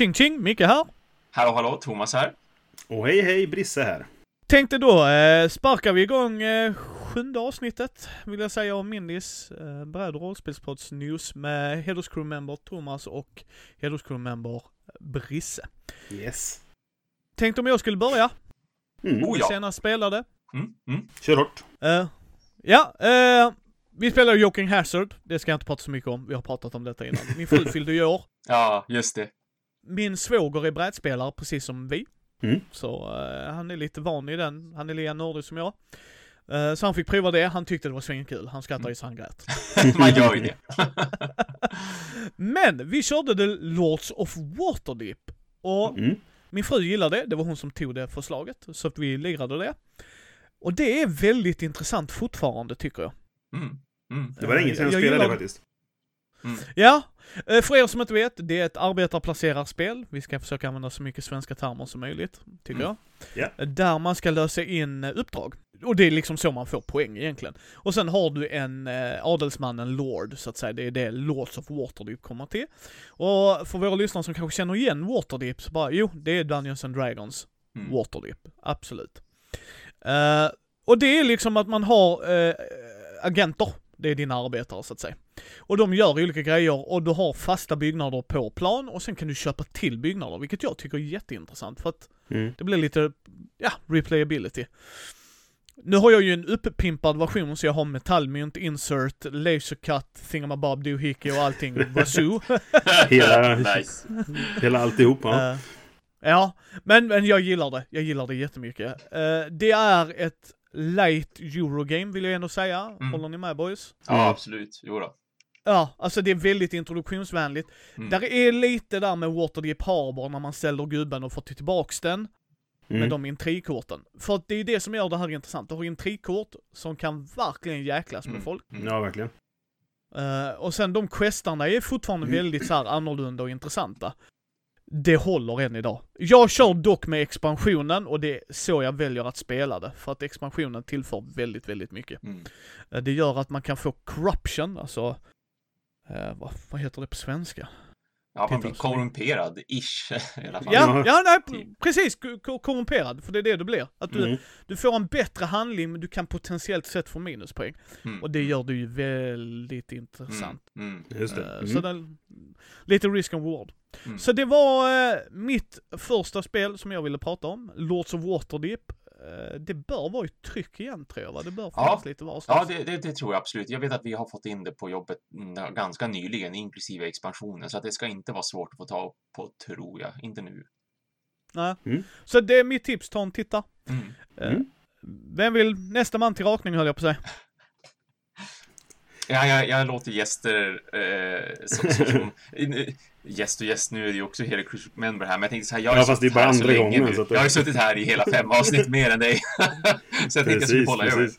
Ching ching, Micke här. Hallå hallå, Thomas här. Och hej hej, Brisse här. Tänkte då eh, sparkar vi igång eh, sjunde avsnittet, vill jag säga, av Mindys eh, bräd och rollspelspods news med hederscrew-member Thomas och hederscrew-member Brisse. Yes. Tänkte om jag skulle börja. Mm. Oh ja. Senast spelade. Mm, mm. Kör hårt. Eh, ja, eh, vi spelade Joking Hazard. Det ska jag inte prata så mycket om. Vi har pratat om detta innan. Min fru fyllde ju år. Ja, just det. Min svåger är brädspelare precis som vi. Mm. Så eh, han är lite van i den. Han är lika nördig som jag. Eh, så han fick prova det. Han tyckte det var svinkul. Han skrattade så han grät. Man gör ju det. Men vi körde The Lords of Waterdeep. Och Mm. min fru gillade det. Det var hon som tog det förslaget. Så att vi lirade det. Och det är väldigt intressant fortfarande tycker jag. Mm, mm. Det var länge sedan jag, Jag spelade gillar- det faktiskt. Ja, eh, för er som inte vet, det är ett arbetarplacerarspel. Vi ska försöka använda så mycket svenska termer som möjligt, tycker Mm. jag. Ja. Där man ska lösa in eh, uppdrag. Och det är liksom så man får poäng egentligen. Och sen har du en eh, adelsman, en lord, så att säga. Det är det Lords of Waterdeep kommer till. Och för våra lyssnare som kanske känner igen Waterdeep, så bara, jo, det är Dungeons and Dragons Mm. Waterdeep. Absolut. Eh, och det är liksom att man har eh, agenter. Det är dina arbetare så att säga. Och de gör olika grejer och du har fasta byggnader på plan och sen kan du köpa till byggnader, vilket jag tycker är jätteintressant för att Mm. det blir lite, ja, replayability. Nu har jag ju en uppimpad version så jag har metallmynt, insert, lasercut, thingamabob, doohickey och allting, wazoo. Hela, nice. hela alltihopa. Eh, ja, men, men jag gillar det. Jag gillar det jättemycket. Eh, det är ett light Eurogame vill jag ändå säga. Mm. Håller ni med boys? Ja, absolut. Jo då. Ja, alltså det är väldigt introduktionsvänligt. Mm. Där är lite där med Waterdeep Harbor när man ställer gubben och får tillbaks den Mm. med de intrigkorten. För att det är det som gör det här intressant. Du har intrigkort som kan verkligen jäklas med Mm. folk. Mm. Ja, verkligen. Eh, och sen de questarna är fortfarande Mm. väldigt så här annorlunda och intressanta. Det håller än idag. Jag kör dock med expansionen och det är så jag väljer att spela det. För att expansionen tillför väldigt, väldigt mycket. Mm. Eh, det gör att man kan få corruption, alltså eh, vad, vad heter det på svenska? Ja, man blir korrumperad, ish, i alla fall. Ja, Ja. nej, Typ. precis, ko- ko- korrumperad, för det är det du blir. Att du, Mm. du får en bättre handling men du kan potentiellt sett få minuspoäng. Mm. Och det gör det ju väldigt intressant. Mm. Mm. Just det. Eh, Mm. Så den, lite risk and reward. Mm. Så det var eh, mitt första spel som jag ville prata om, Lords of Waterdeep. Eh, det bör vara i tryck igen tror jag va? Det bör Ja. finnas lite varstans. Ja, det, det, det tror jag absolut. Jag vet att vi har fått in det på jobbet ganska nyligen, inklusive expansionen, så att det ska inte vara svårt att få tag på, tror jag. Inte nu. Nej. Mm. Så det är mitt tips, ta en titta. Mm. Eh, Mm. Vem vill nästa man till rakning höll jag på att säga. Ja, jag, jag låter gäster eh, som, som, gäst och gäst, nu är det ju också hela Cruise Member här, men jag tänkte så här, jag har Ja, fast det är bara andra gången, nu. så att- Jag har ju suttit här i hela fem avsnitt mer än dig. så jag tänkte jag skulle bolla över.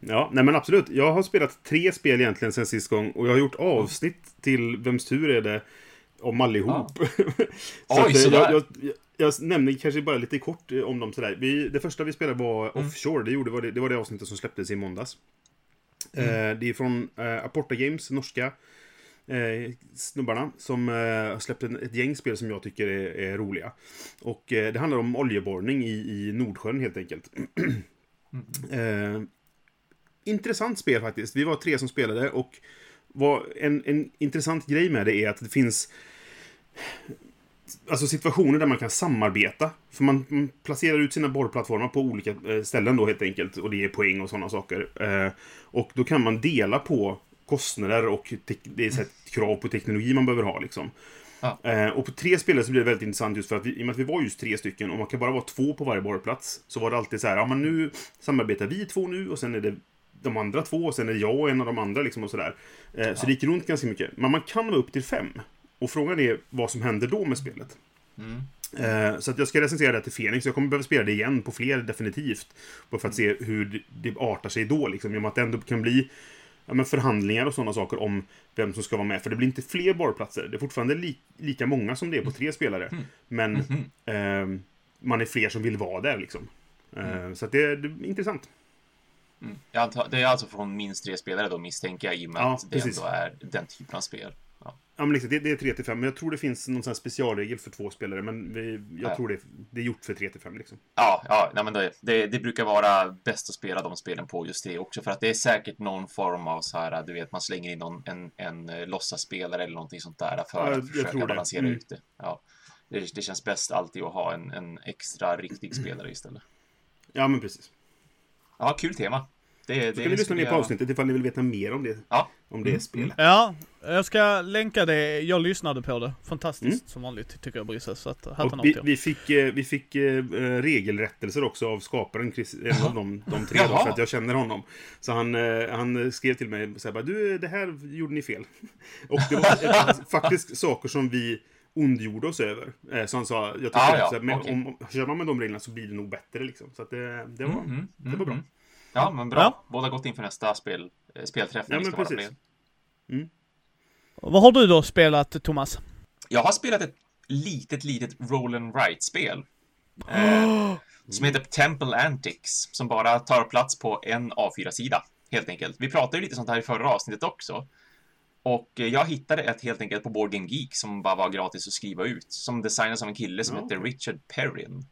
Ja, nej men absolut. Jag har spelat tre spel egentligen sen sist gång och jag har gjort avsnitt till Vems tur är det? Om allihop. så Oj, eh, sådär. jag, jag, jag, jag nämner kanske bara lite kort eh, om dem sådär. Vi, det första vi spelade var Mm. Offshore. Det, gjorde, var det, det var det avsnittet som släpptes i måndags. Mm. Eh, det är från eh, Aporta Games, norska eh, snubbarna, som eh, har släppt en, ett gäng spel som jag tycker är, är roliga. Och eh, det handlar om oljeborrning i, i Nordsjön helt enkelt. Eh, intressant spel faktiskt. Vi var tre som spelade och vad, en, en intressant grej med det är att det finns alltså situationer där man kan samarbeta. För man, placerar ut sina borrplattformar på olika eh, ställen då helt enkelt. Och det är poäng och sådana saker. Eh, och då kan man dela på kostnader och det är så krav på teknologi man behöver ha liksom. Ja. Eh, och på tre spelare så blir det väldigt intressant just för att vi, i och med att vi var just tre stycken och man kan bara vara två på varje borrplats. Så var det alltid så här, ja men nu samarbetar vi två nu och sen är det de andra två och sen är det jag och en av de andra liksom och sådär. Så det gick runt ganska mycket. Men man kan vara upp till fem. Och frågan är vad som händer då med spelet. Mm. Eh, Så att jag ska recensera det till Fenix. Jag kommer behöva spela det igen på fler definitivt. Bara för att se hur det- artar sig då liksom. Genom att det ändå kan bli ja, men förhandlingar och sådana saker om vem som ska vara med. För det blir inte fler barplatser. Det är fortfarande li lika många som det är på tre spelare. Men Mhm. eh, man är fler som vill vara där liksom. Eh, Så att det, det är intressant. Mm. Det är alltså från minst tre spelare då misstänker jag i och med Ja, att det precis. ändå är den typen av spel. Ja, men liksom, det, det är 3 till 5, men jag tror det finns någon sån specialregel för två spelare, men vi, jag Ja. tror det, det är gjort för 3 till 5 liksom. Ja, ja nej, men det, det, det brukar vara bäst att spela de spelen på just det också, för att det är säkert någon form av så här, du vet, man slänger in någon, en, en eh, låtsasspelare eller någonting sånt där för Ja, att försöka balansera Mm. ut det. Ja. Det, det känns bäst alltid att ha en, en extra riktig spelare istället. Ja, men precis. Ja, kul tema. Det, Så det kan ni lyssna ner på avsnittet ifall ni vill veta mer om det, Ja. om det Mm, spelet. Ja, jag ska länka det. Jag lyssnade på det. Fantastiskt som vanligt tycker jag Brisse. Så att hatten Mm. Vi, vi fick, eh, vi fick eh, regelrättelser också av skaparen, Chris, en av de, de tre då, för att jag känner honom. Så han, eh, han skrev till mig så här, bara, du, det här gjorde ni fel. Och det var faktiskt saker som vi ondgjorde oss över. Så han sa, jag tycker Ah, att ja, så men okej. om, om, kör man med de reglerna så blir det nog bättre liksom. Så att det, det var, Mm, mm, det var bra. Mm. Ja, men bra. Ja. Båda gott inför nästa spel, eh, spelträff. Ja, men precis. fler. Vad har du då spelat Thomas? Jag har spelat ett litet, litet roll and write-spel. Eh, som heter Temple Antics, som bara tar plats på en A4-sida, helt enkelt. Vi pratade ju lite sånt här i förra avsnittet också. Och eh, jag hittade ett helt enkelt på Board Game Geek som bara var gratis att skriva ut, som designas av en kille som Ja. heter Richard Perrin.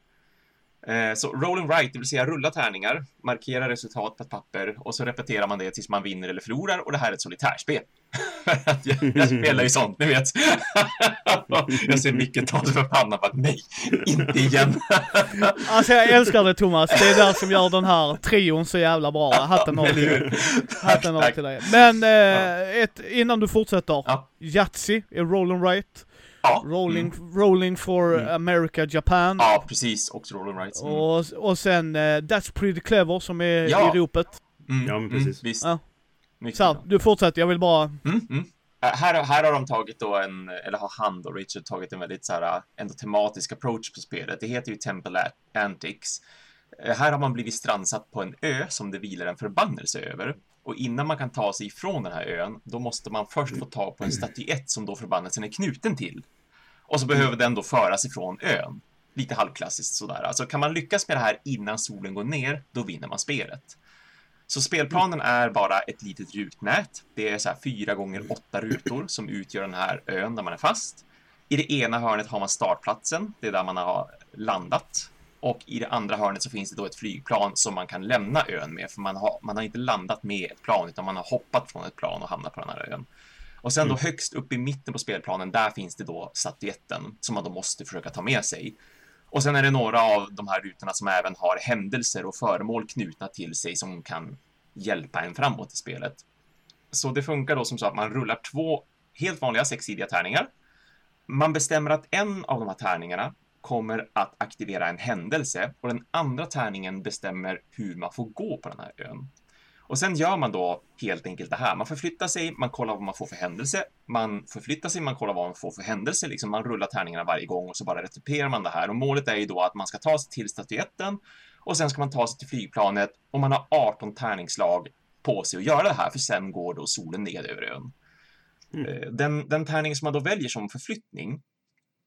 Eh, Så roll and write, det vill säga rulla tärningar, markera resultat på ett papper och så repeterar man det tills man vinner eller förlorar och det här är ett solitärspel. jag, jag spelar ju sånt, ni vet. jag ser Micke ta sig för pannan bara, nej, inte igen. Alltså jag älskar det Thomas. Det är det som gör den här trion så jävla bra. Hatten av till dig. Hatten av till dig. Men eh, ett, innan du fortsätter. Ja. Yatzy är roll and write. Ja, Rolling, mm. rolling for America, Japan. ja precis, också roll and write. Mm. Och, och sen eh, That's Pretty Clever som är Ja. i ropet. Mm, Ja, men precis. Mm, visst. Ja. Så du fortsätter, jag vill bara... Mm, mm. Här, här har de tagit då en, eller har han då, Richard, tagit en väldigt så här, äh, ändå tematisk approach på spelet. Det heter ju Temple Antics. Eh, Här har man blivit strandsatt på en ö som det vilar en förbannelse över. Och innan man kan ta sig ifrån den här ön, då måste man först få tag på en statyett som då förbannelsen är knuten till. Och så behöver den då föras ifrån ön. Lite halvklassiskt sådär. Alltså kan man lyckas med det här innan solen går ner, då vinner man spelet. Så spelplanen är bara ett litet rutnät. Det är så här fyra gånger åtta rutor som utgör den här ön där man är fast. I det ena hörnet har man startplatsen, det är där man har landat. Och i det andra hörnet så finns det då ett flygplan som man kan lämna ön med, för man har, man har inte landat med ett plan, utan man har hoppat från ett plan och hamnat på den här ön. Och sen då högst upp i mitten på spelplanen, där finns det då statyetten som man då måste försöka ta med sig. Och sen är det några av de här rutorna som även har händelser och föremål knutna till sig som kan hjälpa en framåt i spelet. Så det funkar då som så att man rullar två helt vanliga sexsidiga tärningar. Man bestämmer att en av de här tärningarna kommer att aktivera en händelse och den andra tärningen bestämmer hur man får gå på den här ön. Och sen gör man då helt enkelt det här. Man förflyttar sig, man kollar vad man får för händelse. Man förflyttar sig, man kollar vad man får för händelse. Liksom man rullar tärningarna varje gång och så bara retuperar man det här. Och målet är ju då att man ska ta sig till statyetten och sen ska man ta sig till flygplanet och man har 18 tärningsslag på sig att göra det här, för sen går då solen ned över ön. Eh, Den, den tärning som man då väljer som förflyttning,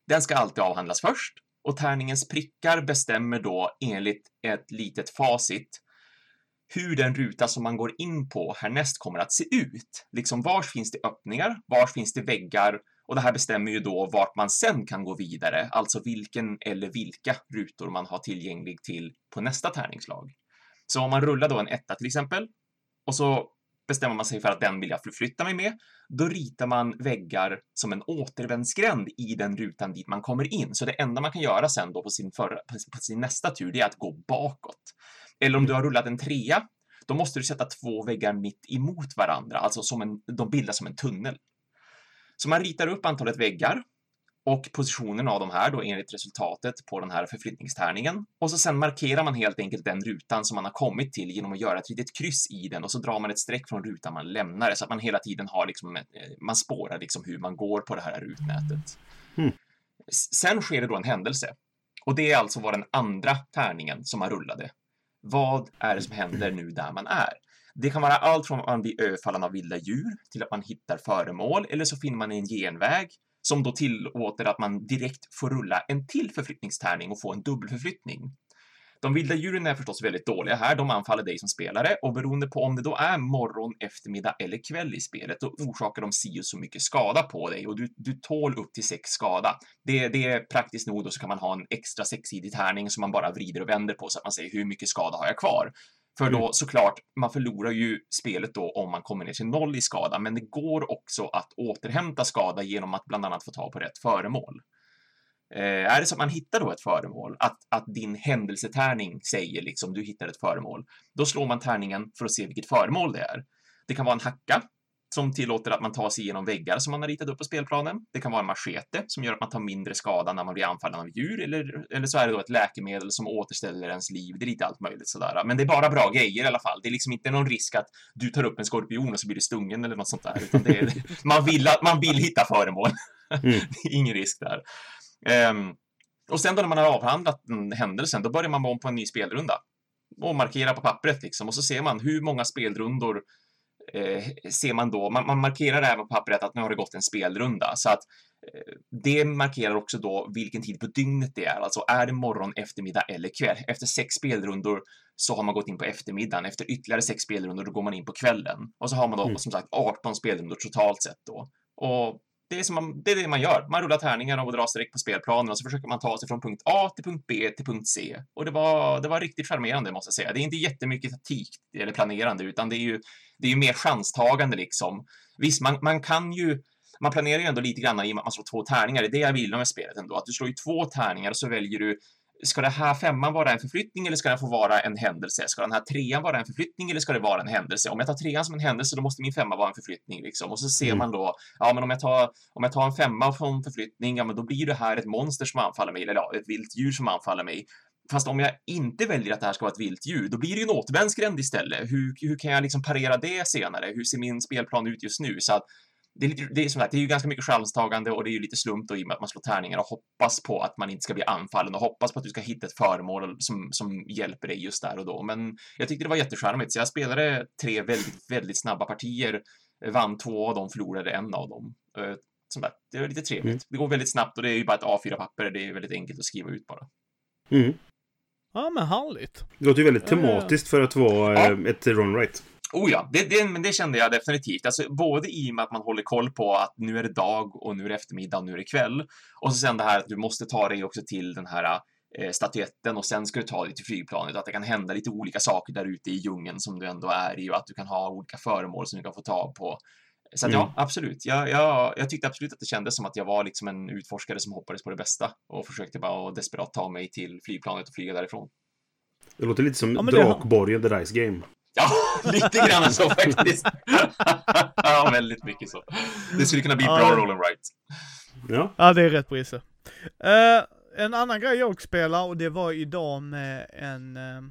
den ska alltid avhandlas först och tärningens prickar bestämmer då enligt ett litet facit hur den ruta som man går in på härnäst kommer att se ut. Liksom var finns det öppningar, var finns det väggar och det här bestämmer ju då vart man sen kan gå vidare, alltså vilken eller vilka rutor man har tillgänglig till på nästa tärningslag. Så om man rullar då en etta till exempel och så bestämmer man sig för att den vill jag förflytta mig med, då ritar man väggar som en återvändsgränd i den rutan dit man kommer in. Så det enda man kan göra sen då på sin, förra, på sin nästa tur, det är att gå bakåt. Eller om du har rullat en trea, då måste du sätta två väggar mitt emot varandra, alltså som en, de bildar som en tunnel. Så man ritar upp antalet väggar och positionen av de här då enligt resultatet på den här förflyttningstärningen. Och så sen markerar man helt enkelt den rutan som man har kommit till genom att göra ett litet kryss i den och så drar man ett streck från rutan man lämnar så att man hela tiden har liksom, eh, man spårar liksom hur man går på det här rutnätet. Mm. Sen sker det då en händelse. Och det är alltså vad den andra tärningen som man rullade. Vad är det som händer nu där man är? Det kan vara allt från att man blir överfallen av vilda djur till att man hittar föremål eller så finner man en genväg som då tillåter att man direkt får rulla en till förflyttningstärning och få en dubbelförflyttning. De vilda djuren är förstås väldigt dåliga här. De anfaller dig som spelare och beroende på om det då är morgon, eftermiddag eller kväll i spelet, då orsakar de si och så mycket skada på dig och du, du tål upp till sex skada. Det, det är praktiskt nog då så kan man ha en extra sexsidig tärning som man bara vrider och vänder på så att man säger hur mycket skada har jag kvar? För då såklart, man förlorar ju spelet då om man kommer ner till noll i skada, men det går också att återhämta skada genom att bland annat få ta på rätt föremål. Eh, är det så att man hittar då ett föremål, att, att din händelsetärning säger liksom du hittar ett föremål, då slår man tärningen för att se vilket föremål det är. Det kan vara en hacka som tillåter att man tar sig igenom väggar som man har ritat upp på spelplanen. Det kan vara en machete som gör att man tar mindre skada när man blir anfallen av djur eller, eller så är det då ett läkemedel som återställer ens liv. Det är lite allt möjligt sådär. Men det är bara bra grejer i alla fall. Det är liksom inte någon risk att du tar upp en skorpion och så blir du stungen eller något sånt där. Utan det är, man, vill, man vill hitta föremål. Mm. ingen risk där. Um, och sen då när man har avhandlat den händelsen, då börjar man om på en ny spelrunda och markera på pappret liksom och så ser man hur många spelrundor ser man då, man, man markerar även på pappret att nu har det gått en spelrunda så att eh, det markerar också då vilken tid på dygnet det är, alltså är det morgon, eftermiddag eller kväll. Efter sex spelrundor så har man gått in på eftermiddagen. Efter ytterligare sex spelrundor då går man in på kvällen och så har man då mm. som sagt 18 spelrundor totalt sett då. Och det är, som man, det är det man gör. Man rullar tärningar och drar streck på spelplanen och så försöker man ta sig från punkt A till punkt B till punkt C. Och det var, det var riktigt charmerande måste jag säga. Det är inte jättemycket taktik eller planerande utan det är ju, det är ju mer chanstagande liksom. Visst, man, man kan ju man planerar ju ändå lite grann i och med att man slår två tärningar. Det är det jag vill med spelet ändå, att du slår ju två tärningar och så väljer du ska det här femman vara en förflyttning eller ska den få vara en händelse? Ska den här trean vara en förflyttning eller ska det vara en händelse? Om jag tar trean som en händelse, då måste min femma vara en förflyttning liksom. Och så ser mm. man då, ja, men om jag tar, om jag tar en femma från förflyttning, ja, men då blir det här ett monster som anfaller mig, eller ja, ett vilt djur som anfaller mig. Fast om jag inte väljer att det här ska vara ett vilt djur, då blir det ju en återvändsgränd istället. Hur, hur kan jag liksom parera det senare? Hur ser min spelplan ut just nu? Så att det är, lite, det är som sagt, det är ju ganska mycket chanstagande och det är ju lite slump då i och med att man slår tärningar och hoppas på att man inte ska bli anfallen och hoppas på att du ska hitta ett föremål som, som hjälper dig just där och då. Men jag tyckte det var jättecharmigt, så jag spelade tre väldigt, väldigt snabba partier, vann två av dem, förlorade en av dem. Eh, som sagt, det var lite trevligt. Mm. Det går väldigt snabbt och det är ju bara ett A4-papper, det är väldigt enkelt att skriva ut bara. Mm. Ja, men härligt. Det låter ju väldigt tematiskt för att vara ja. Eh, ett run right. Oh ja, det, det, men det kände jag definitivt. Alltså, både i och med att man håller koll på att nu är det dag och nu är det eftermiddag och nu är det kväll. Och så sen det här att du måste ta dig också till den här eh, statyetten och sen ska du ta dig till flygplanet. Att det kan hända lite olika saker där ute i djungeln som du ändå är i och att du kan ha olika föremål som du kan få tag på. Så att, mm. ja, absolut. Jag, jag, jag tyckte absolut att det kändes som att jag var liksom en utforskare som hoppades på det bästa och försökte bara desperat ta mig till flygplanet och flyga därifrån. Det låter lite som ja, Drakborgen, The Dice Game. Ja, lite grann så faktiskt. ja, väldigt mycket så. Det skulle kunna bli bra ja. roll and right. Ja. ja, det är rätt Brisse. Uh, en annan grej jag spelar och det var idag med en uh,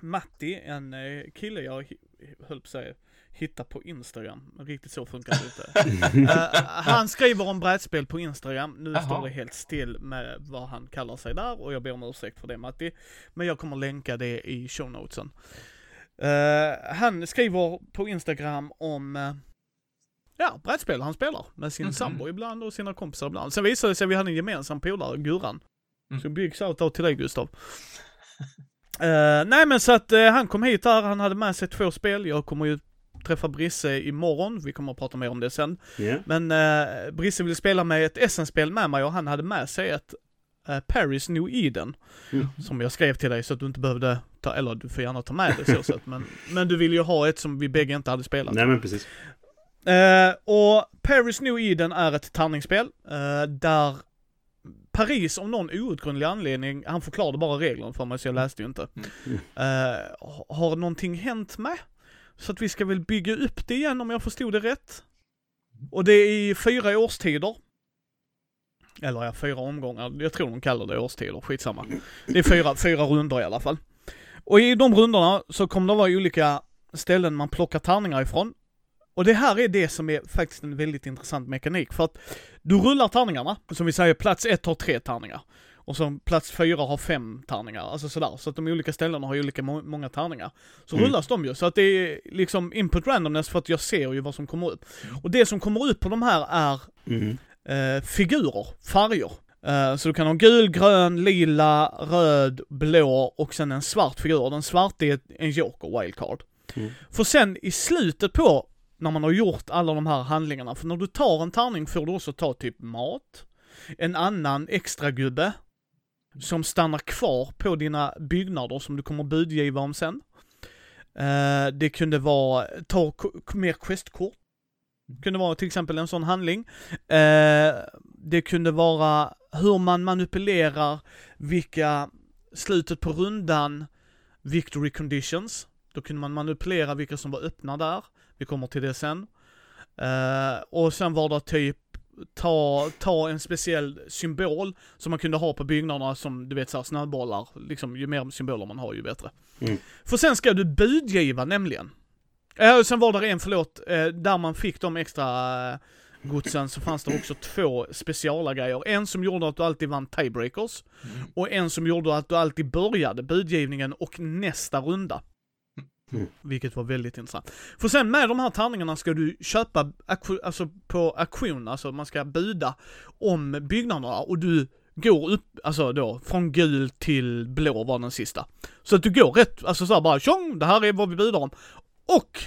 Matti, en uh, kille jag höll på att säga hitta på Instagram. Riktigt så funkar det inte. uh, han skriver om brädspel på Instagram. Nu Aha. står det helt still med vad han kallar sig där och jag ber om ursäkt för det Matti. Men jag kommer länka det i show notesen. Uh, han skriver på Instagram om uh, Ja, brädspel han spelar med sin mm -hmm. sambo ibland och sina kompisar ibland. Sen visade det sig att vi hade en gemensam polare, Guran. Mm. Så big shoutout till dig Gustav. uh, nej men så att uh, han kom hit här, han hade med sig två spel. Jag kommer ju träffa Brisse imorgon, vi kommer att prata mer om det sen. Yeah. Men uh, Brisse ville spela med ett Essen-spel med mig och han hade med sig ett Paris New Eden. Mm. Som jag skrev till dig så att du inte behövde ta, eller du får gärna ta med det så sätt, men, men du vill ju ha ett som vi bägge inte hade spelat. Nej men precis. Uh, och Paris New Eden är ett tärningsspel, uh, där Paris av någon outgrundlig anledning, han förklarade bara reglerna för mig så jag läste ju inte. Mm. Uh, har någonting hänt med? Så att vi ska väl bygga upp det igen om jag förstod det rätt. Och det är i fyra årstider. Eller ja, fyra omgångar. Jag tror de kallar det årstider, skitsamma. Det är fyra, fyra runder i alla fall. Och i de rundorna så kommer det vara olika ställen man plockar tärningar ifrån. Och det här är det som är faktiskt en väldigt intressant mekanik, för att du rullar tärningarna, som vi säger plats ett har tre tärningar. Och så plats fyra har fem tärningar, alltså sådär. Så att de olika ställena har olika må många tärningar. Så mm. rullas de ju, så att det är liksom input randomness för att jag ser ju vad som kommer upp. Och det som kommer upp på de här är mm. eh, figurer, färger. Eh, så du kan ha gul, grön, lila, röd, blå och sen en svart figur. Den svarta är en joker, wildcard. Mm. För sen i slutet på, när man har gjort alla de här handlingarna, för när du tar en tärning får du också ta typ mat, en annan extra gubbe som stannar kvar på dina byggnader som du kommer budgiva om sen. Eh, det kunde vara, ta mer questkort. Kunde vara till exempel en sån handling. Eh, det kunde vara hur man manipulerar vilka, slutet på rundan, victory conditions. Då kunde man manipulera vilka som var öppna där. Vi kommer till det sen. Eh, och sen var det typ ta, ta en speciell symbol som man kunde ha på byggnaderna som du vet såhär snöbollar. Liksom ju mer symboler man har ju bättre. Mm. För sen ska du budgiva nämligen. Eh, sen var det en, förlåt, eh, där man fick de extra eh, godsen så fanns det också två speciala grejer. En som gjorde att du alltid vann tiebreakers Mm. och en som gjorde att du alltid började budgivningen och nästa runda. Mm. Vilket var väldigt intressant. För sen med de här tärningarna ska du köpa alltså på auktion, alltså man ska buda om byggnaderna och du går upp, alltså då från gul till blå var den sista. Så att du går rätt, alltså såhär bara tjong, det här är vad vi budar om. Och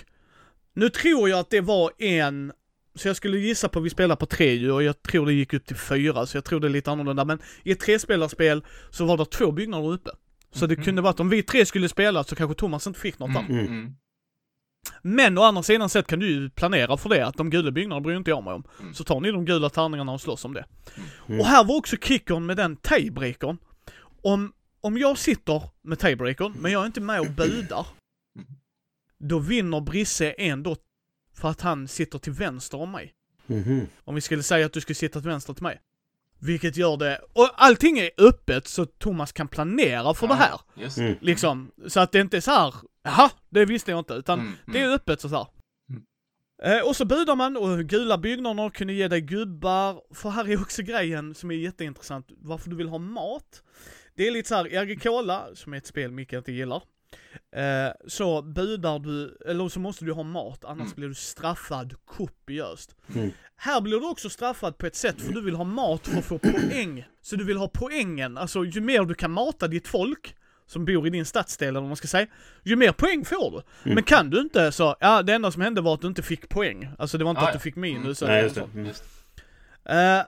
nu tror jag att det var en så jag skulle gissa på, vi spelar på tre ju och jag tror det gick upp till fyra, så jag tror det är lite annorlunda. Men i ett trespelarspel så var det två byggnader uppe. Så det Mhm. kunde vara att om vi tre skulle spela så kanske Thomas inte fick något. Mm. Mm. Men å andra sidan sett kan du ju planera för det, att de gula byggnaderna bryr inte jag mig om. Mm. Så tar ni de gula tärningarna och slåss om det. Mm. Och här var också kickern med den tiebreakern. Om, om jag sitter med tiebreakern, men jag är inte med och budar, Mm. då vinner Brisse ändå för att han sitter till vänster om mig. Mhm. Om vi skulle säga att du skulle sitta till vänster till mig. Vilket gör det, och allting är öppet så Thomas kan planera för det Ja, här. Just Mm. Liksom, så att det inte är så här, jaha, det visste jag inte, utan Mm, det är öppet så här. Mm. Eh, och så budar man och gula byggnader kunde ge dig gubbar, för här är också grejen som är jätteintressant, varför du vill ha mat. Det är lite så här, Agricola, som är ett spel Micke inte gillar, eh, så budar du, eller så måste du ha mat, annars Mm. blir du straffad kopiöst. Mm. Här blir du också straffad på ett sätt för du vill ha mat för att få poäng. Så du vill ha poängen, alltså ju mer du kan mata ditt folk, som bor i din stadsdel eller vad man ska säga, ju mer poäng får du. Mm. Men kan du inte så, ja det enda som hände var att du inte fick poäng. Alltså det var inte Ah, att du fick minus Nej, eller just det. så. Mm. Just. Eh,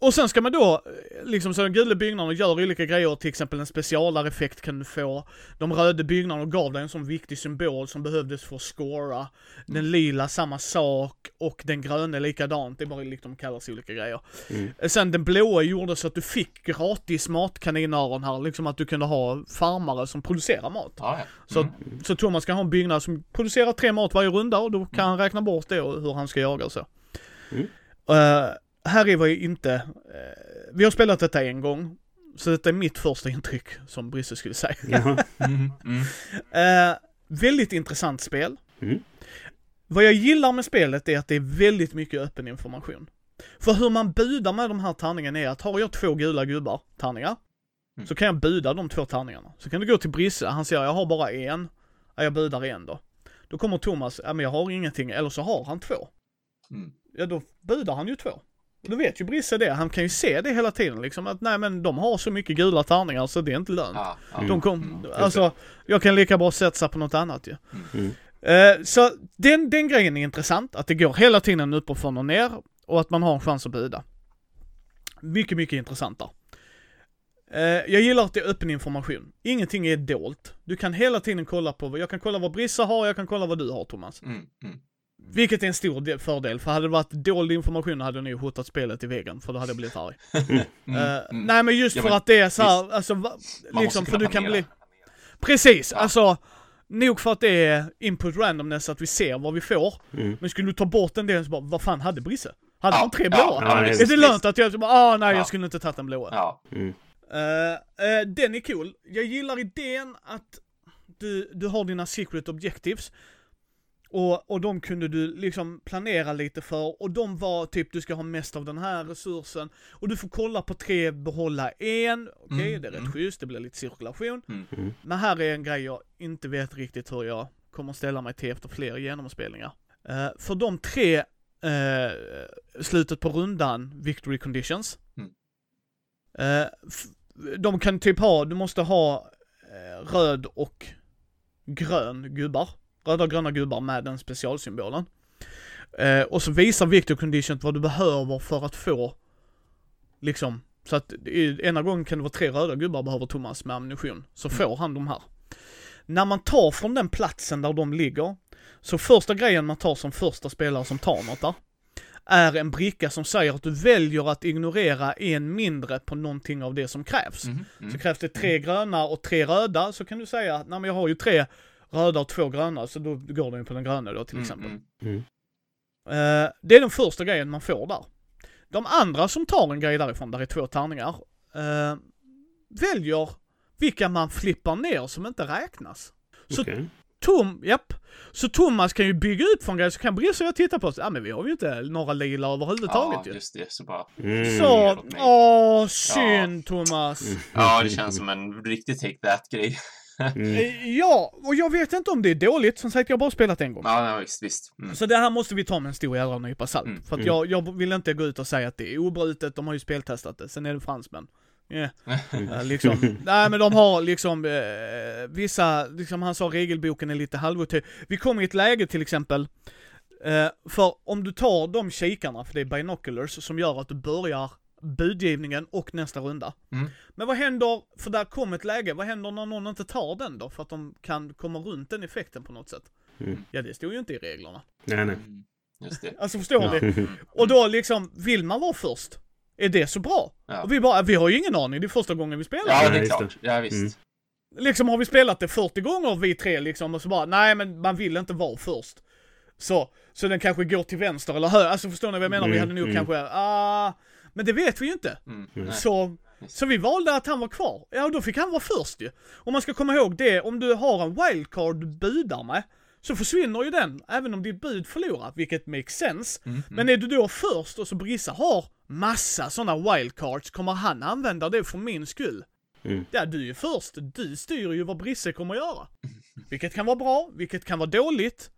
och sen ska man då, eh, liksom så de gula byggnaderna gör olika grejer, till exempel en specialareffekt kan du få. De röda byggnaderna gav dig en sån viktig symbol som behövdes för att scora. Den lila samma sak och den gröna likadant, det är bara liksom kallas olika grejer. Mm. Eh, Sen den blåa gjorde så att du fick gratis matkaninöron här, liksom att du kunde ha farmare som producerar mat. Ja, ja. Så, Mm. så Thomas kan ha en byggnad som producerar tre mat varje runda och då kan han räkna bort det och hur han ska jaga och så. Mm. Eh, här är vi inte, eh, vi har spelat detta en gång, så detta är mitt första intryck, som Brisse skulle säga. Jaha. Mm. Mm. Eh, väldigt intressant spel. Mm. Vad jag gillar med spelet är att det är väldigt mycket öppen information. För hur man budar med de här tärningarna är att har jag två gula gubbar, tärningar, Mm. så kan jag buda de två tärningarna. Så kan du gå till Brisse, han säger jag har bara en, ja, jag budar en då. Då kommer Thomas, ja men jag har ingenting, eller så har han två. Mm. Ja då budar han ju två. Då vet ju Brisse det, han kan ju se det hela tiden liksom att nej men de har så mycket gula tärningar så det är inte lönt. Ja, ja. Mm. De kom, Mm. alltså, jag kan lika bra satsa på något annat ju. Mm. Eh, så den, den grejen är intressant, att det går hela tiden uppifrån och ner och att man har en chans att buda. Mycket, mycket intressant där. Eh, jag gillar att det är öppen information. Ingenting är dolt. Du kan hela tiden kolla på, jag kan kolla vad Brissa har, jag kan kolla vad du har Thomas. Mm. Vilket är en stor del, fördel, för hade det varit dold information hade jag nog hotat spelet i väggen, för då hade jag blivit arg. Mm. Eh, Mm. Nej men just Ja, för men att det är så här, alltså, va, liksom, för du kan planera. bli... Precis, Ja. alltså, nog för att det är input randomness, att vi ser vad vi får. Mm. Men skulle du ta bort den delen så bara, vad fan hade Brisse? Hade Ja, han tre blåa? ja, är det lönt att jag så bara, ah nej Ja. jag skulle inte tagit den blåa. Ja. Mm. Eh, eh, den är cool. Jag gillar idén att du, du har dina secret objectives. Och, och de kunde du liksom planera lite för och de var typ du ska ha mest av den här resursen och du får kolla på tre, behålla en, okej Mm, det är rätt mm. schysst, det blir lite cirkulation. Mm. Mm. Men här är en grej jag inte vet riktigt hur jag kommer ställa mig till efter fler genomspelningar. Eh, för de tre eh, slutet på rundan, victory conditions, f- de kan typ ha, du måste ha röd och grön gubbar. Röda och gröna gubbar med den specialsymbolen. Eh, och så visar Victor Condition vad du behöver för att få, liksom, så att ena gången kan det vara tre röda gubbar behöver Thomas med ammunition. Så får han de här. När man tar från den platsen där de ligger, så första grejen man tar som första spelare som tar något där, är en bricka som säger att du väljer att ignorera en mindre på någonting av det som krävs. Mhm, mm. Så krävs det tre gröna och tre röda, så kan du säga nej men jag har ju tre röda och två gröna, så då går den på den gröna då till Mm, exempel. mm. Eh, det är den första grejen man får där. De andra som tar en grej därifrån, där är två tärningar, eh, väljer vilka man flippar ner som inte räknas. Så Okej. Tom, japp. Så Thomas kan ju bygga upp från grejer, så kan Brisse och jag titta på oss. Ja men vi har ju inte några lila överhuvudtaget Ja, ju. just det. Så bara... Mm. Så, åh synd Thomas. Ja, det känns som en riktig take that-grej. Mm. Eh, Ja, och jag vet inte om det är dåligt, som sagt jag har bara spelat en gång. Ja, ja, visst, visst. Mm. Så det här måste vi ta med en stor jävla nypa salt. Mm, För att mm. jag, jag vill inte gå ut och säga att det är obrutet, de har ju speltestat det. Sen är det fransmän. Yeah. Eh, liksom, nej men de har liksom eh, vissa, liksom han sa regelboken är lite halvotydlig. Vi kommer i ett läge till exempel, eh, för om du tar de kikarna, för det är binoculars, som gör att du börjar budgivningen och nästa runda. Mm. Men vad händer, för där kom ett läge, vad händer när någon inte tar den då? För att de kan komma runt den effekten på något sätt. Mm. Ja det stod ju inte i reglerna. Nej, nej. Mm. Just det. Alltså förstår Ja. ni? Och då liksom, vill man vara först? Är det så bra? Ja. Och vi bara, vi har ju ingen aning, det är första gången vi spelar. Ja, det är klart. Ja, visst. Mm. Liksom har vi spelat det 40 gånger vi tre liksom och så bara, nej men man vill inte vara först. Så, så den kanske går till vänster eller höger, alltså förstår ni vad jag menar? vi Mm, hade nog mm. kanske, ah, men det vet vi ju inte. Mm. Mm. Så, så vi valde att han var kvar. Ja, då fick han vara först ju. Och man ska komma ihåg det, om du har en wildcard du budar med, så försvinner ju den, även om ditt bud förlorar, vilket makes sense. Mm. Men är du då först och så Brissa har massa sådana wildcards, kommer han använda det för min skull? Mm. Ja, du är ju först, du styr ju vad Brisse kommer göra. Vilket kan vara bra, vilket kan vara dåligt.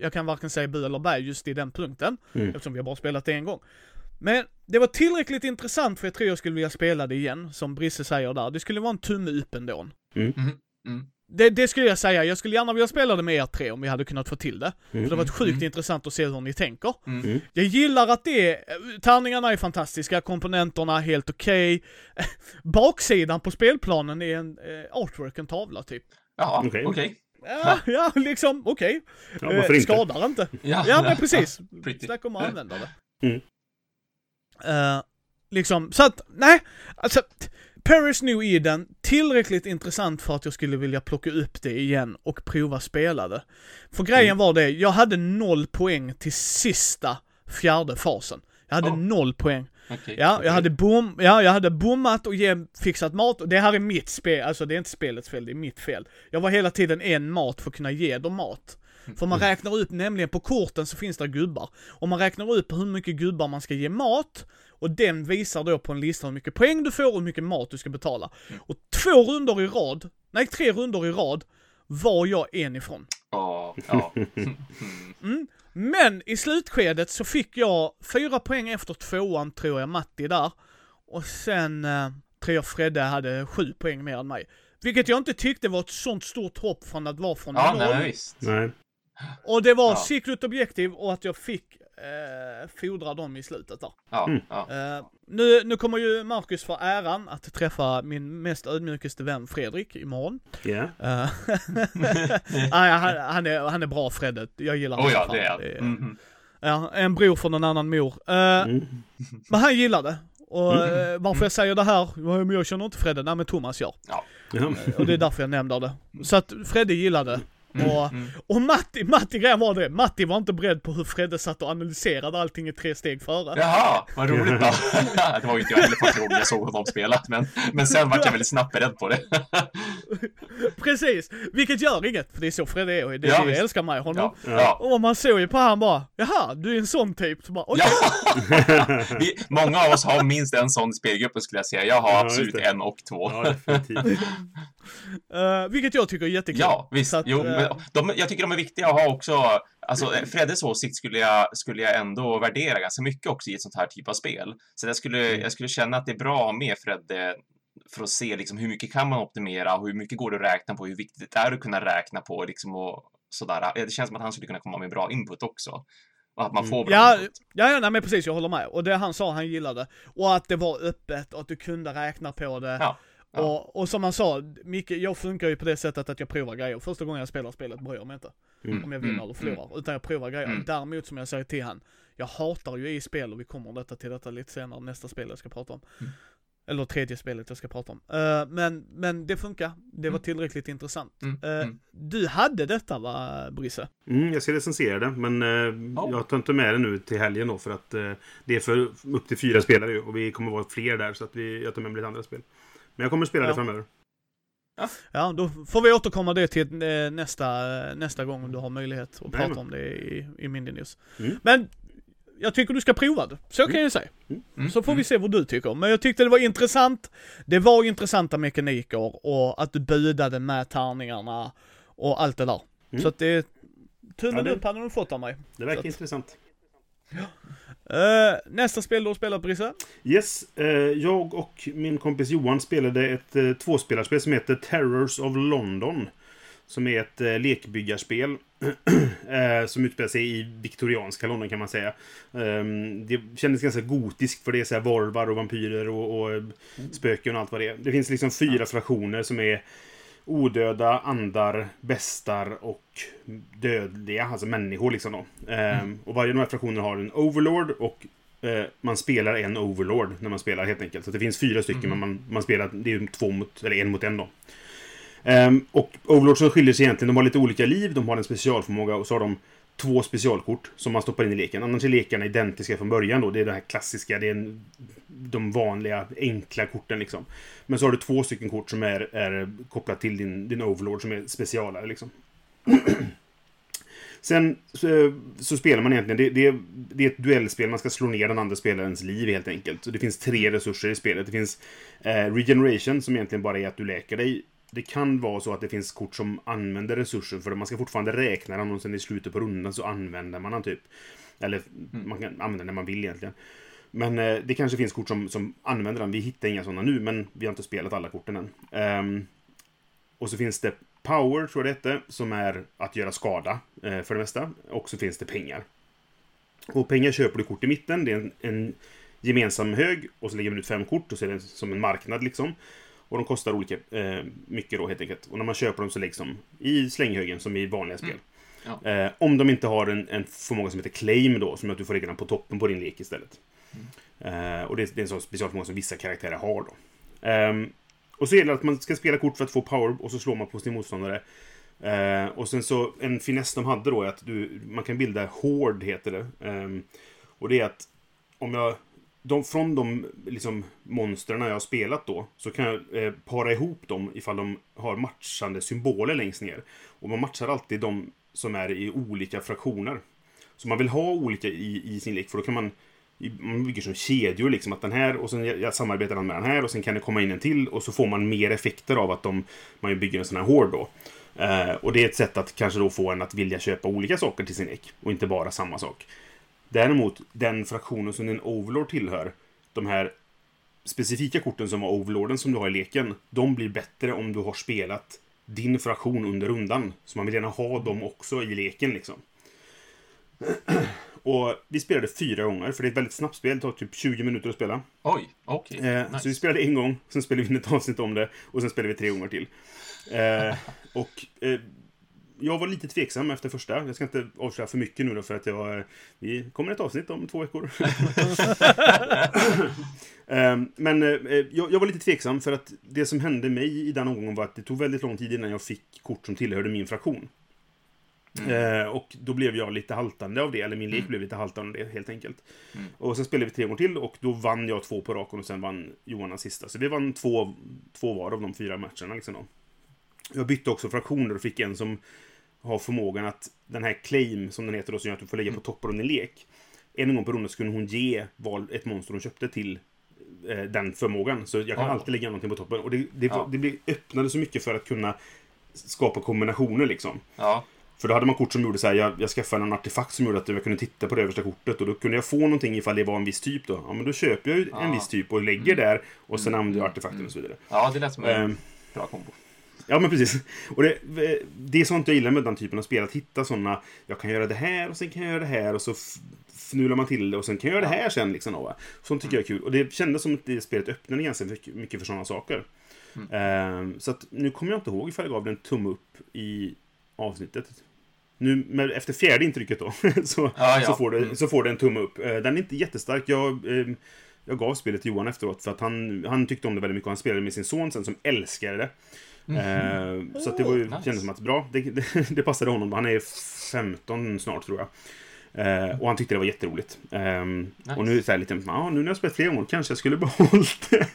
Jag kan varken säga bu eller bä just i den punkten, Mm. eftersom vi har bara spelat det en gång. Men det var tillräckligt intressant för jag tror jag skulle vilja spela det igen, som Brisse säger där. Det skulle vara en tumme upp ändå. Mm. Mm. Det, det skulle jag säga, jag skulle gärna vilja spela det med er tre om vi hade kunnat få till det. För det har varit sjukt Mm. intressant att se hur ni tänker. Mm. Jag gillar att det är, tärningarna är fantastiska, komponenterna helt okej. Baksidan på spelplanen är en eh, artwork, en tavla typ. Ja, Okej. okej. Ja, ja liksom, okej. Ja, Eh, varför inte? Skadar inte. Ja. Ja men precis. Pretty. Snacka om att använda det. Eh, liksom, så att, nej, alltså, Paris New Eden, tillräckligt intressant för att jag skulle vilja plocka upp det igen och prova spela det. För grejen Mm. var det, jag hade noll poäng till sista fjärde fasen. Jag hade Oh. noll poäng. Okej. Ja, jag hade bom, ja, jag hade bommat och ge, fixat mat. Och det här är mitt spel, alltså det är inte spelets fel, det är mitt fel. Jag var hela tiden en mat för att kunna ge dem mat. För man räknar upp, nämligen på korten så finns det gubbar. Och man räknar upp hur mycket gubbar man ska ge mat. Och den visar då på en lista hur mycket poäng du får och hur mycket mat du ska betala. Och två runder i rad, nej tre runder i rad, var jag en ifrån. Ja, ja. Mm. Men i slutskedet så fick jag fyra poäng efter tvåan tror jag, Matti där. Och sen eh, tror jag Fredde hade sju poäng mer än mig. Vilket jag inte tyckte var ett sånt stort hopp från att vara från Ja, noll. nej, visst. Nej. Och det var Ja. secret objektiv och att jag fick eh, fodra dem i slutet där. Ja, Mm. ja. Eh, nu, nu kommer ju Marcus få äran att träffa min mest ödmjukaste vän Fredrik imorgon. Ja. Eh, Nej, han, han, är, han är bra Fredde, jag gillar Oh honom ja, fan. det är Det han. Mhm. Ja, en bror från en annan mor. Eh, Mm. Men han gillar det. Och Mm. eh, varför jag säger det här, ja, men jag känner inte Fredde, nej men Thomas gör. Ja. Och det är därför jag nämner det. Så att Fredde gillade det. Och, Mm. och Matti, Matti grejen var det, Matti var inte beredd på hur Fredde satt och analyserade allting i tre steg före. Jaha, vad roligt då. det var ju inte jag heller första gången jag såg honom spela, men, men sen vart jag väldigt snabbt beredd på det. Precis, vilket gör inget, för det är så Fredde är och det är Ja, det jag älskar med honom. Ja, ja. Och man såg ju på han bara, jaha, du är en sån typ. Så bara, okej. Ja. Vi, många av oss har minst en sån spelgrupp skulle jag säga. Jag har Ja, absolut en och två. ja. Uh, vilket jag tycker är jättekul. Ja, visst. Att, jo, uh, men de, jag tycker de är viktiga att ha också. Alltså, Freddes åsikt skulle jag, skulle jag ändå värdera ganska mycket också i ett sånt här typ av spel. Så jag skulle, Mm. jag skulle känna att det är bra med Fredde för att se liksom hur mycket kan man optimera och hur mycket går det att räkna på, hur viktigt det är att kunna räkna på liksom och sådär. Det känns som att han skulle kunna komma med bra input också. Och att man Mm. får bra Ja, input. ja, ja nej, men precis, jag håller med. Och det han sa han gillade. Och att det var öppet och att du kunde räkna på det. Ja. Ja. Och, och som han sa, Micke, jag funkar ju på det sättet att jag provar grejer. Första gången jag spelar spelet bryr jag mig inte. Mm. Om jag vinner Mm, eller förlorar. Utan jag provar grejer. Mm. Däremot som jag säger till han, jag hatar ju i spel och vi kommer detta till detta lite senare, nästa spel jag ska prata om. Eller tredje spelet jag ska prata om. Eh, men, men det funkar. Det var Mm. tillräckligt intressant. Mm, Eh, mm. Du hade detta va, Brisse? Mm, jag ska recensera det, men eh, Ja. jag tar inte med det nu till helgen då för att det är för upp till fyra spelare och vi kommer vara fler där så att vi, jag tar med mig lite andra spel. Men jag kommer spela Ja. det framöver. Ja, då får vi återkomma det till nästa, nästa gång du har möjlighet att prata om det i, i Mindy News. Mm. Men jag tycker du ska prova det. Så kan Mm. jag säga. Mm, Så får vi mm. se vad du tycker. Men jag tyckte det var intressant. Det var intressanta mekaniker och att du budade med tärningarna och allt det där. Mm. Så att det tummen Ja, upp hade du fått av mig. Det verkar att- intressant. Eh, nästa spel du har spelat Brisse? Yes, eh, jag och min kompis Johan spelade ett eh, tvåspelarspel som heter Terrors of London. Som är ett eh, lekbyggarspel. eh, som utspelar sig i viktorianska London kan man säga. Ehm, det kändes ganska gotiskt för det är så här varvar och vampyrer och, och eh, spöken och allt vad det är. Det finns liksom fyra fraktioner som är odöda, andar, bestar och dödliga, alltså människor liksom då. Ehm, Och varje av de här fraktionerna har en overlord och eh, man spelar en overlord när man spelar helt enkelt. Så det finns fyra stycken, men man, man spelar, det är två mot, eller en mot en då. Um, och overlordsen skiljer sig egentligen, de har lite olika liv, de har en specialförmåga och så har de två specialkort som man stoppar in i leken. Annars är lekarna identiska från början då. Det är det här klassiska, det är en, de vanliga enkla korten liksom. Men så har du två stycken kort som är, är kopplat till din, din overlord som är specialare liksom. Sen så, eh, så spelar man egentligen, det, det, det är ett duellspel, man ska slå ner den andra spelarens liv helt enkelt. Så det finns tre resurser i spelet. Det finns eh, regeneration som egentligen bara är att du läker dig. Det kan vara så att det finns kort som använder resurser för man ska fortfarande räkna den och sen i slutet på rundan så använder man den typ. Eller man kan använda den när man vill egentligen. Men eh, det kanske finns kort som, som använder den. Vi hittar inga sådana nu, men vi har inte spelat alla korten än. Ehm, och så finns det Power, tror jag det hette, som är att göra skada eh, för det mesta. Och så finns det pengar. Och pengar köper du kort i mitten. Det är en, en gemensam hög och så lägger man ut fem kort och så är det som en marknad liksom. Och de kostar olika eh, mycket då helt enkelt. Och när man köper dem så läggs de i slänghögen som i vanliga spel. Ja. Eh, om de inte har en, en förmåga som heter claim då, som gör att du får den på toppen på din lek istället. Eh, och det, är- det är en sån specialförmåga som vissa karaktärer har då. Ehm, och så gäller det att man ska spela kort för att få power och så slår man på sin motståndare. Eh, och sen så en finess de hade då är att du, man kan bilda hård heter det. Ehm, och det är att om jag de, från de liksom, monstren jag har spelat då, så kan jag eh, para ihop dem ifall de har matchande symboler längst ner. Och man matchar alltid de som är i olika fraktioner. Så man vill ha olika i, i sin lek, för då kan man man bygger som kedjor liksom, att den här och sen jag, jag samarbetar den med den här och sen kan det komma in en till och så får man mer effekter av att de, man bygger en sån här hård då. Eh, och det är ett sätt att kanske då få en att vilja köpa olika saker till sin lek och inte bara samma sak. Däremot, den fraktionen som din Overlord tillhör, de här specifika korten som var Overlorden som du har i leken, de blir bättre om du har spelat din fraktion under rundan. Så man vill gärna ha dem också i leken liksom. Och vi spelade fyra gånger, för det är ett väldigt snabbt spel. Det tar typ 20 minuter att spela. Oj, okej. Eh, nice. Så vi spelade en gång, sen spelade vi ett avsnitt om det och sen spelade vi tre gånger till. Eh, och eh, jag var lite tveksam efter första. Jag ska inte avslöja för mycket nu då för att jag... Vi kommer ett avsnitt om två veckor. eh, men eh, jag, var lite tveksam för att det som hände mig i den omgången var att det tog väldigt lång tid innan jag fick kort som tillhörde min fraktion. Eh, och då blev jag lite haltande av det, eller min lek blev lite haltande av det helt enkelt. Mm. Och sen spelade vi tre gånger till och då vann jag två på raken och sen vann Johan den sista. Så vi vann två, två var av de fyra matcherna liksom då. Jag bytte också fraktioner och fick en som har förmågan att den här claim, som den heter då, som gör att du får lägga på toppen av din lek. En gång per runda skulle hon ge val, ett monster hon köpte till eh, den förmågan. Så jag kan Ja. alltid lägga någonting på toppen. Och det, det, Ja. det blir öppnade så mycket för att kunna skapa kombinationer liksom. Ja, För då hade man kort som gjorde så här, jag, jag skaffade en artefakt som gjorde att jag kunde titta på det översta kortet och då kunde jag få någonting ifall det var en viss typ då. Ja, men då köper jag ju en viss typ och lägger där och sen använder jag artefakten och så vidare. ja det lät som en Ehm, bra kombo. Ja, men precis. Och det, det är sånt jag gillar med den typen av spel. Att hitta såna, jag kan göra det här och sen kan jag göra det här och så fnular man till det och sen kan jag göra det här sen. Liksom, va? Sånt tycker jag är kul. Och det kändes som att det spelet öppnade ganska mycket för sådana saker. Ehm, så att nu kommer jag inte ihåg ifall jag gav den en tumme upp i avsnittet. Nu, med, efter fjärde intrycket då, så, Ja, ja. Så, får det, Mm. så får det en tumme upp. Eh, Den är inte jättestark. Jag, ehm, jag gav spelet till Johan efteråt för att han, han tyckte om det väldigt mycket och han spelade med sin son sen som älskade det. Eh, så att det var ju, nice. kändes som att bra, det, det, det passade honom. Han är 15 snart tror jag. Eh, och han tyckte det var jätteroligt. Eh, Och nu är det så här lite, ja nu när jag spelat flera gånger kanske jag skulle behållit det.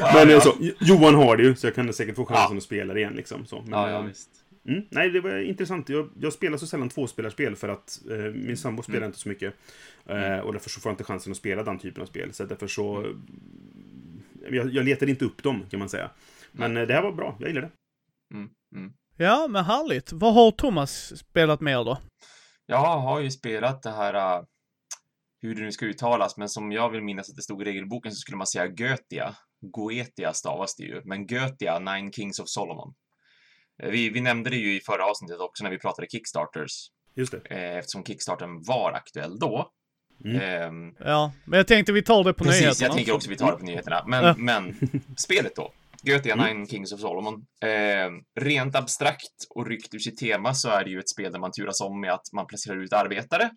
Men eh, så, Johan har det ju, så jag kan säkert få chansen Ja. att spela det igen liksom. Så. Men, Ja, ja, eh, visst. Mm, nej, det var intressant. Jag, jag spelar så sällan tvåspelarspel för att eh, min sambo spelar Mm. inte så mycket. Eh, och därför så får jag inte chansen att spela den typen av spel. Så därför så... Mm. Jag, jag letade inte upp dem, kan man säga. Men eh, det här var bra, jag gillar det. Mm, mm. Ja, men härligt. Vad har Thomas spelat mer då? Jag har ju spelat det här, äh, hur det nu ska uttalas, men som jag vill minnas att det stod i regelboken så skulle man säga Götia. Goetia stavas det ju, men Götia, Nine Kings of Solomon. Eh, Vi, vi nämnde det ju i förra avsnittet också när vi pratade Kickstarters, Just det. eh, eftersom Kickstarten var aktuell då. Mm. Ehm, Ja, men jag tänkte vi tar det på Precis, nyheterna. jag tänker också vi tar det på nyheterna. Men, Ja. men spelet då. Götia Mm. Nine Kings of Solomon. Eh, rent abstrakt och ryckt ur sitt tema så är det ju ett spel där man turas om med att man placerar ut arbetare,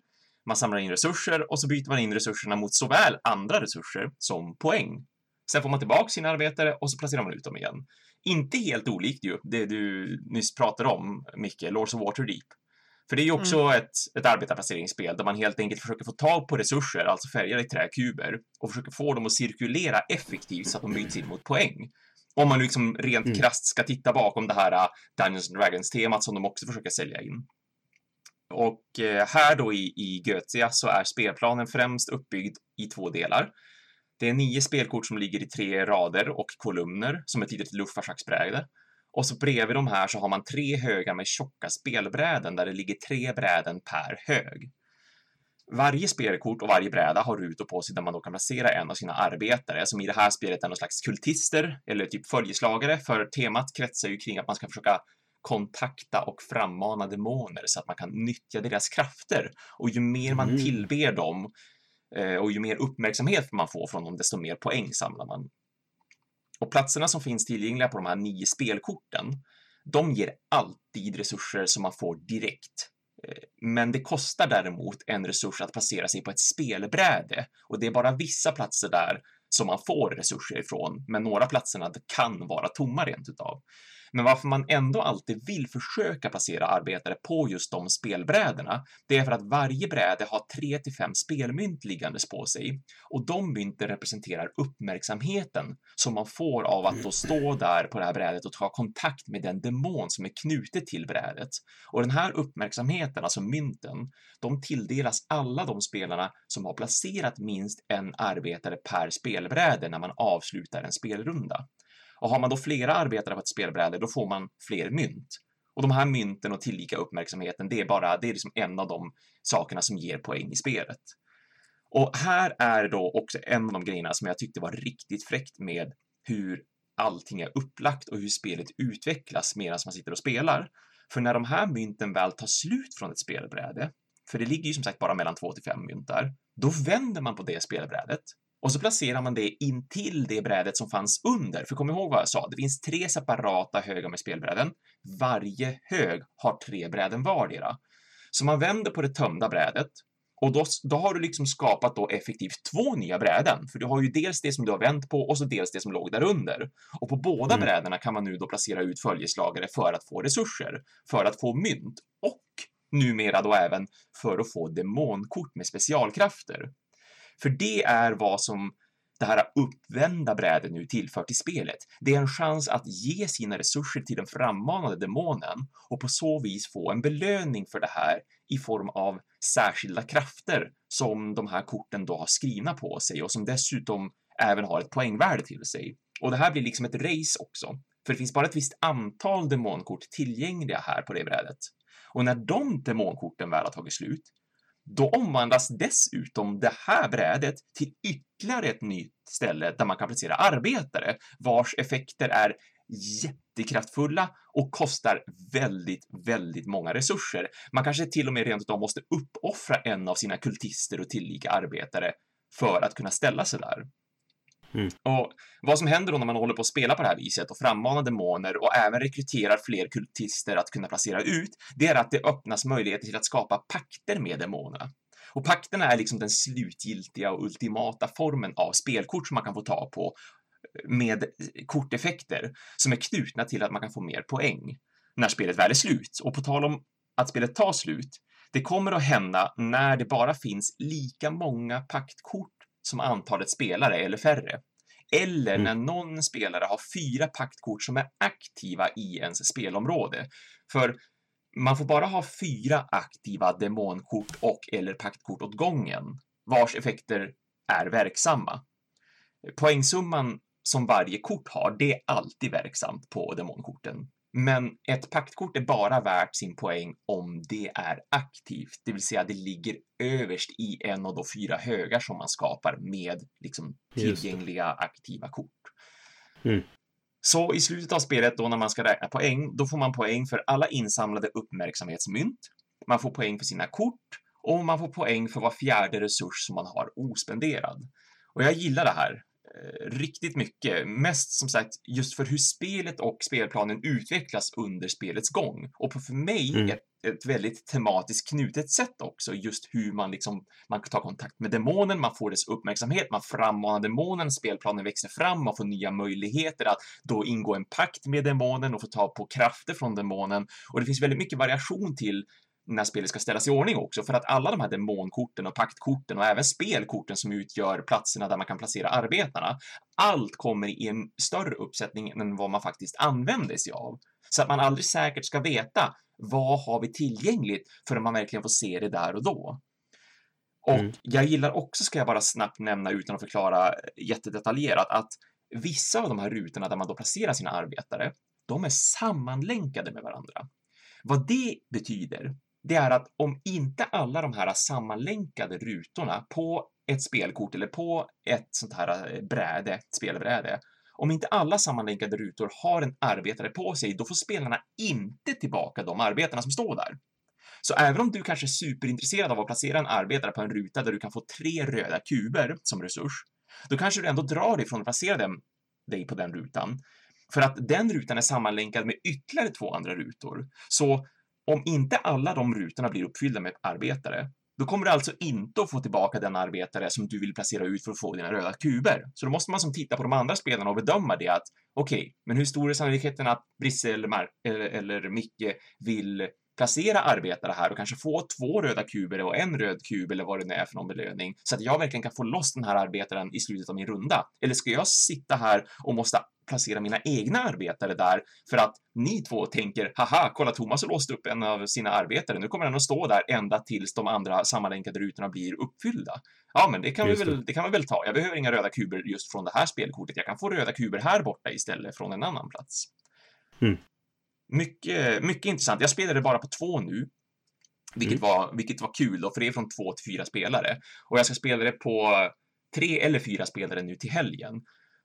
man samlar in resurser och så byter man in resurserna mot såväl andra resurser som poäng. Sen får man tillbaka sina arbetare och så placerar man ut dem igen. Inte helt olikt ju, det du nyss pratade om, Micke, Lords of Waterdeep. För det är ju också ett, ett arbetarplaceringsspel där man helt enkelt försöker få tag på resurser, alltså färgade träkuber, och försöker få dem att cirkulera effektivt så att de byts in mot poäng. Om man liksom rent Mm. krasst ska titta bakom det här uh, Dungeons and Dragons-temat som de också försöker sälja in. Och eh, här då i, i Götia så är spelplanen främst uppbyggd i två delar. Det är nio spelkort som ligger i tre rader och kolumner som ett litet luftfartsbräde. Och så bredvid de här så har man tre högar med tjocka spelbräden där det ligger tre bräden per hög. Varje spelkort och varje bräda har rutor på sig där man då kan placera en av sina arbetare, som i det här spelet är någon slags kultister eller typ följeslagare, för temat kretsar ju kring att man ska försöka kontakta och frammana demoner så att man kan nyttja deras krafter. Och ju mer man Mm. tillber dem eh, och ju mer uppmärksamhet man får från dem, desto mer poäng samlar man. Och platserna som finns tillgängliga på de här nio spelkorten, de ger alltid resurser som man får direkt. Eh, men det kostar däremot en resurs att placera sig på ett spelbräde och det är bara vissa platser där som man får resurser ifrån, men några platserna kan vara tomma rent utav. Men varför man ändå alltid vill försöka placera arbetare på just de spelbrädorna, det är för att varje bräde har 3 till 5 spelmynt liggandes på sig och de mynten representerar uppmärksamheten som man får av att då stå där på det här brädet och ta kontakt med den demon som är knutet till brädet. Och den här uppmärksamheten, alltså mynten, de tilldelas alla de spelarna som har placerat minst en arbetare per spelbräde när man avslutar en spelrunda. Och har man då flera arbetare på ett spelbräde, då får man fler mynt. Och de här mynten och tillika uppmärksamheten, det är bara, det är liksom en av de sakerna som ger poäng i spelet. Och här är då också en av de grejerna som jag tyckte var riktigt fräckt med hur allting är upplagt och hur spelet utvecklas medan man sitter och spelar. För när de här mynten väl tar slut från ett spelbräde, för det ligger ju som sagt bara mellan två till fem mynt där, då vänder man på det spelbrädet och så placerar man det in till det brädet som fanns under. För kom ihåg vad jag sa, det finns tre separata högar med spelbräden. Varje hög har tre bräden vardera. Så man vänder på det tömda brädet och då, då har du liksom skapat då effektivt två nya bräden. För du har ju dels det som du har vänt på och så dels det som låg där under. Och på båda Mm. brädena kan man nu då placera ut följeslagare för att få resurser, för att få mynt och numera då även för att få demonkort med specialkrafter. För det är vad som det här uppvända brädet nu tillför till spelet. Det är en chans att ge sina resurser till den frammanade demonen och på så vis få en belöning för det här i form av särskilda krafter som de här korten då har skrivna på sig och som dessutom även har ett poängvärde till sig. Och det här blir liksom ett race också, för det finns bara ett visst antal demonkort tillgängliga här på det brädet. Och när de demonkorten väl har tagit slut, då omvandlas dessutom det här brädet till ytterligare ett nytt ställe där man kan placera arbetare vars effekter är jättekraftfulla och kostar väldigt, väldigt många resurser. Man kanske till och med rent utav måste uppoffra en av sina kultister och tillika arbetare för att kunna ställa sig där. Mm. Och vad som händer då när man håller på att spela på det här viset och frammanar demoner och även rekryterar fler kultister att kunna placera ut, det är att det öppnas möjligheter till att skapa pakter med demonerna. Och pakterna är liksom den slutgiltiga och ultimata formen av spelkort som man kan få ta på eh, med eh, korteffekter som är knutna till att man kan få mer poäng när spelet väl är slut. Och på tal om att spelet tar slut, det kommer att hända när det bara finns lika många paktkort som antalet spelare eller färre. Eller mm. när någon spelare har fyra paktkort som är aktiva i ens spelområde. För man får bara ha fyra aktiva demonkort och eller paktkort åt gången, vars effekter är verksamma. Poängsumman som varje kort har, det är alltid verksamt på demonkorten. Men ett paktkort är bara värt sin poäng om det är aktivt, det vill säga det ligger överst i en av de fyra högar som man skapar med liksom tillgängliga aktiva kort. Mm. Så i slutet av spelet då när man ska räkna poäng, då får man poäng för alla insamlade uppmärksamhetsmynt. Man får poäng för sina kort och man får poäng för var fjärde resurs som man har ospenderad. Och jag gillar det här. Eh, riktigt mycket. Mest som sagt just för hur spelet och spelplanen utvecklas under spelets gång. Och för mig mm. ett, ett väldigt tematiskt knutet sätt också, just hur man liksom, man tar kontakt med demonen, man får dess uppmärksamhet, man frammanar demonen, spelplanen växer fram, man får nya möjligheter att då ingå en pakt med demonen och få ta på krafter från demonen. Och det finns väldigt mycket variation till när spelet ska ställas i ordning också, för att alla de här demonkorten och paktkorten och även spelkorten som utgör platserna där man kan placera arbetarna, allt kommer i en större uppsättning än vad man faktiskt använder sig av. Så att man aldrig säkert ska veta vad har vi tillgängligt förrän man verkligen får se det där och då. Och mm. jag gillar också, ska jag bara snabbt nämna utan att förklara jättedetaljerat, att vissa av de här rutorna där man då placerar sina arbetare, de är sammanlänkade med varandra. Vad det betyder, det är att om inte alla de här sammanlänkade rutorna på ett spelkort eller på ett sånt här eh, bräde, ett spelbräde, om inte alla sammanlänkade rutor har en arbetare på sig, då får spelarna inte tillbaka de arbetarna som står där. Så även om du kanske är superintresserad av att placera en arbetare på en ruta där du kan få tre röda kuber som resurs, då kanske du ändå drar dig från att placera dem, dig på den rutan. För att den rutan är sammanlänkad med ytterligare två andra rutor. Så om inte alla de rutorna blir uppfyllda med arbetare, då kommer du alltså inte att få tillbaka den arbetare som du vill placera ut för att få dina röda kuber. Så då måste man som titta på de andra spelarna och bedöma det att okej, okay, men hur stor är sannolikheten att Brisse eller, Mar eller, eller Micke vill placera arbetare här och kanske få två röda kuber och en röd kub eller vad det nu är för någon belöning så att jag verkligen kan få loss den här arbetaren i slutet av min runda? Eller ska jag sitta här och måste placera mina egna arbetare där för att ni två tänker haha, kolla Thomas har låst upp en av sina arbetare. Nu kommer han att stå där ända tills de andra sammanlänkade rutorna blir uppfyllda. Ja, men det kan, vi väl, det kan vi väl ta. Jag behöver inga röda kuber just från det här spelkortet. Jag kan få röda kuber här borta istället från en annan plats. Mm. Mycket, mycket intressant. Jag spelade bara på två nu, vilket, mm. var, vilket var kul då, för det är från två till fyra spelare. Och jag ska spela det på tre eller fyra spelare nu till helgen.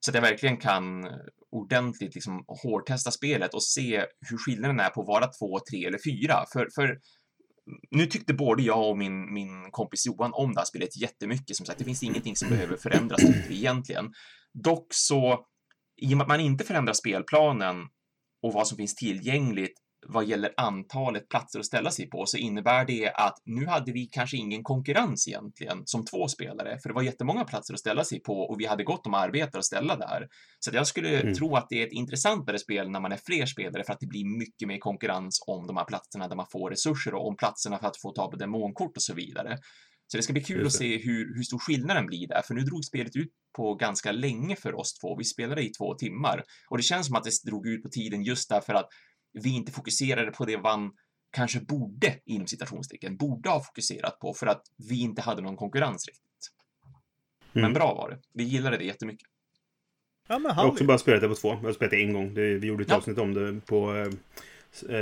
Så att jag verkligen kan ordentligt liksom hårdtesta spelet och se hur skillnaden är på att vara två, tre eller fyra. För, för nu tyckte både jag och min, min kompis Johan om det här spelet jättemycket. Som sagt, det finns ingenting som behöver förändras egentligen. Dock så, i och med att man inte förändrar spelplanen och vad som finns tillgängligt vad gäller antalet platser att ställa sig på så innebär det att nu hade vi kanske ingen konkurrens egentligen som två spelare, för det var jättemånga platser att ställa sig på och vi hade gott om arbetare att ställa där. Så jag skulle mm. tro att det är ett intressantare spel när man är fler spelare för att det blir mycket mer konkurrens om de här platserna där man får resurser och om platserna för att få ta på demonkort och så vidare. Så det ska bli kul att se hur, hur stor skillnaden blir där, för nu drog spelet ut på ganska länge för oss två. Vi spelade i två timmar och det känns som att det drog ut på tiden just därför att vi inte fokuserade på det man kanske borde, inom citationstecken, borde ha fokuserat på för att vi inte hade någon konkurrens riktigt. Men Mm. bra var det. Vi gillade det jättemycket. Ja men Jag har också bara spelat det på två. Jag har spelat det en gång. Det, vi gjorde ett Ja. avsnitt om det på eh,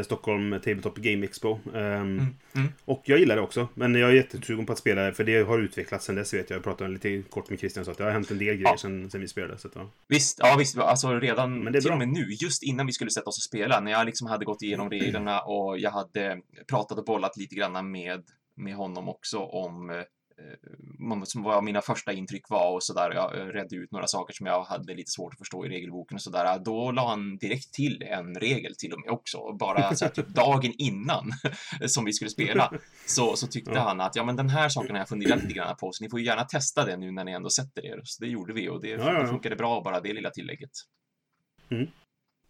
Stockholm Tabletop Game Expo. Ehm, Mm. Mm. Och jag gillar det också. Men jag är jättesugen på att spela det, för det har utvecklats sen dess vet jag. Jag pratade lite kort med Christian så att det har hänt en del grejer Ja. sen, sen vi spelade. Så att, ja. Visst, ja visst, alltså redan Men det är till bra. och med nu, just innan vi skulle sätta oss och spela, när jag liksom hade gått igenom reglerna och jag hade pratat och bollat lite grann med, med honom också om eh, om- som vad mina första intryck var och sådär. Jag eh, redde ut några saker som jag hade lite svårt att förstå i regelboken och sådär. Då la han direkt till en regel till och med också, bara så här, typ dagen innan som vi skulle spela. Så, så tyckte Ja. han att ja, men den här saken har jag funderat lite grann på, så ni får ju gärna testa det nu när ni ändå sätter er. Så det gjorde vi och det, Ja, ja, ja. det funkade bra, bara det lilla tillägget.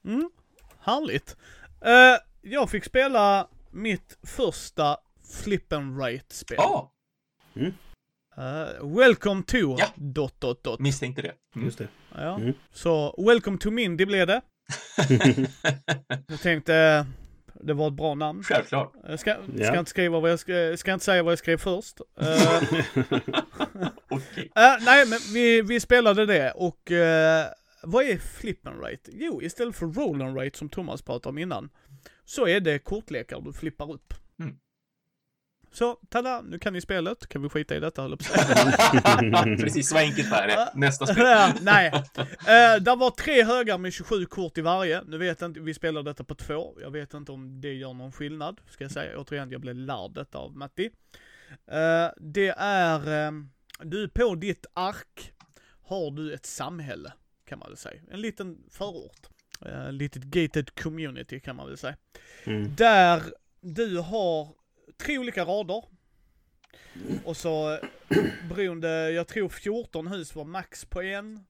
Mm, härligt. Eh, jag fick spela mitt första flip and rate-spel. Eh, welcome to... Ja. Dot, dot, dot. misstänkte det. Mm. Just det. Ja. Mm. Så, welcome to Mindy blev det. Jag tänkte, eh, det var ett bra namn. Självklart. Jag ska, Ja. ska, inte skriva vad jag ska, ska inte säga vad jag skrev först. Eh, Okej. Eh, nej, men vi, vi spelade det och eh, vad är flip and rate? Jo, istället för roll and rate som Thomas pratade om innan, så är det kortlekar du flippar upp. Mm. Så, tada, nu kan ni spelet. Kan vi skita i detta, höll. Precis, så enkelt är det. Nästa spel. Nej. Uh, där var tre högar med 27 kort i varje. Nu vet jag inte, vi spelar detta på två. Jag vet inte om det gör någon skillnad. Ska jag säga återigen, jag blev lärd detta av Matti. Eh, det är, eh, du på ditt ark har du ett samhälle, kan man väl säga. En liten förort. Uh, litet gated community kan man väl säga. Mm. Där du har tre olika rader. Och så beroende, jag tror 14 hus var max på en.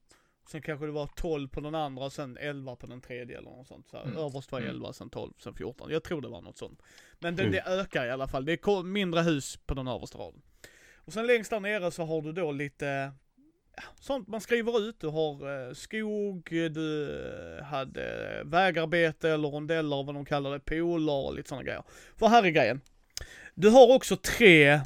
Sen kanske det var 12 på den andra, sen 11 på den tredje eller något sånt. Så här, Mm. Överst var Mm. 11, sen 12, sen 14. Jag tror det var något sånt. Men det, Mm. det ökar i alla fall. Det är mindre hus på den översta raden. Och sen längst där nere så har du då lite sånt man skriver ut. Du har eh, skog, du eh, hade vägarbete eller rondeller, vad de kallar det, pooler och lite sådana grejer. För här är grejen. Du har också tre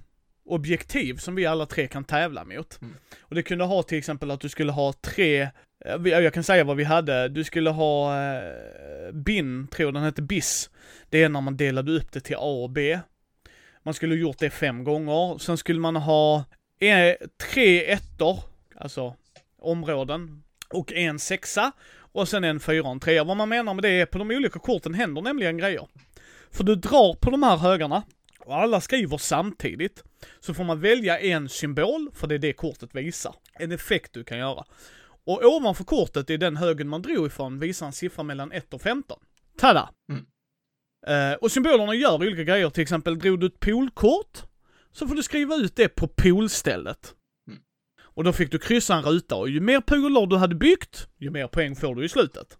objektiv som vi alla tre kan tävla mot. Mm. Och det kunde ha till exempel att du skulle ha tre, eh, jag kan säga vad vi hade, du skulle ha eh, BIN, tror den hette BIS. Det är när man delade upp det till A och B. Man skulle gjort det fem gånger. Sen skulle man ha eh, tre ettor, alltså områden, och en sexa. Och sen en fyra och en trea. Vad man menar med det är på de olika korten händer nämligen grejer. För du drar på de här högarna och alla skriver samtidigt. Så får man välja en symbol, för det är det kortet visar. En effekt du kan göra. Och ovanför kortet i den högen man drog ifrån visar en siffra mellan 1 och 15. Tada! Mm. Eh, och symbolerna gör olika grejer, till exempel drog du ett poolkort, så får du skriva ut det på poolstället. Mm. Och då fick du kryssa en ruta och ju mer pooler du hade byggt, ju mer poäng får du i slutet.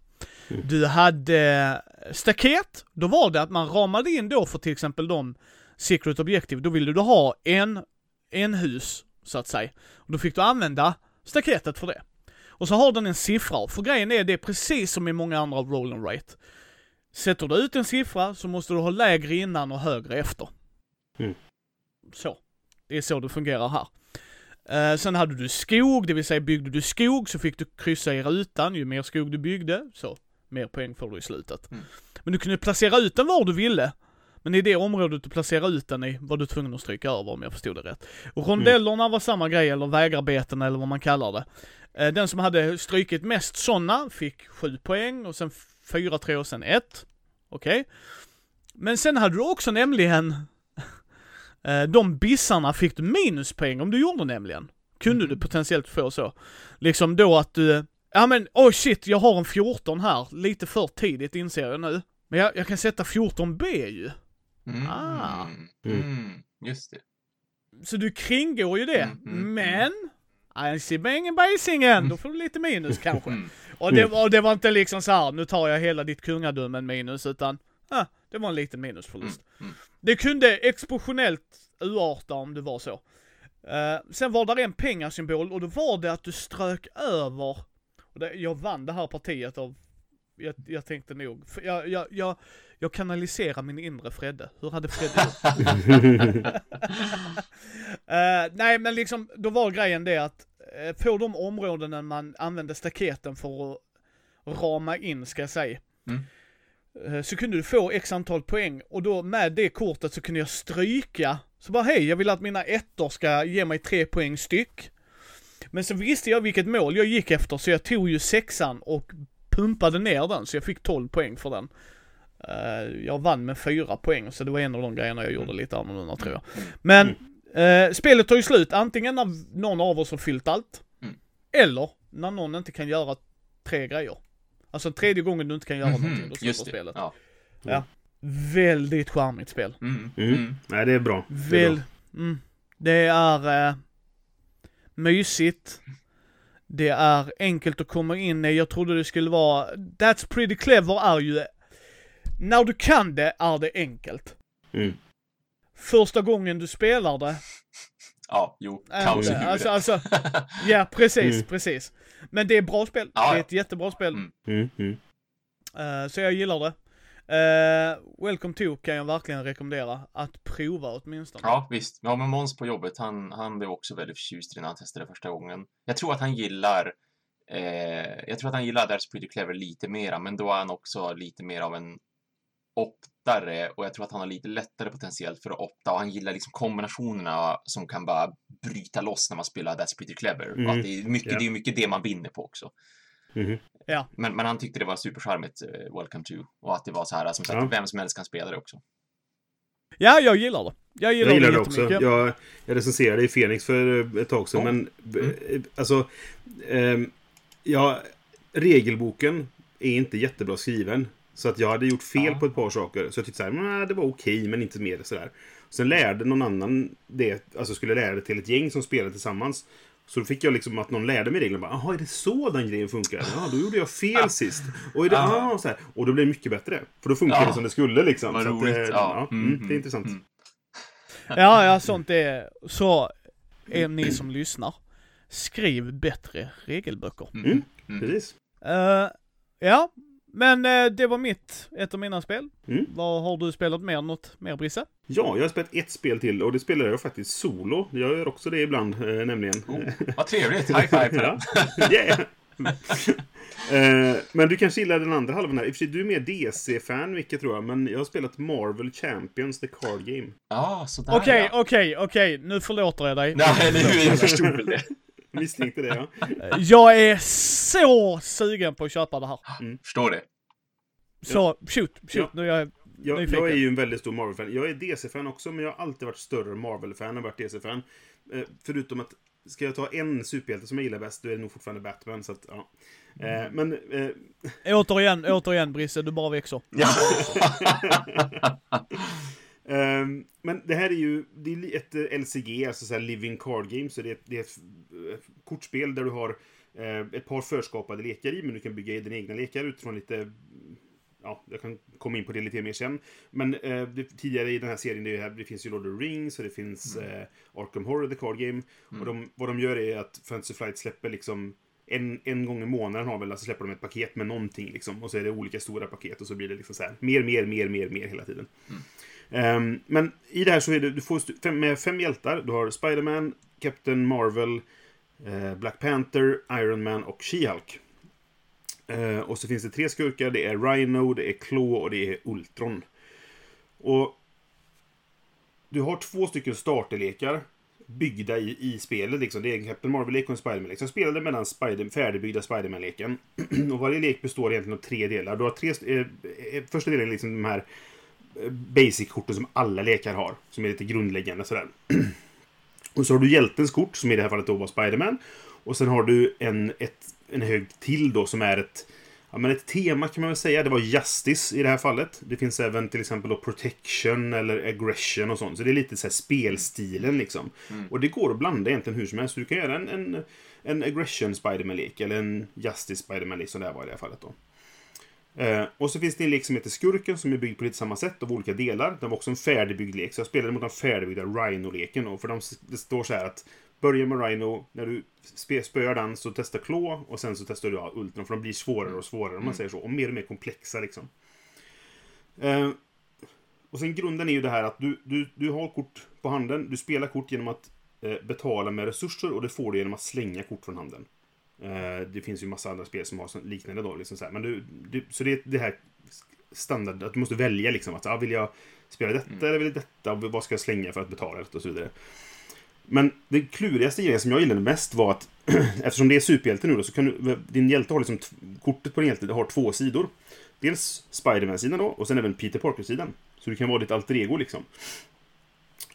Mm. Du hade staket, då var det att man ramade in då för till exempel de secret objective, då ville du ha en, en hus, så att säga. Och då fick du använda staketet för det. Och så har den en siffra, för grejen är det är precis som i många andra roll and rate. Sätter du ut en siffra så måste du ha lägre innan och högre efter. Mm. Så. Det är så det fungerar här. Eh, sen hade du skog, det vill säga byggde du skog så fick du kryssa i rutan. Ju mer skog du byggde, så mer poäng får du i slutet. Mm. Men du kunde placera ut den var du ville. Men i det området du placerade ut den i var du tvungen att stryka över om jag förstod det rätt. Och rondellerna var samma grej, eller vägarbeten eller vad man kallar det. Eh, Den som hade strykit mest sådana fick 7 poäng och sen 4, 3 och sen 1. Okej. Men sen hade du också nämligen eh, de bissarna fick du minuspoäng om du gjorde nämligen. Kunde Mhm. du potentiellt få så. Liksom då att du, ja men oj shit jag har en 14 här, lite för tidigt inser jag nu. Men jag, jag kan sätta 14B ju. Mm. Ah. Mm. Just det. Så du kringgår ju det. Mm, mm, men, Eisibängen bajsingen, då får du lite minus kanske. Mm. Och det, var, det var inte liksom så här, nu tar jag hela ditt kungadömen minus, utan ah, det var en liten minusförlust. Mm. Det kunde exceptionellt urarta om det var så. Eh, sen var där en pengasymbol och då var det att du strök över, och det, jag vann det här partiet av, jag, jag tänkte nog, för jag, jag, jag, jag kanaliserar min inre Fredde. Hur hade Fredde gjort? Eh, nej men liksom, då var grejen det att uh, på de områden där man använde staketen för att rama in, ska jag säga, Mm. eh, så kunde du få x antal poäng och då med det kortet så kunde jag stryka, så bara hej, jag vill att mina ettor ska ge mig tre poäng styck. Men så visste jag vilket mål jag gick efter så jag tog ju sexan och pumpade ner den så jag fick 12 poäng för den. Eh, jag vann med fyra poäng så det var en av de grejerna jag gjorde lite annorlunda tror jag. Men eh, spelet tar ju slut antingen när någon av oss har fyllt allt. Mm. Eller när någon inte kan göra tre grejer. Alltså tredje gången du inte kan göra någonting, då slutar spelet. Ja. Ja. Väldigt charmigt spel. Mm. Mm. Mm. Nej, det är bra. Det är Väl, bra. mm, det är eh, mysigt. Det är enkelt att komma in i. Jag trodde det skulle vara, That's pretty clever är ju, när du kan det är det enkelt. Mm. Första gången du spelar det, Ja, jo. Kaos i det, huvudet. alltså, alltså, ja precis, Mm. precis. Men det är bra spel. Ja, det är ett jättebra spel. Mm. Eh, så jag gillar det. Eh, Welcome to kan jag verkligen rekommendera att prova åtminstone. Ja, visst. Ja, men Måns på jobbet, han, han blev också väldigt förtjust i när han testade första gången. Jag tror att han gillar eh, jag tror att han gillar That's Pretty Clever lite mera, men då är han också lite mer av en optare och jag tror att han har lite lättare potentiellt för att opta och han gillar liksom kombinationerna som kan bara bryta loss när man spelar That's Pretty Clever. Mm. Och att det är mycket, Ja. det är mycket det man vinner på också. Mhm. Men, men han tyckte det var supercharmigt, eh, Welcome to. Och att det var så här, som sagt, Ja. vem som helst kan spela det också. Ja, jag gillar det. Jag gillar, Jag gillar det det också. Jag, jag recenserade i Phoenix för eh, ett tag sedan, Ja. men eh, alltså... ehm, ja, regelboken är inte jättebra skriven. Så att jag hade gjort fel Ja. på ett par saker. Så jag tyckte så här, "Nej, det var okej, men inte mer sådär. Sen lärde någon annan det, alltså skulle lära det till ett gäng som spelade tillsammans. Så då fick jag liksom att någon lärde mig reglerna. Jaha, är det så den grejen funkar? Ja, då gjorde jag fel sist. Och, är det, Ja. ah, så här. och då blev det mycket bättre. För då funkar Ja. det som det skulle liksom. Vad så att, roligt. eh, Ja. mm, Mm, det är intressant. mm. Ja, ja, sånt är... Så är ni som lyssnar. Skriv bättre regelböcker. Mm. Mm. Precis. Eh, ja, men eh, det var mitt, ett av mina spel. Mm. Vad har du spelat mer? Något mer Brisse? Ja, jag har spelat ett spel till och det spelar jag faktiskt solo. Jag gör också det ibland, eh, nämligen. Oh, vad trevligt. High five ja. yeah. Eh, men du kanske gillar den andra halvan här. I och för sig, du är mer DC-fan, vilket tror jag. Men jag har spelat Marvel Champions, the card game. Ja, sådär Okej, okej, okej, nu förlåter jag dig. Nej, nu, jag förstod väl det. Misstänkte det, ja. Jag är så sugen på att köpa det här. Förstår det. Så, shoot, shoot, Ja. nu är jag... Jag, Nyfiken. jag är ju en väldigt stor Marvel-fan. Jag är DC-fan också, men jag har alltid varit större Marvel-fan än varit DC-fan. Eh, förutom att, ska jag ta en superhjälte som jag gillar bäst, då är det nog fortfarande Batman. Så att, ja. Eh, men eh, Återigen, återigen Brisse, du bara växer. Ehm, men det här är ju det är ett eh, LCG, alltså så här Living Card Game. Så det är, ett- det är ett eh, kortspel där du har eh, ett par förskapade lekar i, men du kan bygga dina egna lekar utifrån lite... Ja, jag kan komma in på det lite mer sen. Men eh, det, tidigare i den här serien, det, här, det finns ju Lord of the Rings och det finns eh, Arkham Horror, The Card Game. Och de, vad de gör är att Fantasy Flight släpper liksom en, en gång i månaden har väl, alltså släpper de ett paket med någonting liksom. Och så är det olika stora paket och så blir det liksom så här mer, mer, mer, mer, mer hela tiden. Ehm, men i det här så är det, du får fem, med fem hjältar. Du har Spider-Man, Captain Marvel, eh, Black Panther, Iron Man och She-Hulk. Eh, och så finns det tre skurkar. Det är Rhino, det är Claw och det är Ultron. Och du har två stycken starterlekar byggda i, i spelet. Liksom. Det är en Captain Marvel-lek och en Spiderman-lek. Så jag spelade med den Spider färdigbyggda Spiderman-leken. och varje lek består egentligen av tre delar. Du har tre, eh, eh, första delen är liksom de här eh, basic-korten som alla lekar har. Som är lite grundläggande sådär. och så har du hjältens kort, som i det här fallet då var Spiderman. Och sen har du en, ett, en hög till då som är ett Ja, men ett tema kan man väl säga. Det var Justice i det här fallet. Det finns även till exempel då Protection eller Aggression och sånt. Så det är lite så här spelstilen liksom. Och det går att blanda egentligen hur som helst. Du kan göra en, en, en Aggression Spiderman-lek eller en Justice Spiderman-lek som det här var i det här fallet då. Eh, och så finns det en lek som heter Skurken som är byggd på lite samma sätt av olika delar. Den var också en färdigbyggd lek, så jag spelade mot den färdigbyggda Rhino-leken. Och för de, det står så här att börja med Rhino, när du spöar den så testa Claw och sen så testar du ja, Ultron för de blir svårare och svårare om man säger så. Och mer och mer komplexa liksom. Eh, och sen grunden är ju det här att du, du, du har kort på handen, du spelar kort genom att eh, betala med resurser och det får du genom att slänga kort från handen. Eh, det finns ju massa andra spel som har liknande då. Liksom så här. Men du, du, så det är det här standard, att du måste välja liksom. Att, ah, vill jag spela detta eller vill jag detta? Vad ska jag slänga för att betala det och så vidare. Men det klurigaste grejen som jag gillade mest var att eftersom det är superhjälte nu då, så kan du, din hjälte har liksom, kortet på din hjälte har två sidor. Dels Spiderman-sidan då, och sen även Peter Parker-sidan. Så du kan vara ditt alter ego liksom.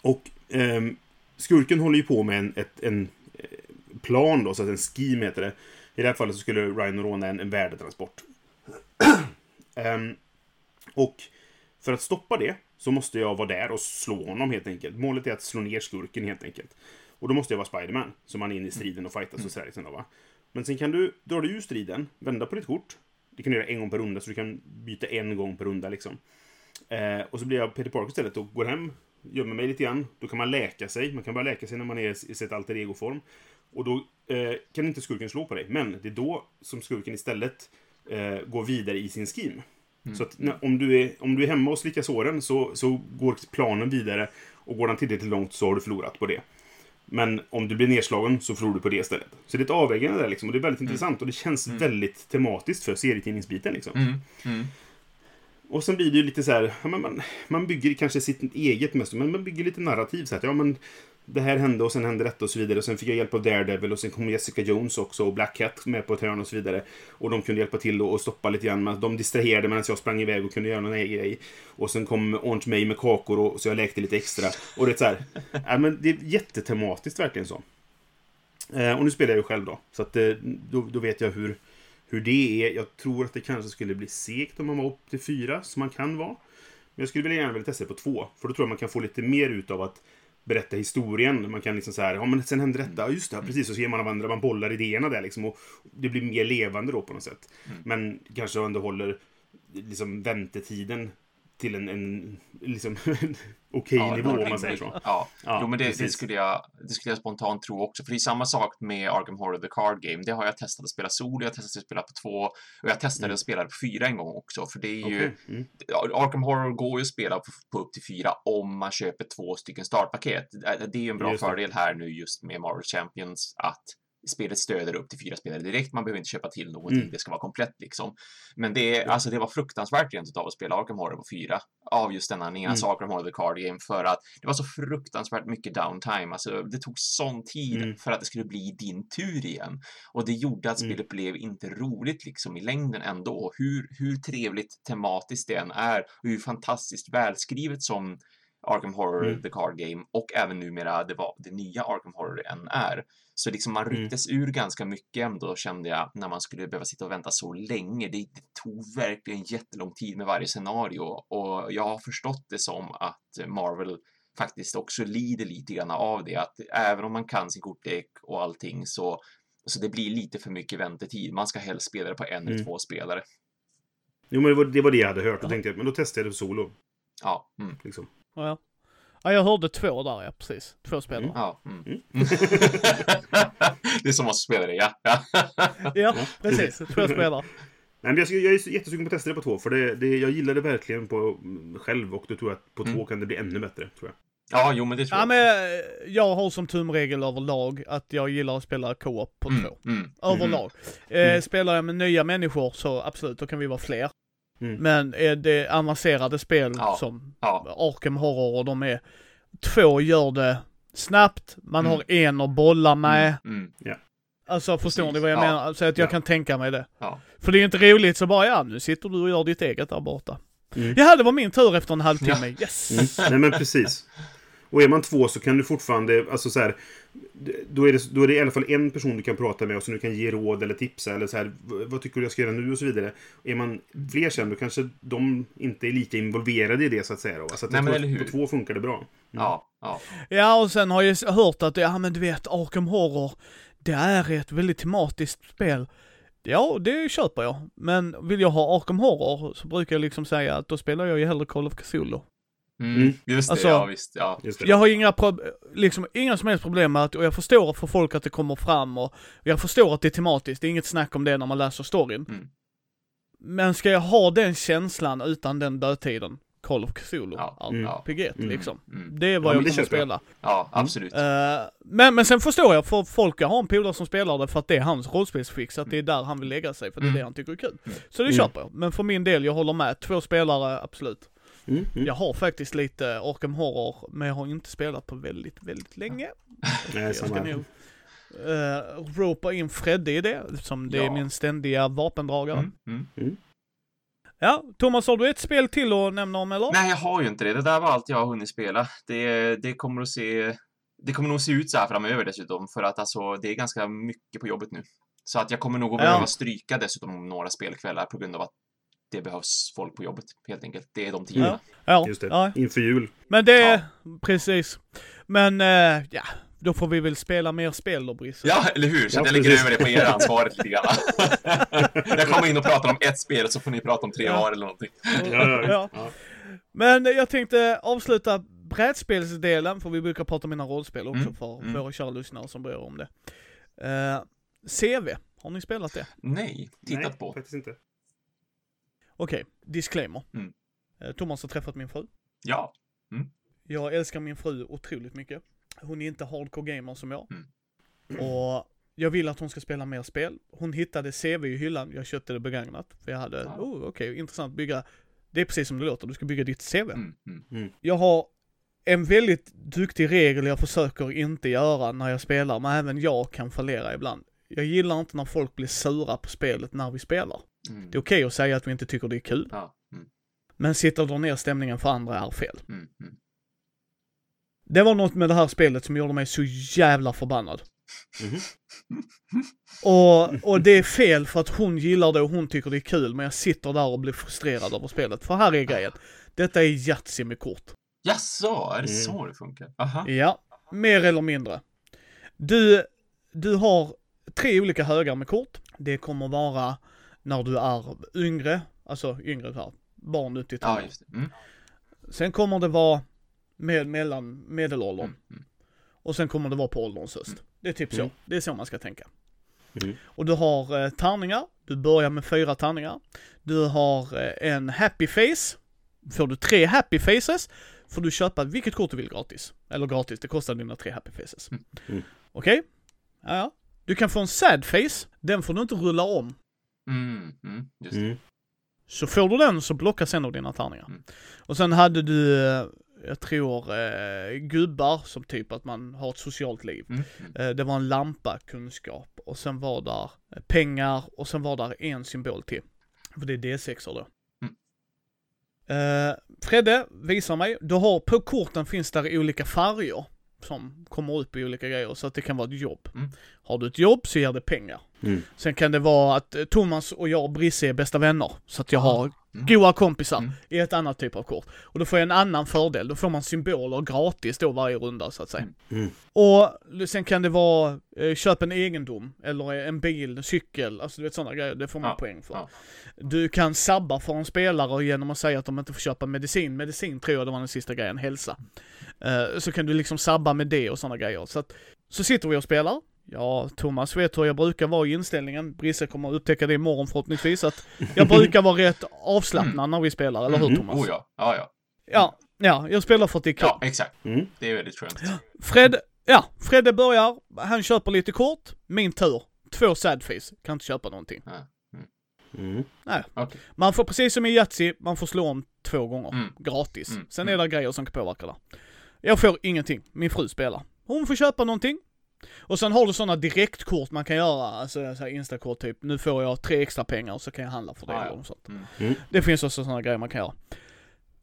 Och ehm, skurken håller ju på med en, ett, en eh, plan då, så att en scheme heter det. I det här fallet så skulle Ryan råna en, en värdetransport. um, och för att stoppa det så måste jag vara där och slå honom helt enkelt. Målet är att slå ner skurken helt enkelt. Och då måste jag vara Spiderman, så man är inne i striden och fightas och sådär. Liksom då, va? Men sen kan du dra dig ur striden, vända på ditt kort. Det kan du göra en gång per runda, så du kan byta en gång per runda liksom. Eh, och så blir jag Peter Parker istället och går hem, gömmer mig lite grann. Då kan man läka sig. Man kan börja läka sig när man är i sitt alter ego-form. Och då eh, kan inte skurken slå på dig. Men det är då som skurken istället eh, går vidare i sin scheme. Så att när, om, du är, om du är hemma och slickar såren så, så går planen vidare. Och går den tillräckligt långt så har du förlorat på det. Men om du blir nedslagen så förlorar du på det istället. Så det är ett avvägande där liksom. Och det är väldigt intressant. Och det känns väldigt tematiskt för serietidningsbiten liksom. Mm. Mm. Och sen blir det ju lite så här, man, man bygger kanske sitt eget mest, men man bygger lite narrativ. Så att, ja, men det här hände och sen hände detta och så vidare. Och sen fick jag hjälp av Daredevil och sen kom Jessica Jones också och Black Cat med på ett hörn och så vidare. Och de kunde hjälpa till och, stoppa lite grann. Men de distraherade medan jag sprang iväg och kunde göra någon egen grej. Och sen kom Orange May med kakor och så jag lekte lite extra. Och det är så här, ja, men det är jättetematiskt verkligen så. Eh, och nu spelar jag ju själv då. Så att, eh, då, då vet jag hur, hur det är. Jag tror att det kanske skulle bli segt om man var upp till fyra, som man kan vara. Men jag skulle vilja gärna vilja testa det på två. För då tror jag man kan få lite mer ut av att berätta historien. Man kan liksom så här, ja men sen hände detta, ja just det, precis. Och så ger man varandra, man bollar idéerna där liksom. Och det blir mer levande då på något sätt. Men kanske ändå håller liksom väntetiden till en, en liksom, okej Ja, nivå om man säger så. Ja, Ja, jo, men det, det, skulle jag, det skulle jag spontant tro också. För det är samma sak med Arkham Horror The Card Game. Det har jag testat att spela solo, jag testat att spela på två och jag testade att spela på fyra en gång också. För det är ju, Mm. Okej, mm. Arkham Horror går ju att spela på, på upp till fyra om man köper två stycken startpaket. Det är ju en bra Just fördel här nu just med Marvel Champions att spelet stöder upp till fyra spelare direkt. Man behöver inte köpa till någonting. Mm. Det ska vara komplett liksom. Men det, är- alltså, det var fruktansvärt rent utav att spela Arkham Horror på fyra av just denna anledning, alltså Mm. Arkham Horror The Card Game, för att det var så fruktansvärt mycket downtime. Alltså, det tog sån tid Mm. för att det skulle bli din tur igen. Och det gjorde att Mm. spelet blev inte roligt liksom i längden ändå. Hur, hur trevligt tematiskt det än är och hur fantastiskt välskrivet som Arkham Horror Mm. The Card Game och även numera det, var, det nya Arkham Horror än är. Så liksom man Mm. rycktes ur ganska mycket ändå kände jag när man skulle behöva sitta och vänta så länge. Det, det tog verkligen jättelång tid med varje scenario och jag har förstått det som att Marvel faktiskt också lider lite grann av det. Att även om man kan sin kortlek och allting så, så det blir lite för mycket väntetid. Man ska helst spela det på en eller Mm. två spelare. Jo, men det var, det var det jag hade hört. Då tänkte jag, men då testar jag det solo. Ja, mm, Liksom. Ja, ja. ja, jag hörde två där ja, precis. Två spelare. ja. Mm. Mm. det är som att spela det, ja. ja. Ja, precis. Två spelare. Nej, men jag, jag är jättesugen på att testa det på två, för det, det, jag gillar det verkligen på mm, själv och då tror jag att på Mm. två kan det bli ännu bättre, tror jag. ja, jo men det tror Ja jag. men eh, jag har som tumregel överlag att jag gillar att spela co-op på Mm, två. mm, Överlag. Eh, Spelar jag med nya människor så absolut, då kan vi vara fler. Mm. Men är det avancerade spel Ja. som Ja, Arkham Horror och de är två gör det snabbt, man Mm. har en att bolla med. mm, Alltså förstår Precis. ni vad jag Ja. menar? Så att jag Ja. kan tänka mig det. ja. För det är inte roligt så bara, ja nu sitter du och gör ditt eget där borta. Mm. Ja, det var min tur efter en halvtimme. Yes! Mm. Nej, men precis. Och är man två så kan du fortfarande, alltså så här, då är, det, då är det i alla fall en person du kan prata med och som du kan ge råd eller tipsa eller så här, "V- vad tycker du jag ska göra nu och så vidare. Är man fler sen då kanske de inte är lika involverade i det så att säga. Då. va? Så att Nej, jag men eller på två funkar det bra. Ja, ja. Ja, och sen har jag hört att, ja men du vet, Arkham Horror, det är ett väldigt tematiskt spel. Ja, det köper jag. Men vill jag ha Arkham Horror så brukar jag liksom säga att då spelar jag ju hellre Call of Cthulhu. Mm. Mm. Just det, Alltså- ja visst. Ja. Just det. Jag har inga, liksom, inga som helst problem med att, och jag förstår för folk att det kommer fram och jag förstår att det är tematiskt, det är inget snack om det när man läser storyn. Mm. Men ska jag ha den känslan utan den dödtiden, Call of Cthulhu, Ja, Mm. RPG Mm. liksom. Mm. Det är vad Ja, jag kommer att spela. Ja, absolut. Eh, men, men sen förstår jag, för folk, jag har en polare som spelar det för att det är hans rollspelsfix, att det är där han vill lägga sig, för det är Mm. det han tycker är kul. Mm. Så det Mm. köper jag. Men för min del, jag håller med. Två spelare, absolut. Mm, mm. Jag har faktiskt lite Arkham Horror, men jag har inte spelat på väldigt, väldigt länge. Nej, jag ska nog uh, ropa in Fredde i det, som det är Ja. min ständiga vapendragare. Mm. Mm. Ja, Thomas, har du ett spel till att nämna om eller? Nej, jag har ju inte det. Det där var allt jag har hunnit spela. Det, det kommer att se... Det kommer nog se ut så här framöver dessutom, för att alltså, det är ganska mycket på jobbet nu. Så att jag kommer nog att Ja. behöva stryka dessutom några spelkvällar på grund av att det behövs folk på jobbet, helt enkelt. Det är de tiderna. Ja, Just det. ja. Inför jul. Men det, Ja. precis. Men, eh, ja, då får vi väl spela mer spel då, Brisse. Ja, eller hur? Så Ja, jag lägger över det på er ansvaret lite grann. jag kommer in och pratar om ett spel, så får ni prata om tre Ja. var eller någonting. Ja, ja, Ja. ja. Men jag tänkte avsluta brädspelsdelen, för vi brukar prata om mina rollspel också Mm, för mm. våra kära lyssnare som bryr om det. Eh, CV, har ni spelat det? Nej, tittat Nej, på. faktiskt inte. Okej, disclaimer. Mm. Eh, Thomas har träffat min fru. Ja. Jag älskar min fru otroligt mycket. Hon är inte hardcore gamer som jag. Mm. Och jag vill att hon ska spela mer spel. Hon hittade CV i hyllan, jag köpte det begagnat. För jag hade, Ja. oh okej, intressant, bygga. Det är precis som det låter, du ska bygga ditt CV. Mm, mm. Jag har en väldigt duktig regel jag försöker inte göra när jag spelar, men även jag kan fallera ibland. Jag gillar inte när folk blir sura på spelet när vi spelar. Mm. Det är okej att säga att vi inte tycker det är kul, Ja. Mm, men sitta och dra ner stämningen för andra är fel. mm, mm. Det var något med det här spelet som gjorde mig så jävla förbannad. Mhm. Och, och det är fel för att hon gillar det och hon tycker det är kul, men jag sitter där och blir frustrerad över spelet. För här är grejen. Detta är Yatzy med kort. Jaså, är det Mm. så det funkar? Aha. Ja, mer eller mindre. Du, du har tre olika högar med kort. Det kommer vara när du är yngre, alltså yngre här, barn upp till Ja, tonår. just det. Mm. Sen kommer det vara med, mellan medelåldern. Mm. Mm. Och sen kommer det vara på ålderns höst. Det är typ så. Mm. Det är så man ska tänka. Mm. Och du har eh, tärningar. Du börjar med fyra tärningar. Du har eh, en happy face. Får du tre happy faces får du köpa vilket kort du vill gratis. Eller gratis, det kostar dina tre happy faces. Mm. Mm. Okej? Ja, ja. Du kan få en sad face. Den får du inte rulla om. Mm. Mm. Just. Mm. Så får du den så blockas en av dina tärningar. Mm. Och sen hade du, eh, jag tror, eh, gubbar som typ att man har ett socialt liv. Mm. Mm. Eh, Det var en lampa, kunskap, och sen var där eh, pengar och sen var där en symbol till. För det är D6 då. Mm. Eh, Fredde visar mig, du har, på korten finns där olika färger som kommer upp i olika grejer så att det kan vara ett jobb. Mm. Har du ett jobb så ger det pengar. Mm. Sen kan det vara att eh, Thomas och jag och Brisse är bästa vänner. Så att jag har Mm. goa kompisar Mm. i ett annat typ av kort. Och då får jag en annan fördel, då får man symboler gratis då varje runda så att säga. Mm. Och sen kan det vara, eh, köp en egendom, eller en bil, cykel, alltså du vet sådana grejer, det får man Ja, poäng för. ja. Du kan sabba för en spelare genom att säga att de inte får köpa medicin, medicin tror jag det var den sista grejen, hälsa. Eh, så kan du liksom sabba med det och sådana grejer. Så att, så sitter vi och spelar. Ja, Thomas vet hur jag brukar vara i inställningen. Brisse kommer att upptäcka det imorgon förhoppningsvis, att jag brukar vara rätt avslappnad när vi spelar, eller hur Mm. Thomas? Oh ja. Ja, ja. Ja, ja, jag spelar för att det är kul. Ja, exakt. Mm. Det är väldigt skönt. Fred, ja, Fredde börjar, han köper lite kort, min tur. Två sadface, kan inte köpa någonting. Mm. Okej. Man får, precis som i Yatzy, man får slå om två gånger, Mm. gratis. Mm. Sen är det grejer som kan påverka det. Jag får ingenting, min fru spelar. Hon får köpa någonting. Och sen har du sådana direktkort man kan göra, alltså så här instakort typ, nu får jag tre extra pengar och så kan jag handla för det Ah, ja. eller något sånt. Mm. Mm. Det finns också sådana grejer man kan göra.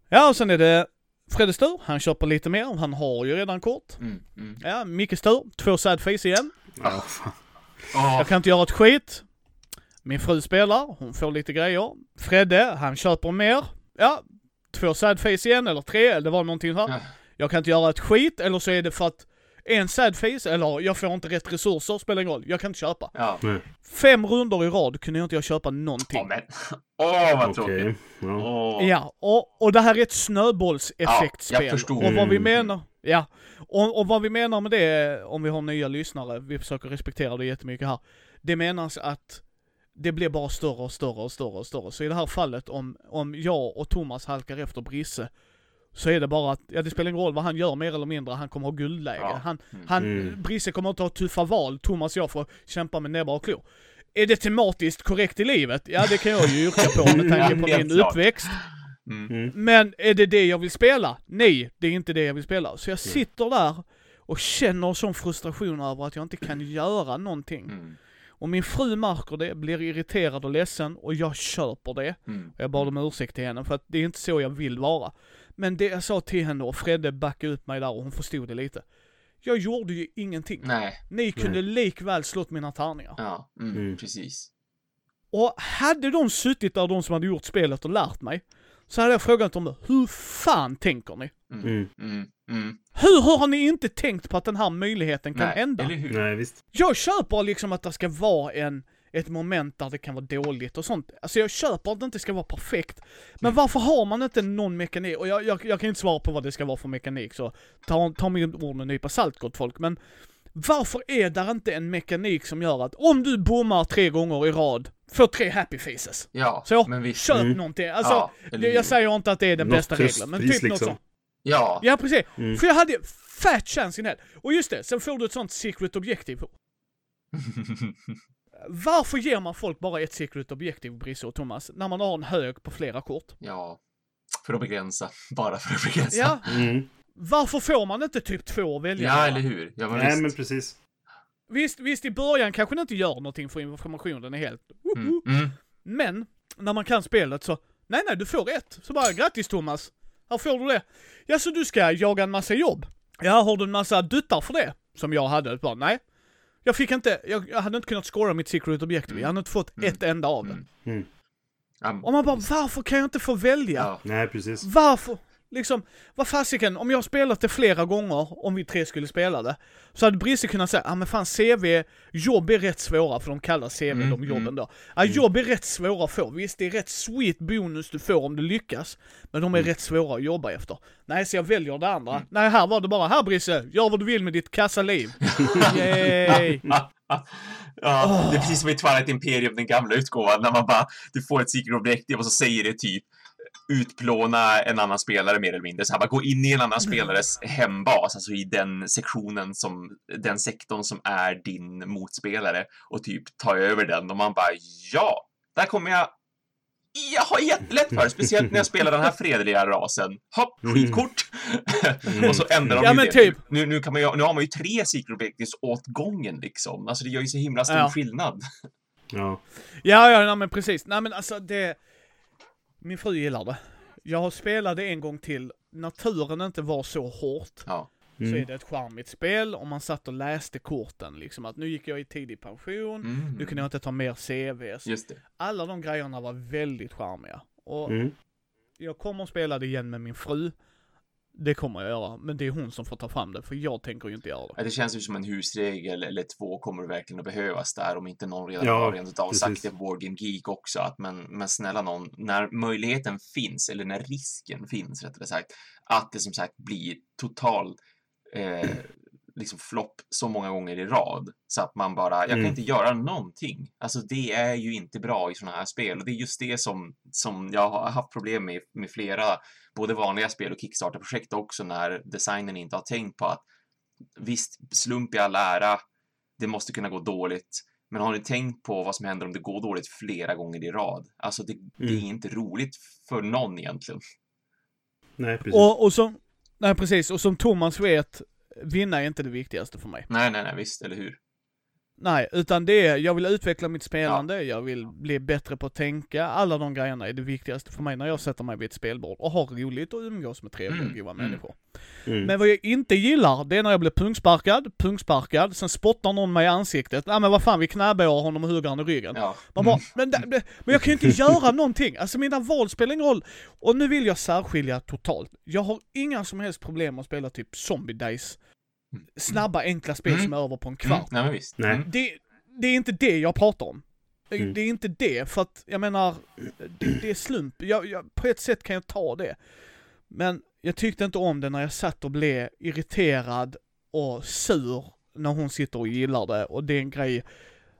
Ja, och sen är det Freddes tur, han köper lite mer, han har ju redan kort. Mm. Mm. Ja, Mickes tur, två sad face igen. Åh, Jag kan inte göra ett skit. Min fru spelar, hon får lite grejer. Fredde, han köper mer. Ja, två sad face igen, eller tre, eller det var någonting här. Ja. Jag kan inte göra ett skit, eller så är det för att En sad face, eller jag får inte rätt resurser, spelar ingen roll. Jag kan inte köpa. Ja. Fem runder i rad kunde jag inte jag köpa någonting. Åh, men. Åh, vad tråkigt. Ja. Åh. Ja, och, och det här är ett snöbollseffektspel. Ja, jag förstår. Och vad vi Mm. menar, ja. Och, och vad vi menar med det, om vi har nya lyssnare, vi försöker respektera det jättemycket här. Det menas att det blir bara större och större och större och större. Så i det här fallet, om, om jag och Thomas halkar efter Brisse, så är det bara att, ja det spelar ingen roll vad han gör mer eller mindre, han kommer ha guldläge. Ja. Han, Mm. han, Mm. Brisse kommer inte ha tuffa val, Thomas och jag får kämpa med näbbar och klor. Är det tematiskt korrekt i livet? Ja det kan jag ju yrka på med tanke på min uppväxt. Mm. Mm. Men är det det jag vill spela? Nej, det är inte det jag vill spela. Så jag sitter där och känner sån frustration över att jag inte kan göra någonting. Mm. Och min fru märker det, blir irriterad och ledsen och jag köper det. Mm. Jag bad om ursäkt till henne för att det är inte så jag vill vara. Men det jag sa till henne och Fredde backade upp mig där och hon förstod det lite. Jag gjorde ju ingenting. Nej. Ni kunde likväl slått mina tärningar. Ja. Mm. Mm. Precis. Och hade de suttit där, de som hade gjort spelet och lärt mig, så hade jag frågat dem hur fan tänker ni? Mm. Mm. Mm. Mm. Hur, hur har ni inte tänkt på att den här möjligheten kan Nej. hända? Eller hur? Nej, visst. Jag köper liksom att det ska vara en, ett moment där det kan vara dåligt och sånt. Alltså jag köper att det inte ska vara perfekt. Men varför har man inte någon mekanik? Och jag, jag, jag kan inte svara på vad det ska vara för mekanik så ta, ta min ord med en nypa salt gott folk. Men varför är där inte en mekanik som gör att om du bommar tre gånger i rad, får tre happy faces. Ja, Så, men visst. köp Mm. någonting. Alltså, Ja, eller jag säger inte att det är den Något bästa regeln, men typ något liksom. sånt. Ja. Ja precis, Mm. för jag hade fat chance in hell. Och just det, sen får du ett sånt secret objektiv. Varför ger man folk bara ett secret objektiv, Brisse och Thomas, när man har en hög på flera kort? ja. För att begränsa. Bara för att begränsa. Ja, Mm. varför får man inte typ två att välja Ja, eller hur? Ja, men Nej, visst. men precis. Visst, visst i början kanske det inte gör någonting för informationen är helt... Mm. Mm. Men, när man kan spelet så, nej nej du får ett. Så bara, grattis Thomas. Här får du det. Ja så du ska jaga en massa jobb? Ja, har du en massa duttar för det? Som jag hade. Bara, nej. Jag fick inte, jag, jag hade inte kunnat scora mitt secret objektiv. Jag hade inte fått Mm. ett enda av det. Mm. Mm. Och man bara, varför kan jag inte få välja? ja. Nej, precis. Varför? Liksom, vad fasiken, om jag spelat det flera gånger, om vi tre skulle spela det, så hade Brisse kunnat säga, ja ah, men fan CV, jobb är rätt svåra, för de kallar CV Mm, de jobben mm. då. Ja, jobb är rätt svåra att få, visst det är rätt sweet bonus du får om du lyckas, men de är rätt svåra att jobba efter. Nej, så jag väljer det andra. Nej, här var det bara, här Brisse, gör vad du vill med ditt kassaliv. Yay! ja, det är precis som i Twilight Imperium, den gamla utgåvan, när man bara, du får ett secret objektiv och så säger det typ utplåna en annan spelare mer eller mindre. Så här, bara gå in i en annan spelares hembas, alltså i den sektionen som, den sektorn som är din motspelare och typ ta över den och man bara ja, där kommer jag jag har jättelätt för det, speciellt när jag spelar den här fredliga rasen. Hopp, skitkort! och så ändrar de Ja, ju men det. typ. Nu, nu, kan man ju, nu har man ju tre secret objectives åt gången liksom. Alltså det gör ju så himla stor Ja. skillnad. Ja. Ja, ja, nej, men precis. Nej men alltså det... Min fru gillar det. Jag har spelat det en gång till. Naturen inte var så hårt. Ja. Så är Mm. det ett charmigt spel och man satt och läste korten liksom att nu gick jag i tidig pension, Mm. nu kunde jag inte ta mer CVs. Just det. Alla de grejerna var väldigt charmiga. Och Mm. jag kommer att spela det igen med min fru. Det kommer jag göra, men det är hon som får ta fram det, för jag tänker ju inte göra det. Ja, Det känns ju som en husregel eller två kommer verkligen att behövas där om inte någon redan Ja, har rent av sagt det på Board Game Geek också att men, men snälla någon, när möjligheten finns eller när risken finns rättare sagt att det som sagt blir total eh, liksom flopp så många gånger i rad så att man bara, jag kan Mm. inte göra någonting. Alltså det är ju inte bra i sådana här spel och det är just det som, som jag har haft problem med med flera, både vanliga spel och Kickstarter-projekt också när designen inte har tänkt på att visst, slump i all ära, det måste kunna gå dåligt. Men har ni tänkt på vad som händer om det går dåligt flera gånger i rad? Alltså det, det är Mm. inte roligt för någon egentligen. Nej, precis. Och, och som, nej precis, och som Thomas vet, vinna är inte det viktigaste för mig. Nej, nej, nej, visst, eller hur? Nej, utan det är, jag vill utveckla mitt spelande, jag vill bli bättre på att tänka, alla de grejerna är det viktigaste för mig när jag sätter mig vid ett spelbord och har roligt och umgås med trevliga och Mm, goa mm. människor. Mm. Men vad jag inte gillar, det är när jag blir pungsparkad, pungsparkad, sen spottar någon mig i ansiktet. Nej men vad fan, vi knäböjar honom och hugger han i ryggen. Ja. Man bara, men, det, men jag kan ju inte göra någonting. Alltså mina val spelar ingen roll. Och nu vill jag särskilja totalt. Jag har inga som helst problem att spela typ zombie dice. Snabba enkla spel Mm. som är över på en Mm. kvart. Nej men visst. Nej. Mm. Det, det är inte det jag pratar om. Det- Mm. Det är inte det, för att jag menar, det, det är slump. Jag, jag, på ett sätt kan jag ta det. Men jag tyckte inte om det när jag satt och blev irriterad och sur när hon sitter och gillar det. Och det är en grej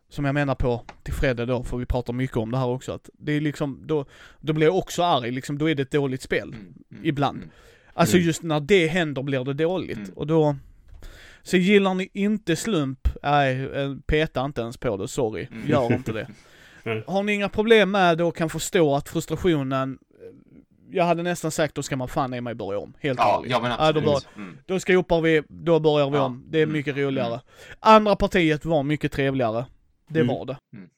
som jag menar på till Fredde då, för vi pratar mycket om det här också, att det är liksom, då, då blir jag också arg, liksom, då är det ett dåligt spel. Mm. Mm. Ibland. Mm. Alltså Mm. just när det händer blir det dåligt. Mm. Och då... Så gillar ni inte slump, nej, eh, peta inte ens på det, sorry. Mm. Gör inte det. Har ni inga problem med det och kan förstå att frustrationen, eh, jag hade nästan sagt då ska man fan i mig börja om, helt Ja, ärligt. ja men absolut. då, bara, Mm. då skopar vi, då börjar vi Ja. om. Det är Mm. mycket roligare. Mm. Andra partiet var mycket trevligare. Det Mm. var det. Mm.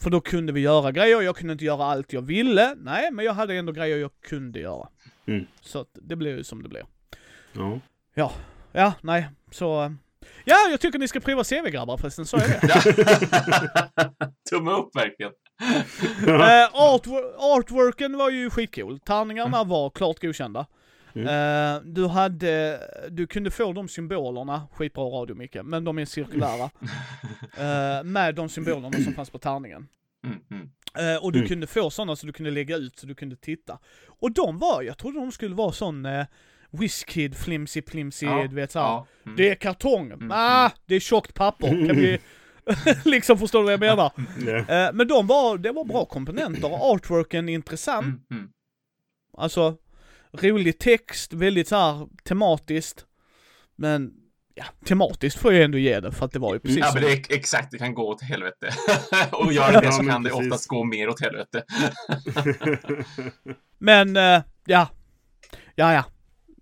För då kunde vi göra grejer, jag kunde inte göra allt jag ville, nej, men jag hade ändå grejer jag kunde göra. Mm. Så att det blev ju som det blev. Ja. Ja, nej, så... eh, Ja, jag tycker ni ska prova CV-grabbar förresten, sa jag det? Tumme upp verkligen. eh, artwor- artworken var ju skitcool. Tärningarna var klart godkända. Mm. Eh, du hade, du kunde få de symbolerna, skitbra radio Micke, men de är cirkulära. Eh, med de symbolerna som fanns på tärningen. Mm. Mm. Och du Mm. kunde få sådana så du kunde lägga ut så du kunde titta. Och de var, jag trodde de skulle vara sån Whiskid, flimsy, flimsy, Ja, du vet såhär. Ja. Mm. Det är kartong, Mm, ah, mm. det är tjockt papper. Kan vi liksom förstå vad jag menar? Eh, men de var, det var bra komponenter, artworken intressant. Mm. Mm. Alltså, rolig text, väldigt så här tematiskt. Men, ja, tematiskt får jag ändå ge det för att det var ju precis Ja, men det är exakt, det kan gå åt helvete. och gör det så kan det oftast gå mer åt helvete. Men, eh, ja. Ja, ja.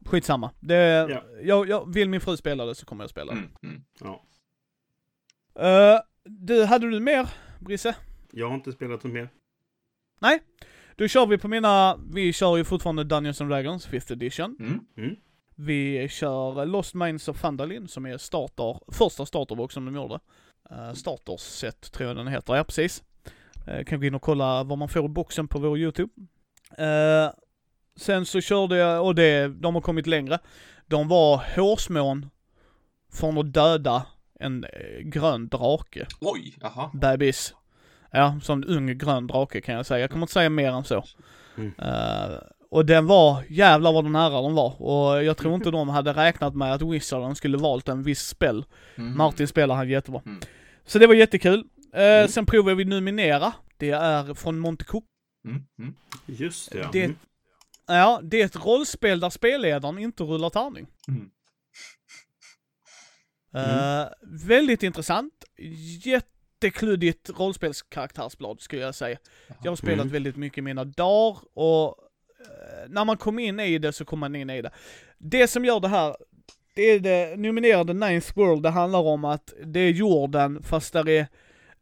Skitsamma. Det, Ja. jag, jag, vill min fru spela det så kommer jag spela det. Mm. Mm. ja. Eh, du, hade du mer, Brisse? Jag har inte spelat något mer. Då kör vi på mina, vi kör ju fortfarande Dungeons and Dragons 5th edition. Mm. Vi kör Lost Minds of Fandalin som är starter, första starterbox som de gjorde. Uh, starters set tror jag den heter, ja precis. Uh, kan gå in och kolla vad man får i boxen på vår YouTube. Eh, sen så körde jag, och det, de har kommit längre. De var hårsmån från att döda en eh, grön drake, Oj, jaha. bebis. Ja, som en ung grön drake kan jag säga. Jag kommer inte säga mer än så. Mm. Eh, och den var, jävlar vad nära de var. Och jag tror inte de hade räknat med att Wizarden skulle valt en viss spel. Mm. Martin spelar han jättebra. Mm. Så det var jättekul. Mm. Sen provade vi Numinera. Det är från Montecook. Mm. Mm. Just det, ja. Det- Mm. Ja, det är ett rollspel där spelledaren inte rullar tärning. Mm. Eh, väldigt intressant. Jättekluddigt rollspelskaraktärsblad skulle jag säga. Jag har spelat Mm. väldigt mycket i mina dagar och eh, när man kommer in i det så kommer man in i det. Det som gör det här, det är det nominerade Ninth World, det handlar om att det är jorden fast där är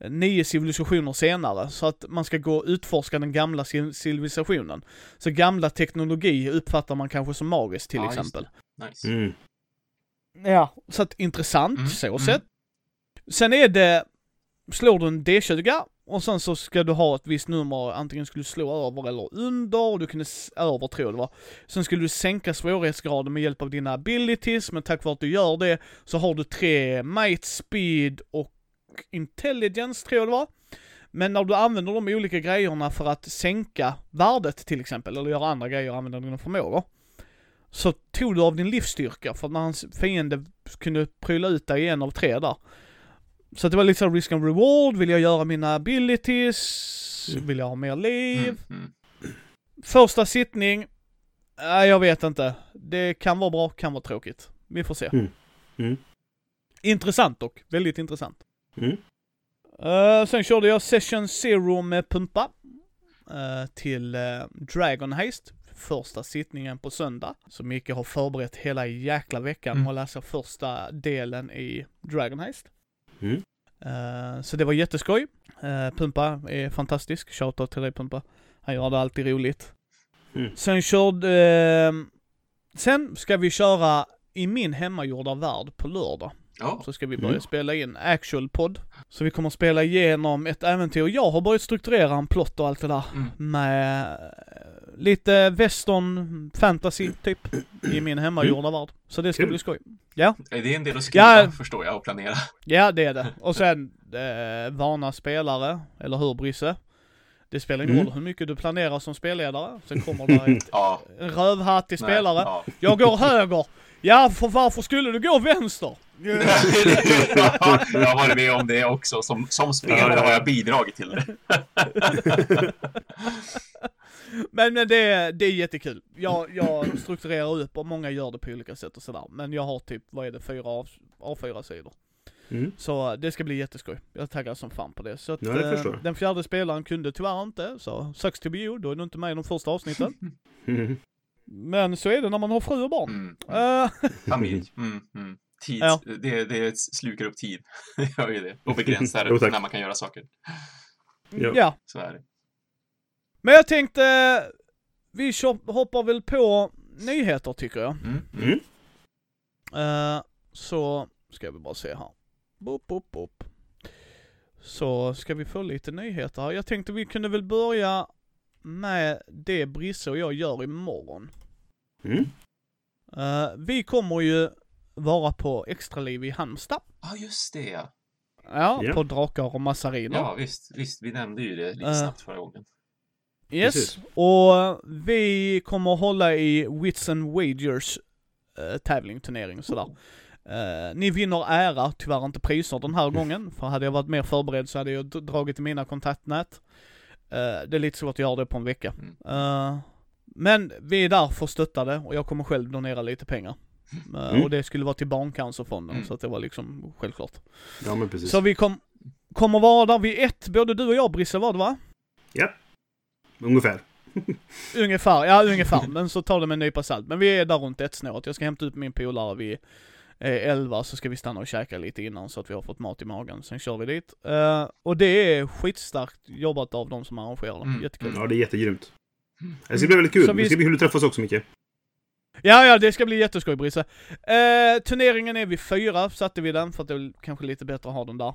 nio civilisationer senare, så att man ska gå och utforska den gamla civ- civilisationen. Så gamla teknologi uppfattar man kanske som magiskt till Ja, exempel. Nice. Mm. Ja, så att intressant Mm, så mm. sett. Sen är det, slår du en D20 och sen så ska du ha ett visst nummer, antingen skulle du slå över eller under, du kunde över tror jag det var. Sen skulle du sänka svårighetsgraden med hjälp av dina abilities, men tack vare att du gör det så har du tre might, speed och intelligence tror jag det var. Men när du använder de olika grejerna för att sänka värdet till exempel, eller göra andra grejer och använda dina förmågor. Så tog du av din livsstyrka, för att när hans fiende kunde pryla ut dig en av tre där. Så det var lite så här risk and reward, vill jag göra mina abilities? Mm. Vill jag ha mer liv? Mm. Mm. Första sittning? Nej, jag vet inte. Det kan vara bra, kan vara tråkigt. Vi får se. Mm. Mm. Intressant dock, väldigt intressant. Mm. Eh, sen körde jag Session Zero med pumpa. eh, till uh, Dragon Heist. Första sittningen på söndag. Så Micke har förberett hela jäkla veckan Mm. med att läsa första delen i Dragon Heist. Mm. Eh, så det var jätteskoj. Uh, pumpa är fantastisk. Shoutout till dig Pumpa. Han gör det alltid roligt. Mm. Sen körde... eh, sen ska vi köra i min hemmagjorda värld på lördag Ja. så ska vi börja Mm. spela in actual podd. Så vi kommer spela igenom ett äventyr. Jag har börjat strukturera en plott och allt det där Mm. med eh, lite western fantasy typ i min hemmagjorda värld. Så det ska Kul. bli skoj. Ja, Är det en del att skriva, Ja. förstår jag, och planera? ja det är det. Och sen eh, vana spelare, eller hur Brisse? Det spelar ingen Mm. roll hur mycket du planerar som spelledare. Sen kommer det ett, Ja. en rövhattig spelare. Ja. Jag går höger. Ja, för varför skulle du gå vänster? jag har varit med om det också. Som, som spelare har jag bidragit till det. Men, men det, det är jättekul. Jag, jag strukturerar upp och många gör det på olika sätt och sådär. Men jag har typ, vad är det, fyra A, A4-sidor. Mm. Så det ska bli jätteskoj. Jag taggar som fan på det. Så att, Ja, det eh, den fjärde spelaren kunde tyvärr inte, så sucks to be you, då är du inte med i de första avsnitten. Mm. Men så är det när man har fru och barn. Mm. Eh, Familj. Mm, mm. Tid. Ja. Det, det slukar upp tid. Det gör ju det. Och begränsar Jo, när man kan göra saker. Ja. ja. Så är det. Men jag tänkte, vi hoppar väl på nyheter tycker jag. Mm. Mm. Mm. Eh, så ska vi bara se här. Boop, boop, boop. Så ska vi få lite nyheter här. Jag tänkte vi kunde väl börja med det Brisse och jag gör imorgon. Mm. Eh, vi kommer ju vara på Extraliv i Halmstad. Ja, just det. Ja. Ja, Ja. på Drakar och Massariner. ja, visst. Visst, vi nämnde ju det lite Eh. snabbt förra gången. Yes, Precis. och vi kommer hålla i Wits and Wagers äh, tävling, turnering och sådär. Eh, ni vinner ära, tyvärr inte priser den här gången, för hade jag varit mer förberedd så hade jag dragit i mina kontaktnät. Eh, det är lite svårt att göra det på en vecka. Mm. Men vi är där för att stötta det och jag kommer själv donera lite pengar. Eh, Mm. Och det skulle vara till Barncancerfonden, Mm. så att det var liksom självklart. Ja, men precis. Så vi kom, kommer vara där vid ett, både du och jag Brisse var det va? Ungefär. Ungefär, ja ungefär. Men så tar det med en nypa salt. Men vi är där runt ett snåret. Jag ska hämta ut min polare vid eh, 11 så ska vi stanna och käka lite innan så att vi har fått mat i magen. Sen kör vi dit. Eh, och det är skitstarkt jobbat av de som arrangerar det. Mm, Jättekul. Ja, det är jättegrymt. Det ska bli väldigt kul. Så vi- Det ska bli kul att träffas också, Micke. Ja, ja, det ska bli jätteskoj Brisse. Eh, turneringen är vid fyra, satte vi den för att det är kanske lite bättre att ha den där.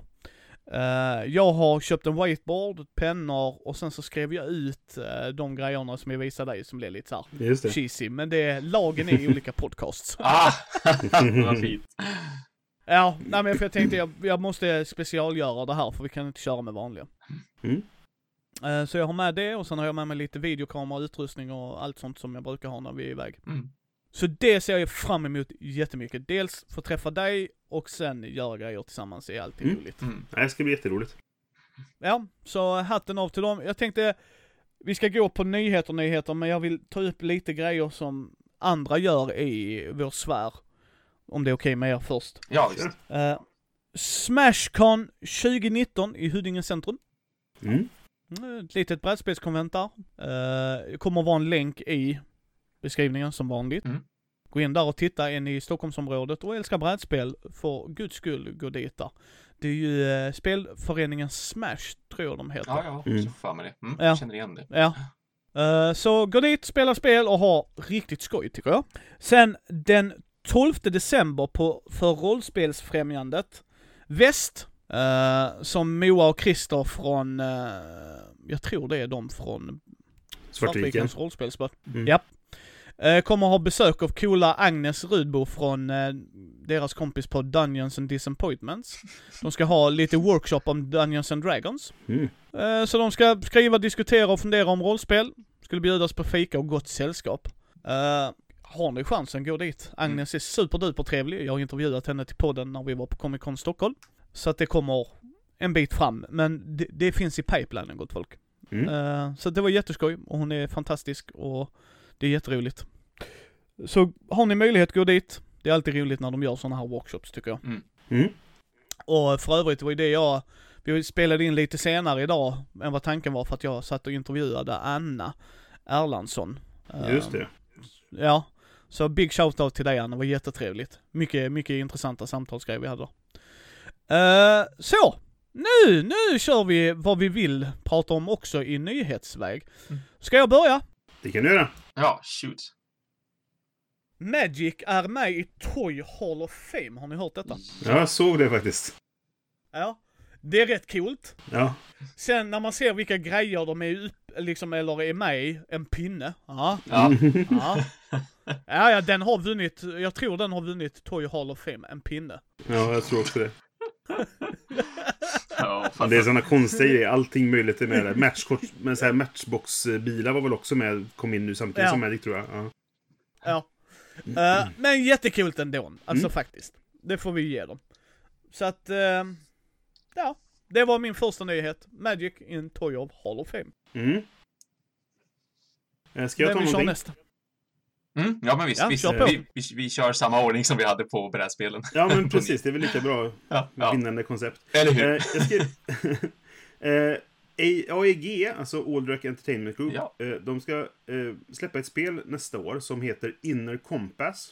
Eh, jag har köpt en whiteboard, pennor och sen så skrev jag ut eh, de grejerna som jag visade dig som blev lite såhär cheesy. Men det är lagen är i olika podcasts. Ah! Vad fint. Ja, nej men för jag tänkte jag, jag måste specialgöra det här för vi kan inte köra med vanliga. Mm. Eh, Så jag har med det och sen har jag med mig lite videokamera, utrustning och allt sånt som jag brukar ha när vi är iväg. Mm. Så det ser jag fram emot jättemycket. Dels få träffa dig och sen göra grejer tillsammans är alltid Mm. roligt. Mm. Det ska bli jätteroligt. Ja, så hatten av till dem. Jag tänkte, vi ska gå på nyheter, nyheter, men jag vill ta upp lite grejer som andra gör i vår sfär. Om det är okej med er först. Ja, visst. Uh, Smashcon 2019 i Huddinge centrum. Mm. Mm, Ett litet brädspelskonvent där. Det kommer vara en länk i beskrivningen som vanligt. Mm. Gå in där och titta, är ni i Stockholmsområdet och älskar brädspel, för guds skull gå dit där. Det är ju eh, spelföreningen Smash, tror jag de heter. Ja, ja. Mm. Så för mig det. Mm. Ja. Jag känner igen det. Ja. Eh, så gå dit, spela spel och ha riktigt skoj tycker jag. Sen den 12 december på, för rollspelsfrämjandet Väst, eh, som Moa och Christer från, eh, jag tror det är de från Svartviken. Svartvikens rollspelsspel. Mm. Ja. Eh, kommer ha besök av coola Agnes Rudbo från deras kompis på Dungeons and Disappointments. De ska ha lite workshop om Dungeons and Dragons. Mm. Så de ska skriva, diskutera och fundera om rollspel. Skulle bjudas på fika och gott sällskap. Har ni chansen, gå dit. Agnes är superduper trevlig. Jag har intervjuat henne till podden när vi var på Comic Con Stockholm. Så att det kommer en bit fram, men det, det finns i pipelinen gott folk. Mm. Eh, Så det var jätteskoj och hon är fantastisk och det är jätteroligt. Så har ni möjlighet, gå dit. Det är alltid roligt när de gör sådana här workshops tycker jag. Mm. Och för övrigt var ju det jag, vi spelade in lite senare idag än vad tanken var för att jag satt och intervjuade Anna Erlandsson. Just Eh, det. Ja. Så big shout-out till dig Anna, det var jättetrevligt. Mycket, mycket intressanta samtalsgrejer vi hade. Uh, så! Nu, nu kör vi vad vi vill prata om också i nyhetsväg. Mm. Ska jag börja? Det kan du göra. Ja, shoot. Magic är med i Toy Hall of Fame, har ni hört detta? Ja, jag såg det faktiskt. Ja. Det är rätt coolt. Ja. Sen när man ser vilka grejer de är upp, liksom, eller är med i, en pinne. Ja, Ja, ja. Ja, ja, den har vunnit, jag tror den har vunnit Toy Hall of Fame, en pinne. ja, jag tror också det. Ja det är sådana konstiga grejer. Allting möjligt är med där. Matchkort, men så här matchbox-bilar var väl också med, kom in nu samtidigt Ja. som Magic tror jag. Ja. Ja. Eh, men jättekult ändå, alltså Mm. faktiskt. Det får vi ge dem. Så att, eh, ja. Det var min första nyhet. Magic in Toy of Hall of Fame. Mm. Eh, Ska jag Vem ta vill köra någonting? nästa? Mm, ja men visst, Ja, visst vi, vi, vi kör samma ordning som vi hade på brädspelen. Ja, men precis. Det är väl lika bra. Ja, ja. Vinnande koncept. Eller Eh, hur? jag ska... eh, AEG, alltså Alderac Entertainment Group, Ja. eh, de ska eh, släppa ett spel nästa år som heter Inner Compass.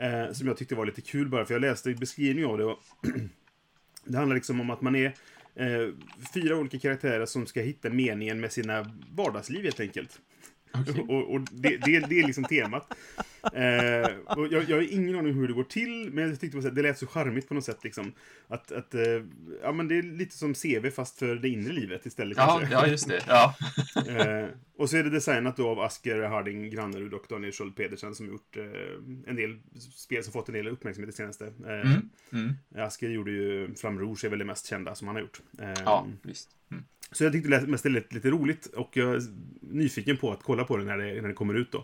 Eh, som jag tyckte var lite kul bara, för jag läste i beskrivningen av det. Och det handlar liksom om att man är eh, fyra olika karaktärer som ska hitta meningen med sina vardagsliv helt enkelt. Och, och det, det, det är liksom temat. Eh, och jag, jag har ingen aning hur det går till, men jag tyckte det lät så charmigt på något sätt. Liksom. Att, att, eh, ja, men det är lite som CV fast för det inre livet istället. Ja, kanske. ja, just det. Ja. Eh, och så är det designat då av Asker Harding Grannerud och Daniel Sköld Pedersen som gjort eh, en del spel som fått en del uppmärksamhet det senaste. Eh, Mm, mm. Asker gjorde ju Flam Rouge, är väl det mest kända som han har gjort. Eh, Ja, visst. Så jag tyckte det lät mest lite, lite roligt och jag är nyfiken på att kolla på det när det, när det kommer ut då.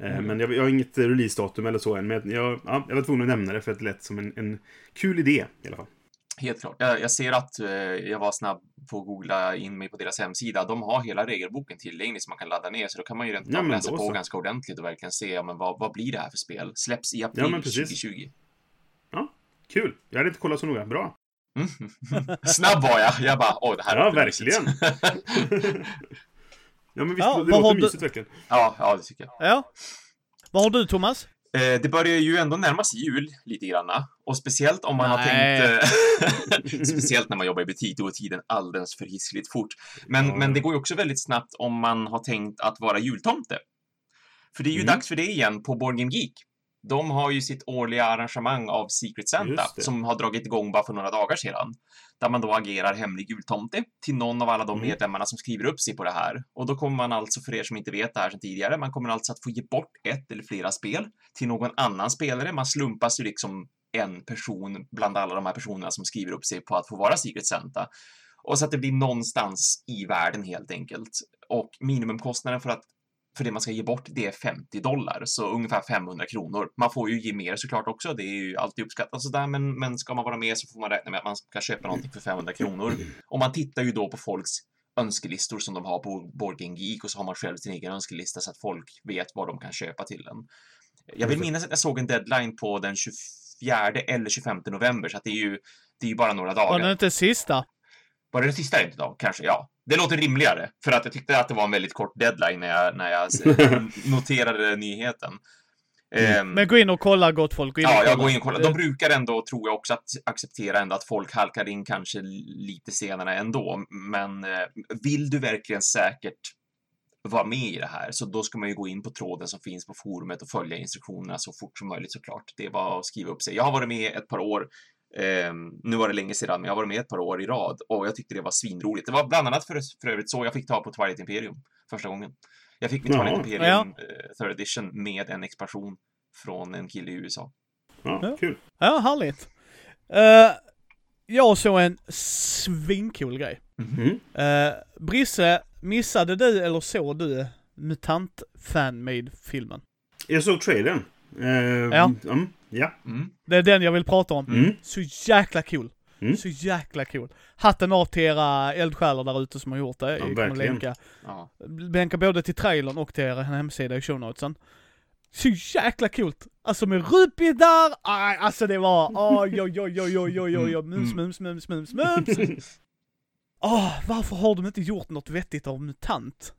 Eh, Mm. Men jag, jag har inget releasedatum eller så än, men jag, ja, jag var tvungen att nämna det för att det lät som en, en kul idé i alla fall. Helt klart. Jag, jag ser att eh, jag var snabb på att googla in mig på deras hemsida. De har hela regelboken tillgänglig som man kan ladda ner, så då kan man ju rent Ja, läsa på så. ganska ordentligt och verkligen se ja, men vad, vad blir det här för spel. Släpps i april Ja, men precis. 2020. Kul! Jag hade inte kollat så noga. Bra! Mm. Snabb var jag. Jag bara, åh, det här Ja, verkligen. Ja, men visst, Ja, det har låter du- mysigt verkligen. ja, ja, det tycker jag. Ja. Vad har du Thomas? Eh, det börjar ju ändå närma sig jul lite granna. Och speciellt om man har Nej. tänkt... Eh, speciellt när man jobbar i butik, då går tiden alldeles för hissligt fort. Men, Ja. men det går ju också väldigt snabbt om man har tänkt att vara jultomte. För det är ju Mm. dags för det igen på Game Geek. De har ju sitt årliga arrangemang av Secret Santa som har dragit igång bara för några dagar sedan. Där man då agerar hemlig jultomte till någon av alla de Mm. medlemmarna som skriver upp sig på det här. Och då kommer man alltså, för er som inte vet det här sedan tidigare, man kommer alltså att få ge bort ett eller flera spel till någon annan spelare. Man slumpas ju liksom en person bland alla de här personerna som skriver upp sig på att få vara Secret Santa. Och så att det blir någonstans i världen helt enkelt. Och minimumkostnaden för att för det man ska ge bort, det är 50 dollar, så ungefär 500 kronor. Man får ju ge mer såklart också, det är ju alltid uppskattat sådär, men, men ska man vara med så får man räkna med att man ska köpa någonting för 500 kronor. Och man tittar ju då på folks önskelistor som de har på Board Geek och så har man själv sin egen önskelista så att folk vet vad de kan köpa till den. Jag vill minnas att jag såg en deadline på den 24 eller 25 november, så att det är ju, det är ju bara några dagar. Var det inte sista? Var det det sista inte då? Kanske, ja. Det låter rimligare, för att jag tyckte att det var en väldigt kort deadline när jag, när jag noterade nyheten. Ehm, Men gå in och kolla gott folk. Gå in Ja, jag går in och kollar. De brukar ändå, tror jag också, att acceptera ändå att folk halkar in kanske lite senare ändå. Men eh, vill du verkligen säkert vara med i det här, så då ska man ju gå in på tråden som finns på forumet och följa instruktionerna så fort som möjligt såklart. Det är bara att skriva upp sig. Jag har varit med ett par år. Ehm, nu var det länge sedan, men jag har varit med ett par år i rad och jag tyckte det var svinroligt. Det var bland annat för, för övrigt så jag fick ta på Twilight Imperium första gången. Jag fick mitt Jaha. Twilight Imperium Ja. eh, third edition med en expansion från en kille i USA. Ja, Ja. kul. Ja, härligt. Uh, jag såg en svincool grej. Mm. Uh, Brisse, missade du eller såg du MUTANT Fanmade-filmen? Jag såg trailern. Eh, Ja. mm, ja. Mm. Det är den jag vill prata om. Mm. Så jäkla cool. Mm. Så jäkla cool. Hatten av till era eldsjälar där ute som har gjort det. Jag kommer verkligen. länka, Ja. länka både till trailern och till er hemsida i show notesen. Så jäkla coolt! Alltså med Rupi där, aj, alltså det var oj oj oj oj oj oj oj oj mums mums mums mums mums. Åh, varför har de inte gjort något vettigt av MUTANT?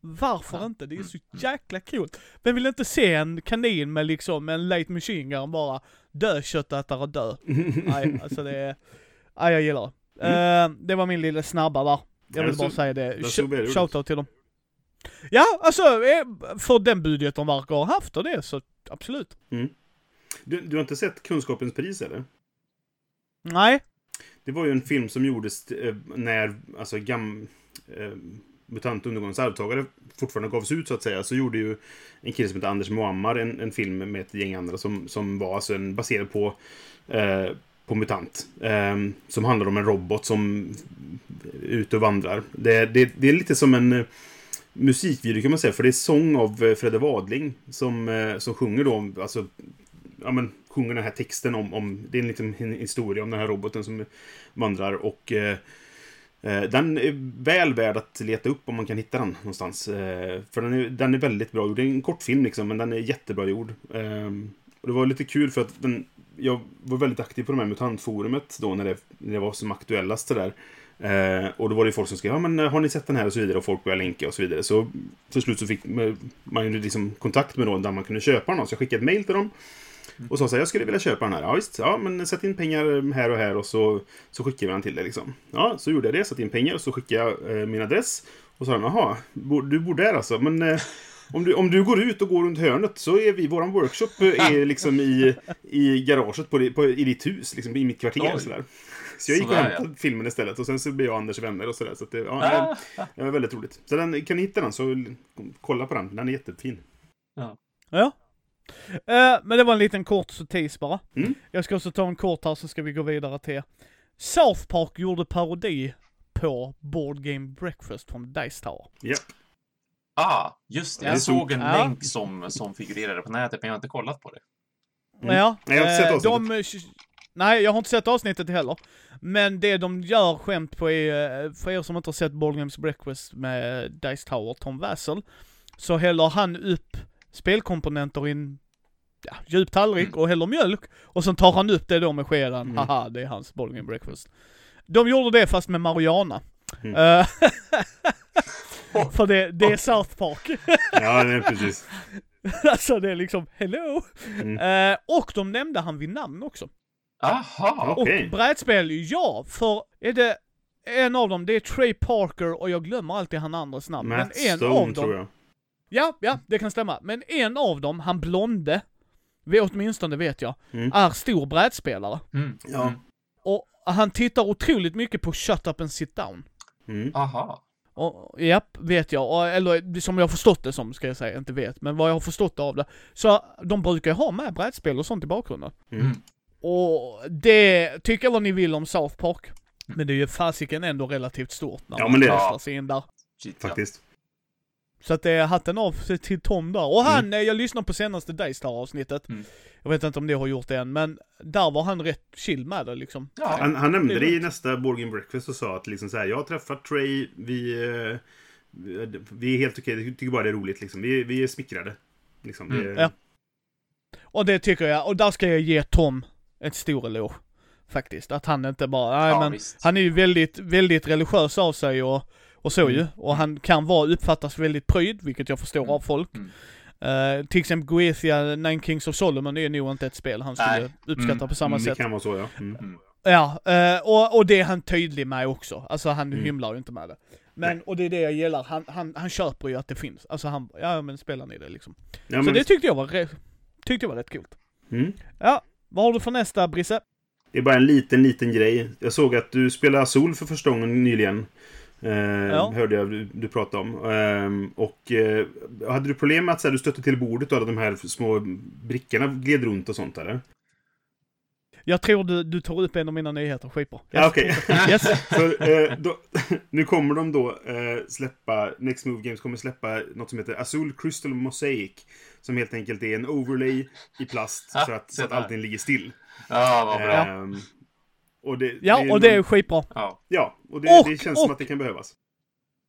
Varför inte? Det är så Mm. jäkla coolt. Vem vill inte se en kanin med liksom en late machine gun bara dö köttätare dö? Nej, alltså det är... Nej, jag gillar det. Eh, det var min lilla snabba där. Jag Ja, vill bara säga det. väldigt Shoutout till dem. Ja, alltså eh, för den budget de verkar ha haft och det så absolut. Du, du har inte sett Kunskapens pris eller? Nej, Det Det var ju en film som gjordes eh, när, alltså, gam... MUTANT undergångens arvtagare fortfarande gavs ut så att säga, så gjorde ju en kille som heter Anders Muammar en, en film med ett gäng andra som, som var alltså en, baserad på, eh, på MUTANT. Eh, som handlar om en robot som är ute och vandrar. Det, det, det är lite som en eh, musikvideo kan man säga, för det är sång av eh, Fredde Wadling som, eh, som sjunger då, alltså, ja men, sjunger den här texten om, om det är en liten historia om den här roboten som vandrar och Eh, Eh, den är väl värd att leta upp om man kan hitta den någonstans. Eh, för den är, den är väldigt bra gjord. Det är en kortfilm liksom, men den är jättebra gjord. Ehm, och det var lite kul för att den, jag var väldigt aktiv på de här MUTANT-forumet då när det, när det var som aktuellast där. Eh, och då var det folk som skrev, ja men eh, har ni sett den här och så vidare och folk började länka och så vidare. Så till slut så fick man ju liksom kontakt med någon där man kunde köpa den. Så jag skickade ett mail till dem. Och sa så här, jag skulle vilja köpa den här. Ja visst, ja men sätt in pengar här och här och så, så skickar vi den till dig liksom. Ja, så gjorde jag det, satte in pengar och så skickade jag eh, min adress. Och sa jaha, du bor där alltså. Men eh, om, du, om du går ut och går runt hörnet så är vi, våran workshop är liksom i, i garaget på, på, i ditt hus, liksom i mitt kvarter. Och sådär. Så jag gick och hämtade ja. filmen istället och sen så blev jag Anders vänner och sådär. Så att det, ja, det, det var väldigt roligt. Så den, kan ni hitta den så kolla på den, den är jättefin. Ja. Ja, Uh, men det var en liten kort sotis bara. Mm. Jag ska också ta en kort här så ska vi gå vidare till South Park gjorde parodi på Board Game Breakfast från Dice Tower. Yep. Ah, just det. Jag såg en ja. länk som, som figurerade på nätet, men jag har inte kollat på det. Mm. Ja, nej, jag har inte sett eh, avsnittet. De, nej, jag har inte sett avsnittet heller. Men det de gör skämt på är, eh, för er som inte har sett Board Games Breakfast med Dice Tower, Tom Wassel, så häller han upp spelkomponenter i en ja, djup tallrik mm. och häller mjölk. Och sen tar han upp det då med skeden. Mm. Haha, det är hans bowling breakfast. De gjorde det fast med Mariana. Mm. Eh, för det, det är South Park. ja, det är precis. alltså det är liksom, hello! Mm. Uh, och de nämnde han vid namn också. Aha, okej. Okay. Och brädspel, ja, för är det en av dem, det är Trey Parker och jag glömmer alltid han andras namn. Matt men en Stone, av dem, tror jag. Ja, ja, det kan stämma. Men en av dem, han blonde, åtminstone vet jag, mm. är stor brädspelare. Mm. Ja. Och han tittar otroligt mycket på Shut Up and Sit Down. Mm. Aha. Och, japp, vet jag. Och, eller som jag har förstått det som, ska jag säga, inte vet. Men vad jag har förstått av det. Så de brukar ha med brädspel och sånt i bakgrunden. Mm. Och det, tycker vad ni vill om South Park. Men det är ju fasiken ändå relativt stort när ja, man kastar sig in där. Shit, Faktiskt. Så att det är hatten av till Tom där. Och han, mm. Jag lyssnade på senaste Daystar avsnittet. Mm. Jag vet inte om det har gjort det än, men där var han rätt chill med det liksom. Ja, han, han nämnde det, det i nästa Borgin Breakfast och sa att liksom så här, jag har träffat Trey, vi, eh, vi är helt okej, okay, tycker bara det är roligt liksom. Vi, vi är smickrade. Liksom. Mm. Det... Ja. Och det tycker jag, och där ska jag ge Tom ett stor eloge. Faktiskt, att han inte bara, nej ja, men visst. han är ju väldigt, väldigt religiös av sig och och så mm. ju. Och han kan vara, uppfattas väldigt pryd, vilket jag förstår mm. av folk. Mm. Uh, till exempel Goethia, Nine Kings of Solomon är nog inte ett spel han skulle Nej. uppskatta mm. på samma mm, sätt. Det kan vara så ja. Mm. Ja, uh, och, och det är han tydlig med också. Alltså han mm. hymlar ju inte med det. Men, och det är det jag gillar, han, han, han köper ju att det finns. Alltså han, ja men spelar ni det liksom. Ja, så men... det tyckte jag var, re, tyckte jag var rätt coolt. Mm. Ja, vad har du för nästa Brisse? Det är bara en liten, liten grej. Jag såg att du spelar Sol för första gången nyligen. Eh, ja. Hörde jag du, du pratade om. Eh, och eh, hade du problem med att så här, du stötte till bordet och alla de här små brickorna gled runt och sånt eller? Jag tror du, du tar upp en av mina nyheter, skitbra. Yes. Okej. Okay. yes. För, då, nu kommer de då eh, släppa, Next Move Games kommer släppa något som heter Azul Crystal Mosaic. Som helt enkelt är en overlay i plast så, att, så att allting ligger still. Ja, vad bra. Ehm, och det, ja, det och det är skitbra. Ja, ja och, det, och det känns och, som att det kan behövas.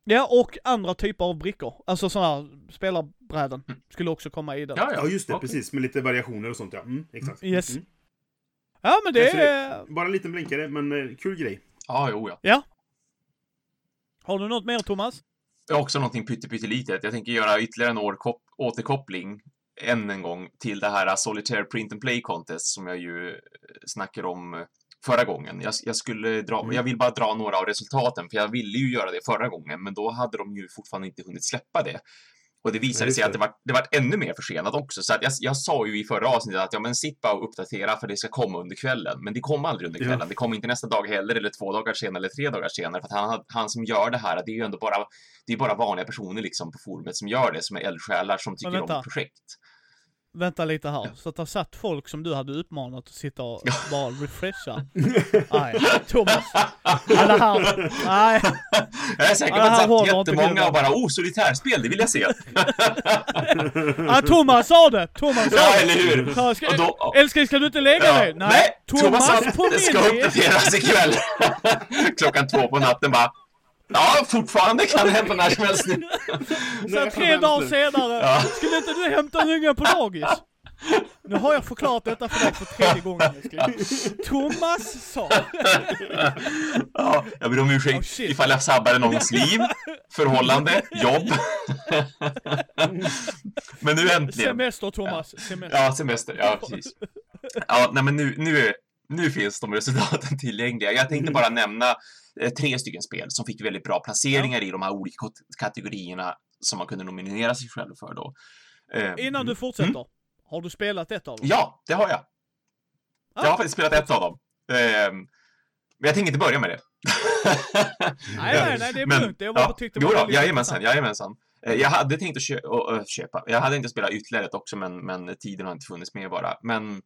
Ja, och andra typer av brickor. Alltså sådana här spelarbräden mm. skulle också komma i den. Ja, ja just det. Okay. Precis. Med lite variationer och sånt, ja. Mm, exakt. Yes. Mm. Ja, men det är... Bara en liten blinkare, men eh, kul grej. Ja, jo, ja. Ja. Har du något mer, Thomas? Jag har också någonting pyttelitet. Jag tänker göra ytterligare en återkoppling än en gång till det här Solitaire Print and Play Contest som jag ju snackar om förra gången. Jag, jag skulle dra, mm. jag vill bara dra några av resultaten, för jag ville ju göra det förra gången, men då hade de ju fortfarande inte hunnit släppa det. Och det visade Ja, sig just att det var, det var ännu mer försenat också. Så att jag, jag sa ju i förra avsnittet att ja, men sitt bara och uppdatera för det ska komma under kvällen. Men det kom aldrig under Ja. kvällen. Det kom inte nästa dag heller, eller två dagar senare, eller tre dagar senare. För att han, han som gör det här, det är ju ändå bara, det är bara vanliga personer liksom på forumet som gör det, som är eldsjälar som tycker om projekt. Vänta lite här. Ja. Så att det satt folk som du hade uppmanat att sitta och bara refresha. Nej, Thomas. Ja, det här. Nej. Jag är säker på Ja, att det satt jättemånga och bara oh, solitärspel, det vill jag se. Ja, Thomas sa det! Thomas sa Ja, det! eller hur? Så ska, då- älskling, ska du inte lägga Ja, dig? Nej, Thomas, sa på det ska min uppdateras ikväll. Klockan två på natten bara. Ja, fortfarande kan hända när som helst nu. Så här, tre dagar senare, Ja. skulle inte du hämta ungen på dagis? Nu har jag förklarat detta för dig för tredje gången. Thomas sa. Ja, jag ber om Oh, ursäkt shit. ifall jag sabbade någons liv, förhållande, jobb. Men nu äntligen. Semester Thomas, semester. Ja, semester. Ja, precis. Ja, nej men nu, nu, nu finns de resultaten tillgängliga. Jag tänkte bara nämna tre stycken spel som fick väldigt bra placeringar i de här olika kategorierna som man kunde nominera sig själv för då. Eh, Innan du fortsätter, har du spelat ett av dem? Ja, det har jag. Jag har Ah. faktiskt spelat ett av dem. Ehm, men jag tänker inte börja med det. Nej, nej, nej, det är lugnt. Jag bara tyckte det var då, väldigt jajamensan, jajamensan. Eh, Jag hade tänkt att köpa, jag hade inte spela ytterligare ett också, men, men tiden har inte funnits med bara. Men,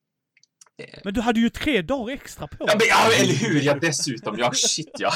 Men du hade ju tre dagar extra på ja, men ja, eller hur, ja dessutom, ja shit ja.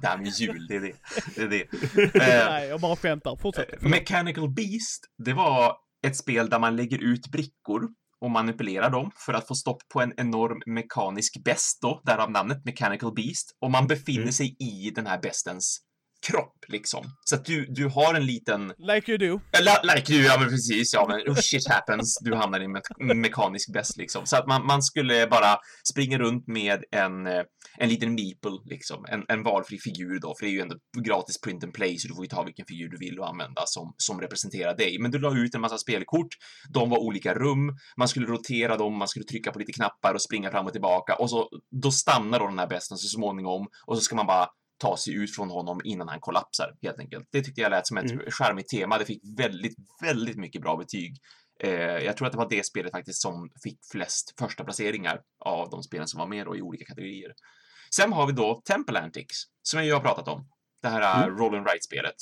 det här med jul, det är det. det, är det. Eh, Nej, jag bara skämtar. Fortsätt. Mechanical Beast, det var ett spel där man lägger ut brickor och manipulerar dem för att få stopp på en enorm mekanisk best då, därav namnet Mechanical Beast. Och man befinner Mm. sig i den här bestens kropp, liksom. Så att du, du har en liten... Like you do. Eller, like du, ja men precis, ja men oh, shit happens, du hamnar i en me- mekanisk best liksom. Så att man, man skulle bara springa runt med en, eh, en liten meeple, liksom. En, en valfri figur då, för det är ju ändå gratis print and play, så du får ju ta vilken figur du vill och använda som, som representerar dig. Men du la ut en massa spelkort, de var olika rum, man skulle rotera dem, man skulle trycka på lite knappar och springa fram och tillbaka och så, då stannar då den här besten så småningom och så ska man bara ta sig ut från honom innan han kollapsar, helt enkelt. Det tyckte jag lät som ett Mm. charmigt tema. Det fick väldigt, väldigt mycket bra betyg. Eh, jag tror att det var det spelet faktiskt som fick flest första placeringar av de spelen som var med då i olika kategorier. Sen har vi då Temple Antics, som jag har pratat om. Det här Mm. roll and write-spelet.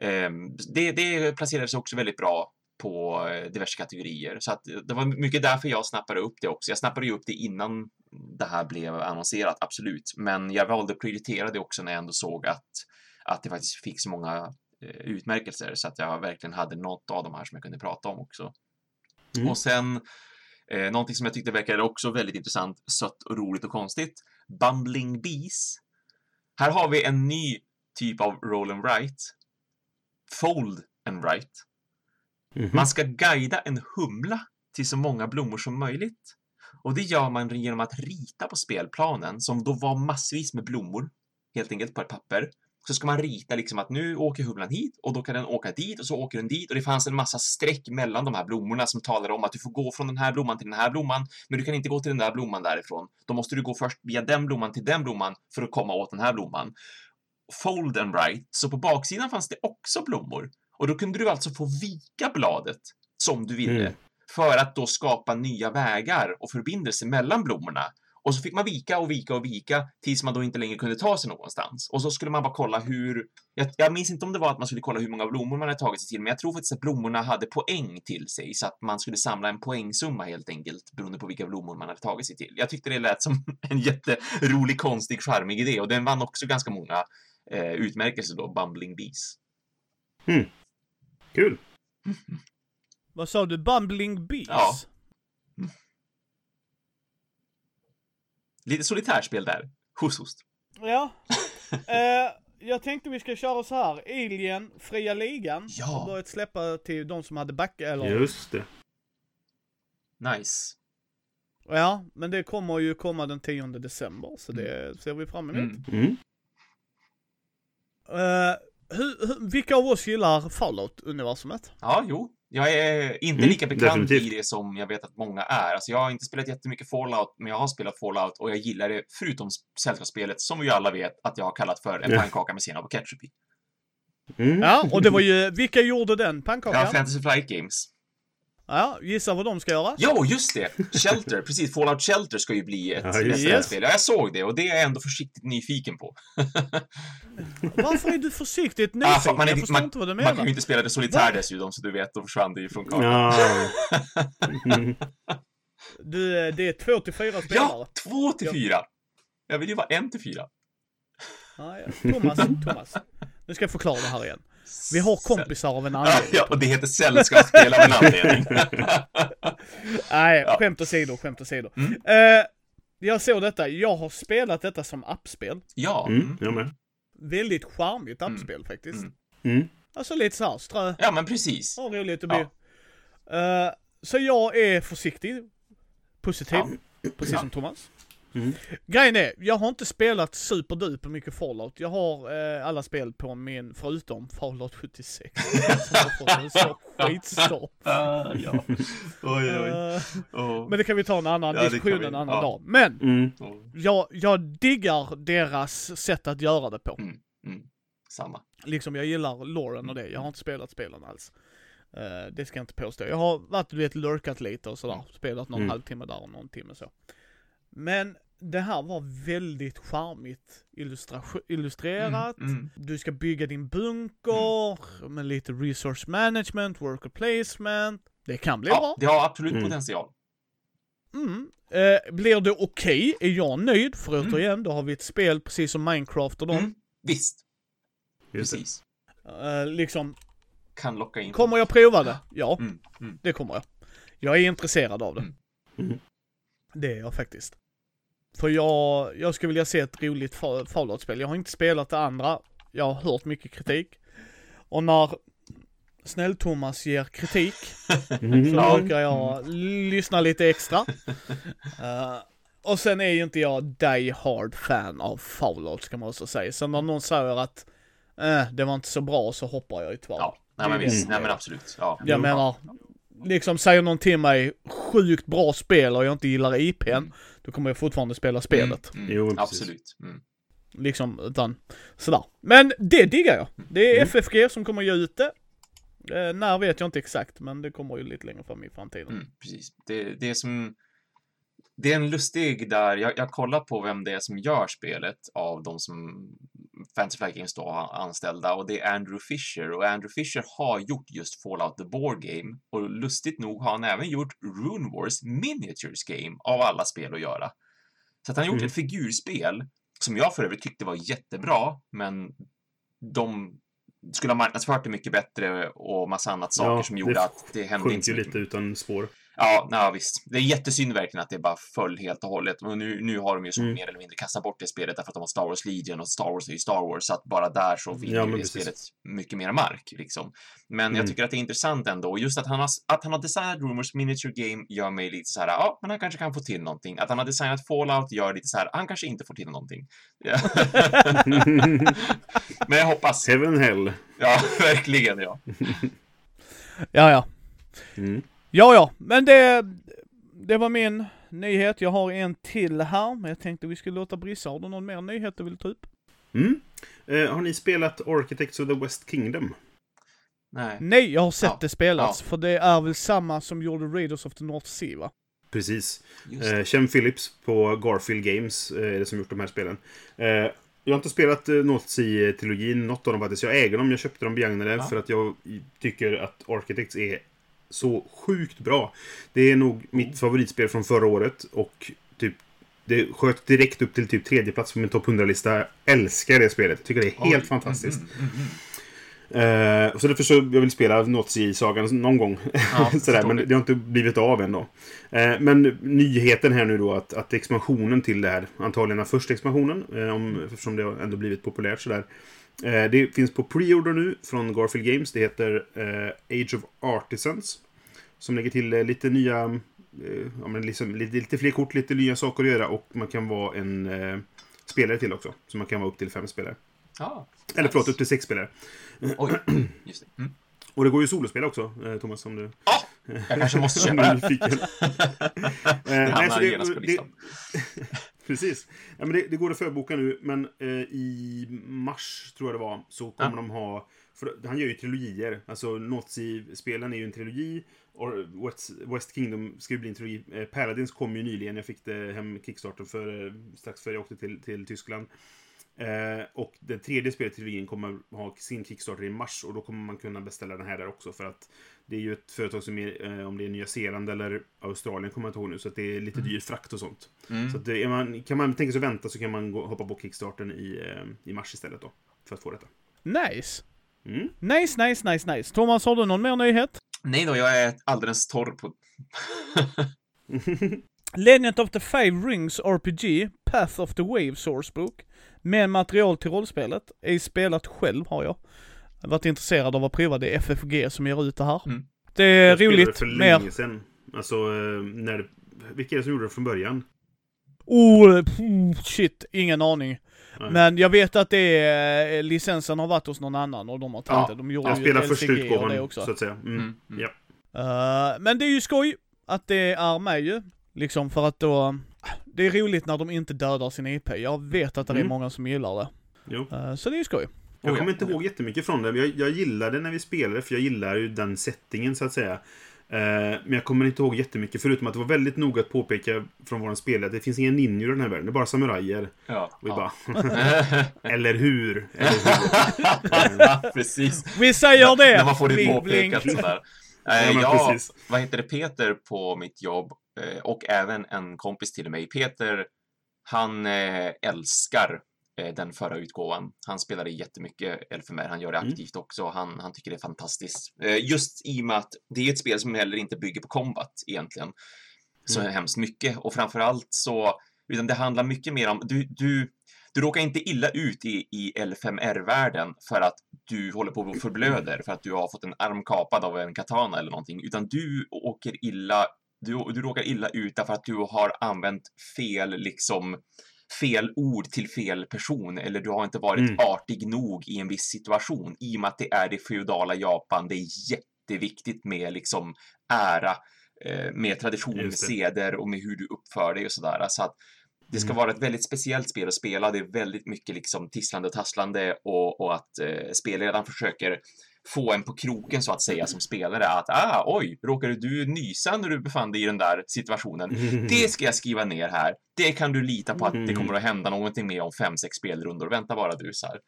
Eh, det, det placerade sig också väldigt bra på eh, diverse kategorier. Så att det var mycket därför jag snappade upp det också. Jag snappade ju upp det innan det här blev annonserat, absolut. Men jag valde att prioritera det också när jag ändå såg att, att det faktiskt fick så många eh, utmärkelser så att jag verkligen hade något av de här som jag kunde prata om också. Mm. Och sen eh, någonting som jag tyckte verkade också väldigt intressant, sött och roligt och konstigt. Bumbling Bees. Här har vi en ny typ av roll and write. Fold and write. Mhm. Man ska guida en humla till så många blommor som möjligt. Och det gör man genom att rita på spelplanen, som då var massvis med blommor, helt enkelt på ett papper. Så ska man rita liksom att nu åker humlan hit och då kan den åka dit och så åker den dit och det fanns en massa streck mellan de här blommorna som talade om att du får gå från den här blomman till den här blomman, men du kan inte gå till den där blomman därifrån. Då måste du gå först via den blomman till den blomman för att komma åt den här blomman. Fold and write, så på baksidan fanns det också blommor. Och då kunde du alltså få vika bladet som du ville Mm. för att då skapa nya vägar och förbindelser mellan blommorna. Och så fick man vika och vika och vika tills man då inte längre kunde ta sig någonstans. Och så skulle man bara kolla hur... Jag, jag minns inte om det var att man skulle kolla hur många blommor man hade tagit sig till, men jag tror faktiskt att blommorna hade poäng till sig, så att man skulle samla en poängsumma helt enkelt, beroende på vilka blommor man hade tagit sig till. Jag tyckte det lät som en jätterolig, konstig, charmig idé och den vann också ganska många eh, utmärkelser då, Bumbling Bees. Kul. Vad sa du? Bumbling Bees? Ja. Lite solitärspel där. Host, host. Ja. eh, jag tänkte vi ska köra så här. Alien, Fria Ligan, Ja. har börjat släppa till de som hade back eller... Just det. Nice. Ja, men det kommer ju komma den 10 december, så det ser vi fram emot. Mm. Mm. Eh, hur, hur, vilka av oss gillar Fallout-universumet? Ja, jo. Jag är inte Mm, lika bekant definitivt. i det som jag vet att många är. Alltså, jag har inte spelat jättemycket Fallout, men jag har spelat Fallout och jag gillar det, förutom sällskapsspelet, som vi alla vet att jag har kallat för en Ja. pannkaka med senap och ketchup i. Mm. Ja, och det var ju, vilka gjorde den Ja, pannkakan? Fantasy Flight Games. Ja, gissa vad de ska göra? Jo, just det! Shelter, precis. Fallout Shelter ska ju bli ett Ja, det. spel. Ja, jag såg det och det är jag ändå försiktigt nyfiken på. Varför är du försiktigt Ah, nyfiken? fan, man, är, jag förstår man, inte vad du man kan menar. ju inte spela det solitär dessutom, så du vet, då försvann det ju från kartan. Mm. Du, det är två till fyra spelare. Ja, två till fyra! Jag vill ju vara en till fyra. Ja, ja. Thomas, Thomas. Nu ska jag förklara det här igen. Vi har kompisar av en Ja, anledning. ja, och det heter sällskapsspel av en anledning. Nej, Ja. skämt åsido, skämt åsido. Mm. Eh, jag såg detta, jag har spelat detta som appspel. ja. Mm, Mm. jag med. Väldigt charmigt Mm. appspel faktiskt. Mm. Mm. Alltså lite såhär, strö, Ja, men precis. ha roligt och bli. Eh, så jag är försiktig, positiv, precis Ja. som Thomas. Mm. Grejen är, jag har inte spelat superduper mycket Fallout. Jag har eh, alla spel på min, förutom Fallout 76. som har fått en så skitstopp. Ja. Oj, oj. Oh. men det kan vi ta en annan Ja, diskussion en annan Ja. dag. Men, Mm. Jag, jag diggar deras sätt att göra det på. Mm. Mm. Samma. Liksom jag gillar loren och det. Jag har inte spelat spelen alls. Eh, det ska jag inte påstå. Jag har varit, du vet, lurkat lite och sådär. Spelat någon Mm. halvtimme där och någon timme så. Men det här var väldigt charmigt illustrerat. Mm. Mm. Du ska bygga din bunker med lite resource management, worker placement. Det kan bli Ja, bra. det har absolut Mm. potential. Mm. Eh, blir det okej är jag nöjd. För Mm. återigen, då har vi ett spel precis som Minecraft och dem. Mm. Visst, Just precis. Eh, liksom, Kan locka in. kommer jag prova det? Ja, Mm. Mm. det kommer jag. Jag är intresserad av det. Mm. Mm. Det är jag faktiskt. För jag, jag skulle vilja se ett roligt Fa- Fallout-spel. Jag har inte spelat det andra. Jag har hört mycket kritik. Och när Snäll-Thomas ger kritik Mm. så brukar jag lyssna lite extra. Eh, och sen är ju inte jag die hard fan av Fallout ska man också säga. Så när någon säger att eh, det var inte så bra så hoppar jag ju tyvärr. Ja, nej men visst. det. Nej men absolut. Ja. Jag menar, liksom säger någon till mig sjukt bra spel och jag inte gillar IPn, Mm. då kommer jag fortfarande spela spelet. Mm. Jo, Mm. precis. Absolut. Mm. Liksom, utan sådär. Men det diggar jag. Det är Mm. FFG som kommer ge ut det. Eh, när vet jag inte exakt, men det kommer ju lite längre fram i framtiden. Mm, precis. Det, det är som... Det är en lustig där, jag, jag kollar på vem det är som gör spelet av de som Fantasy Flight Games då har anställda och det är Andrew Fisher och Andrew Fisher har gjort just Fallout the Board Game och lustigt nog har han även gjort Rune Wars Miniatures Game av alla spel att göra. Så att han har gjort Mm. ett figurspel som jag för övrigt tyckte var jättebra, men de skulle ha marknadsfört det mycket bättre och massa annat saker Ja, som gjorde att det hände inte så mycket. lite utan spår. Ja, nej, visst. Det är jättesynd verkligen att det bara föll helt och hållet. Och nu, nu har de ju så Mm. mer eller mindre kastat bort det spelet därför att de har Star Wars Legion och Star Wars är ju Star Wars, så att bara där så vinner Ja, det precis. spelet mycket mer mark, liksom. Men jag Mm. tycker att det är intressant ändå. Och just att han har, att han har designat Rumors Miniature Game gör mig lite så här, ja, men han kanske kan få till någonting. Att han har designat Fallout gör lite så här, han kanske inte får till någonting. Ja. men jag hoppas. Heaven Hell. Ja, verkligen, ja. Ja, ja. Mm. Ja, ja, men det, det var min nyhet. Jag har en till här, men jag tänkte vi skulle låta Brissa. Har du någon mer nyhet du vill ta upp? Mm. Eh, har ni spelat Architects of the West Kingdom? Nej. Nej, jag har sett Ja. det spelas. För det är väl samma som gjorde Raiders of the North Sea, va? Precis. Eh, Ken Phillips på Garfield Games eh, är det som gjort de här spelen. Eh, jag har inte spelat eh, North Sea-trilogin, något av dem faktiskt. Jag äger dem, jag köpte dem begagnade Ja. för att jag tycker att Architects är så sjukt bra. Det är nog mitt favoritspel från förra året och typ det sköt direkt upp till typ tredje plats på min topp 100-lista. Jag älskar det spelet. Jag tycker det är helt Oj. fantastiskt. Mm, mm, mm. Eh, så därför så jag vill spela North Sea-sagan någon gång. Ja, Sådär, men det. har inte blivit av än då. Eh, men nyheten här nu då att, att expansionen till det här, antagligen första expansionen, om, eftersom det har ändå blivit populärt sådär. Eh, det finns på pre-order nu från Garfield Games. Det heter eh, Age of Artisans. Som lägger till eh, lite nya, eh, ja, men liksom, lite, lite fler kort, lite nya saker att göra och man kan vara en eh, spelare till också. Så man kan vara upp till fem spelare. Ja. Eller förlåt, upp till sex spelare. Oj, just det. Mm. Och det går ju solospel också, eh, Thomas, om du Ja, jag kanske måste köpa det. Eh, Det nej, så det- det-. Precis. Ja, men det, det går att förboka nu, men eh, i mars, tror jag det var, så kommer Ja. de ha han gör ju trilogier. Alltså Nazi-spelen är ju en trilogi. Och West, West Kingdom ska ju bli en trilogi. Eh, Paladins kom ju nyligen. Jag fick det hem kickstarten för, eh, strax före jag åkte till, till Tyskland. Eh, och det tredje spelet i trilogin kommer ha sin Kickstarter i mars och då kommer man kunna beställa den här där också för att det är ju ett företag som är, eh, om det är Nya Zeeland eller Australien kommer jag inte ihåg nu, så att det är lite dyr frakt och sånt. Mm. Så att det, är man, kan man tänka sig vänta så kan man gå, hoppa på Kickstarten i, eh, i mars istället då, för att få detta. Nice. Mm. Nice, nice, nice, nice. Thomas, har du någon mer nyhet? Nej då, jag är alldeles torr på... Legend of the Five Rings RPG, Path of the Wave Sourcebook, med material till rollspelet. Ej spelat själv har jag. varit intresserad av att prova det är FFG som ger ut det här. Mm. Det är Jag roligt. för Mer... länge sedan. Alltså, eh, när... Vilka är det som gjorde det från början? Oh, pff, shit, ingen aning. Nej. Men jag vet att det är, eh, licensen har varit hos någon annan och de har tagit Ja, det. De gjorde Jag spelar första utgåvan, också. så att säga. Mm. Mm, mm. Ja. Eh, men det är ju skoj att det är med ju. Liksom för att då, det är roligt när de inte dödar sin IP. Jag vet att det är Mm. många som gillar det. Jo. Eh, så det är ju skoj. Jag Oh, kommer ja. inte ihåg jättemycket från det. Jag, jag gillade när vi spelade, för jag gillar ju den settingen så att säga. Eh, men jag kommer inte ihåg jättemycket, förutom att det var väldigt noga att påpeka från våran spelare att det finns inga ninjor i den här världen, det är bara samurajer. Ja. Och vi ja. bara, eller hur? Eller hur? Precis. Vi säger det! När man får det påpekat sådär. Ja, Eh, men jag, vad heter det, Peter på mitt jobb och även en kompis till mig. Peter, han eh, älskar eh, den förra utgåvan. Han spelade jättemycket Elfenberg, han gör det Mm. aktivt också. Han, han tycker det är fantastiskt. Eh, just i och med att det är ett spel som heller inte bygger på combat egentligen. Så Mm. hemskt mycket och framförallt så, utan det handlar mycket mer om, du, du, du råkar inte illa ut i, i L5R-världen för att du håller på och förblöder för att du har fått en arm kapad av en katana eller någonting, utan du åker illa, du, du råkar illa ut därför att du har använt fel, liksom, fel ord till fel person eller du har inte varit Mm. artig nog i en viss situation i och med att det är det feodala Japan. Det är jätteviktigt med liksom ära, eh, med tradition, seder och med hur du uppför dig och sådär. Så att det ska Mm. vara ett väldigt speciellt spel att spela. Det är väldigt mycket liksom tisslande och tasslande och, och att eh, spelledaren försöker få en på kroken så att säga som spelare att ah, oj, råkade du nysa när du befann dig i den där situationen? Det ska jag skriva ner här. Det kan du lita på att det kommer att hända någonting med om fem, sex spelrundor. Vänta bara du så här.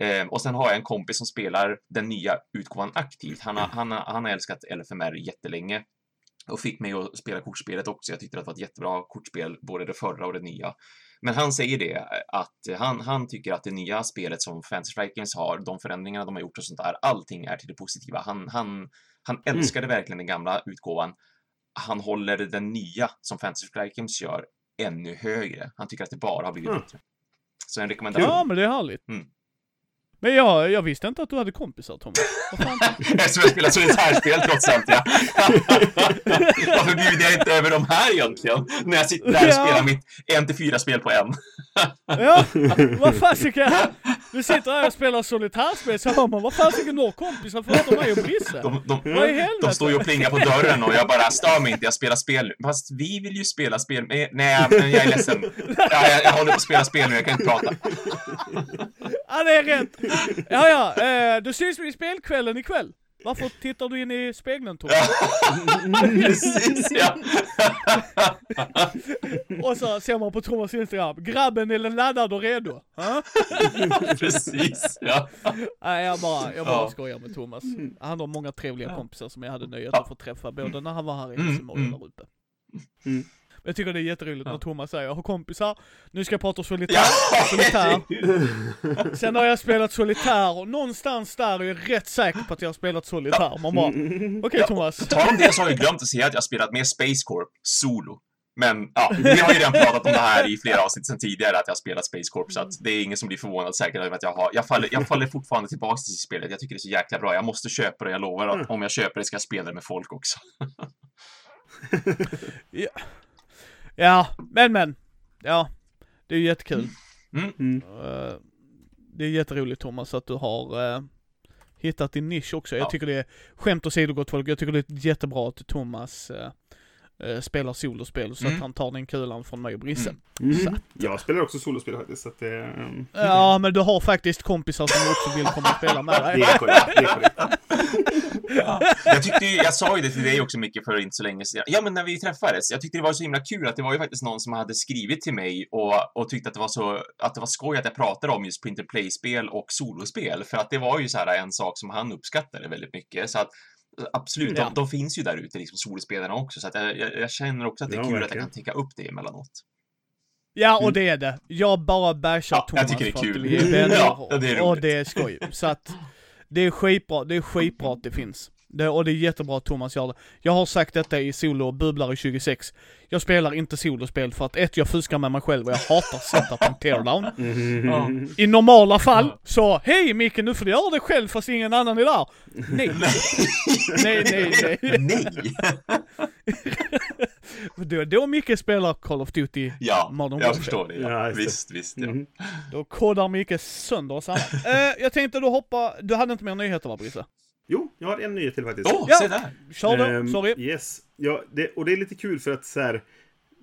Eh, och sen har jag en kompis som spelar den nya utgåvan aktivt. Han har, han har, han har älskat LFMR jättelänge och fick mig att spela kortspelet också. Jag tyckte att det var ett jättebra kortspel, både det förra och det nya. Men han säger det, att han, han tycker att det nya spelet som Fantasy Games har, de förändringarna de har gjort och sånt där, allting är till det positiva. Han, han, han älskade verkligen den gamla utgåvan. Han håller den nya som Fantasy Games gör ännu högre. Han tycker att det bara har blivit Mm. bättre. Så en rekommendation. Ja, men det är härligt. Mm. Men jag, jag visste inte att du hade kompisar fan? Eftersom jag spelar solitärspel trots allt, ja. Varför bjuder jag inte över de här egentligen? När jag sitter där och Ja. spelar mitt en till fyra spel på en. Ja, vad fasiken. Du sitter här och spelar solitärspel så hör man vad fasiken du har kompisar förutom mig och Brisse. De, de, Vad i helvete? de står ju och plingar på dörren och jag bara stör mig inte, jag spelar spel. Fast vi vill ju spela spel. Men, nej, men jag är ledsen. Ja, jag, jag håller på att spela spel nu, jag kan inte prata. Ja, det är rätt. Ja, ja, eh, då syns vi i spelkvällen ikväll. Varför tittar du in i spegeln Thomas? Precis, ja. Och så ser man på Thomas Instagram, grabben är laddad och redo. Ha? Precis, ja. Nej, jag bara, jag bara Ja. skojar med Thomas. Han har många trevliga kompisar som jag hade nöjet att få träffa, både när han var här i Mm, Helsingborg och mm. där uppe. Mm. Men Jag tycker det är jätteroligt Ja. när Thomas säger, jag har kompisar, nu ska jag prata solitär, Ja. solitär. Sen har jag spelat solitär och någonstans där är jag rätt säker på att jag har spelat solitär. Man bara, okej Ja. Thomas. På tal om det så har jag glömt att säga att jag har spelat med Space Corp solo. Men ja, vi har ju redan pratat om det här i flera avsnitt sedan tidigare, att jag har spelat Space Corp, så att det är ingen som blir förvånad säkert över att jag har... Jag faller, jag faller fortfarande tillbaka till spelet. Jag tycker det är så jäkla bra. Jag måste köpa det, jag lovar att Mm. om jag köper det ska jag spela det med folk också. Ja. Ja, men men. Ja, det är ju jättekul. Mm. Mm. Eh, det är jätteroligt Thomas att du har eh, hittat din nisch också. Jag Ja. tycker det är, skämt åsido gott folk, jag tycker det är jättebra att Thomas eh, eh, spelar solospel så Mm. att han tar den kulan från mig och Brisse. Mm. Mm. Jag spelar också solospel faktiskt, så att det... ehm, Ja, men du har faktiskt kompisar som också vill komma och spela med Det dig. är korrekt. Det är korrekt. Jag tyckte ju, jag sa ju det till dig också mycket för inte så länge sedan. Ja, men när vi träffades. Jag tyckte det var så himla kul att det var ju faktiskt någon som hade skrivit till mig och, och tyckte att det var så, att det var skoj att jag pratade om just print and play-spel och solospel. För att det var ju så här en sak som han uppskattade väldigt mycket. Så att absolut, Ja. de, de finns ju där ute, liksom solospelarna också. Så att jag, jag, jag känner också att det är Ja, kul att jag verkligen. kan täcka upp det emellanåt. Ja, och Mm. det är det. Jag bara bashar Ja, jag Thomas tycker det är för att kul. vi är vänner Ja, det är och roligt. det är skoj. Så att det är skitbra, det är skitbra att det finns. Det, och det är jättebra att Thomas gör det. Jag har sagt detta i solo och bubblar i 26. Jag spelar inte solospel för att ett, jag fuskar med mig själv och jag hatar setup and teardown. Mm. I normala fall så, hej Micke nu får du göra det själv fast ingen annan är där. Nej. nej, nej, nej. Nej! Då, då Micke spelar Call of Duty Ja, Modern jag Warfare. förstår det. Ja. Ja, det. visst, visst. Ja. Mm. Då kodar Micke sönder oss alla. eh, jag tänkte då hoppa, du hade inte mer nyheter va Brisse? Jo, jag har en nyhet till faktiskt. Åh, Ja. se där! Kör då, Ehm, sorry. Yes. Ja, det, och det är lite kul för att så här,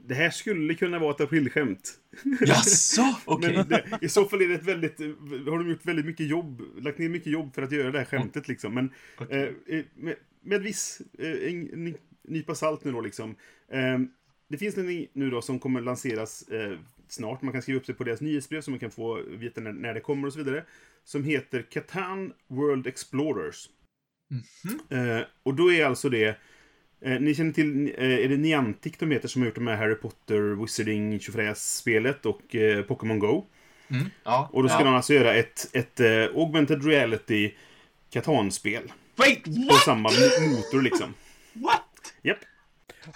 det här skulle kunna vara ett aprilskämt. Jaså? Okej. Det, i så fall är det ett väldigt, har de gjort väldigt mycket jobb, lagt ner mycket jobb för att göra det här skämtet liksom. Men Okej. eh, med, med viss eh, en, en nypa salt nu då liksom. Eh, det finns en ny nu då som kommer lanseras eh, snart. Man kan skriva upp sig på deras nyhetsbrev så man kan få veta när, när det kommer och så vidare. Som heter Catan World Explorers. Eh, och då är alltså det Eh, ni känner till, eh, är det Niantic de heter som har gjort de här Harry Potter, Wizarding, Tjofräs-spelet och eh, Pokémon Go. Mm. Ja. Och då ska ja. de alltså göra ett, ett eh, Augmented Reality Catan-spel. Wait, På what? samma mo- motor liksom. What? Japp.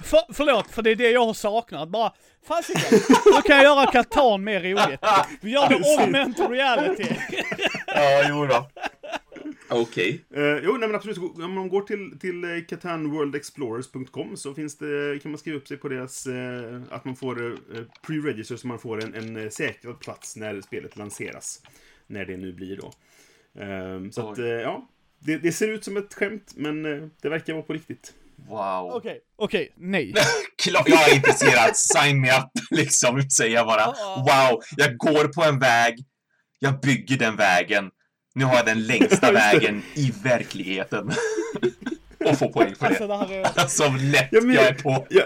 För, förlåt, för det är det jag har saknat. Bara, fasiken, nu kan jag göra Catan mer roligt. Vi gör det augmented reality. Ja, jo då. Okej. Eh, jo, nej men absolut. Om man går till, till eh, catanworldexplorers.com så finns det, kan man skriva upp sig på deras, eh, att man får eh, pre-register så man får en, en eh, säkrad plats när spelet lanseras. När det nu blir då. Eh, så att, eh, ja. Det, det ser ut som ett skämt, men det verkar vara på riktigt. Wow. Okej, okej, nej. Klart, jag är intresserad. Sign me up, liksom, säger jag bara. Wow, jag går på en väg. Jag bygger den vägen. Nu har jag den längsta vägen i verkligheten. Och får poäng för Alltså det. det här är... Så lätt Ja, men- jag är på. Ja,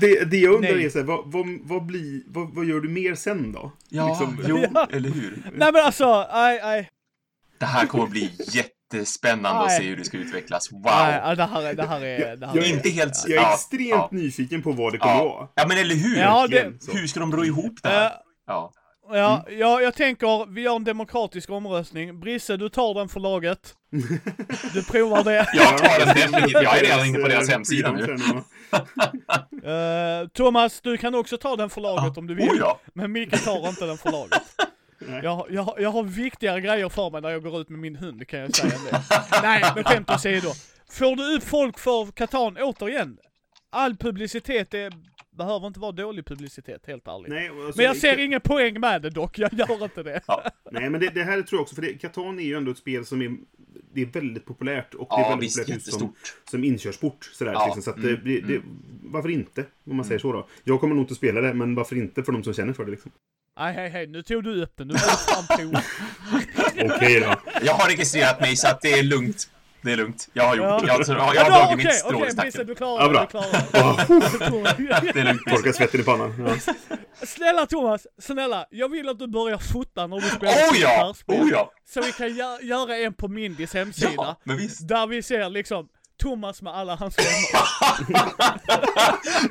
det, det jag undrar Nej. är så här, vad, vad, vad, blir, vad, vad gör du mer sen då? Ja, Liksom. jo, Ja. eller hur? Nej men alltså, nej, nej. Det här kommer bli jättespännande att Nej. se hur det ska utvecklas. Wow! Nej, ja, det här är, det här är, det här Jag är... Inte helt... Jag är ja, extremt ja, nyfiken på vad det kommer vara. ja. ja, men eller hur? Ja, det-. Hur ska de ro ihop det här? Eh, Ja. Ja, ja, jag tänker, vi gör en demokratisk omröstning. Brisse, du tar den för laget. Du provar det. Jag tar den definitivt. Jag är redan inne på deras hemsida nu. Eh, Thomas, du kan också ta den för laget om du vill. Oh ja! Men Micke tar inte den för laget. Jag, jag, jag har viktigare grejer för mig när jag går ut med min hund, kan jag säga det. Nej, men skämt åsido. Får du upp folk för Katan, återigen. All publicitet är, behöver inte vara dålig publicitet, helt ärligt. Nej, alltså, Men jag ser ingen poäng med det dock, jag gör inte det. Nej, men det, det här tror jag också, för det, Catan är ju ändå ett spel som är, det är väldigt populärt. Och det är Ja, väldigt visst. populärt som, som inkörsport. Sådär, Ja, liksom, så att det, mm, det, det, varför inte? Om man säger så då. Jag kommer nog inte att spela det, men varför inte för de som känner för det liksom. Nej, hej, hej, nu tog du upp den. Nu får du fram. Okej då. Jag har registrerat mig så att det är lugnt. Det är lugnt. Jag har gjort Ja. Jag, jag, Ja, har dragit Okej, mitt strå okej, i stacken. du klarar Ja, det, bra. du klarar det. Är lugnt. Torka svetten i pannan. Ja. Snälla Thomas, snälla, jag vill att du börjar fota när du spelar Oh ja! Oh ja! Så vi kan gö- göra en på Mindys hemsida. Ja, men visst. Där vi ser liksom Thomas med alla hans vänner.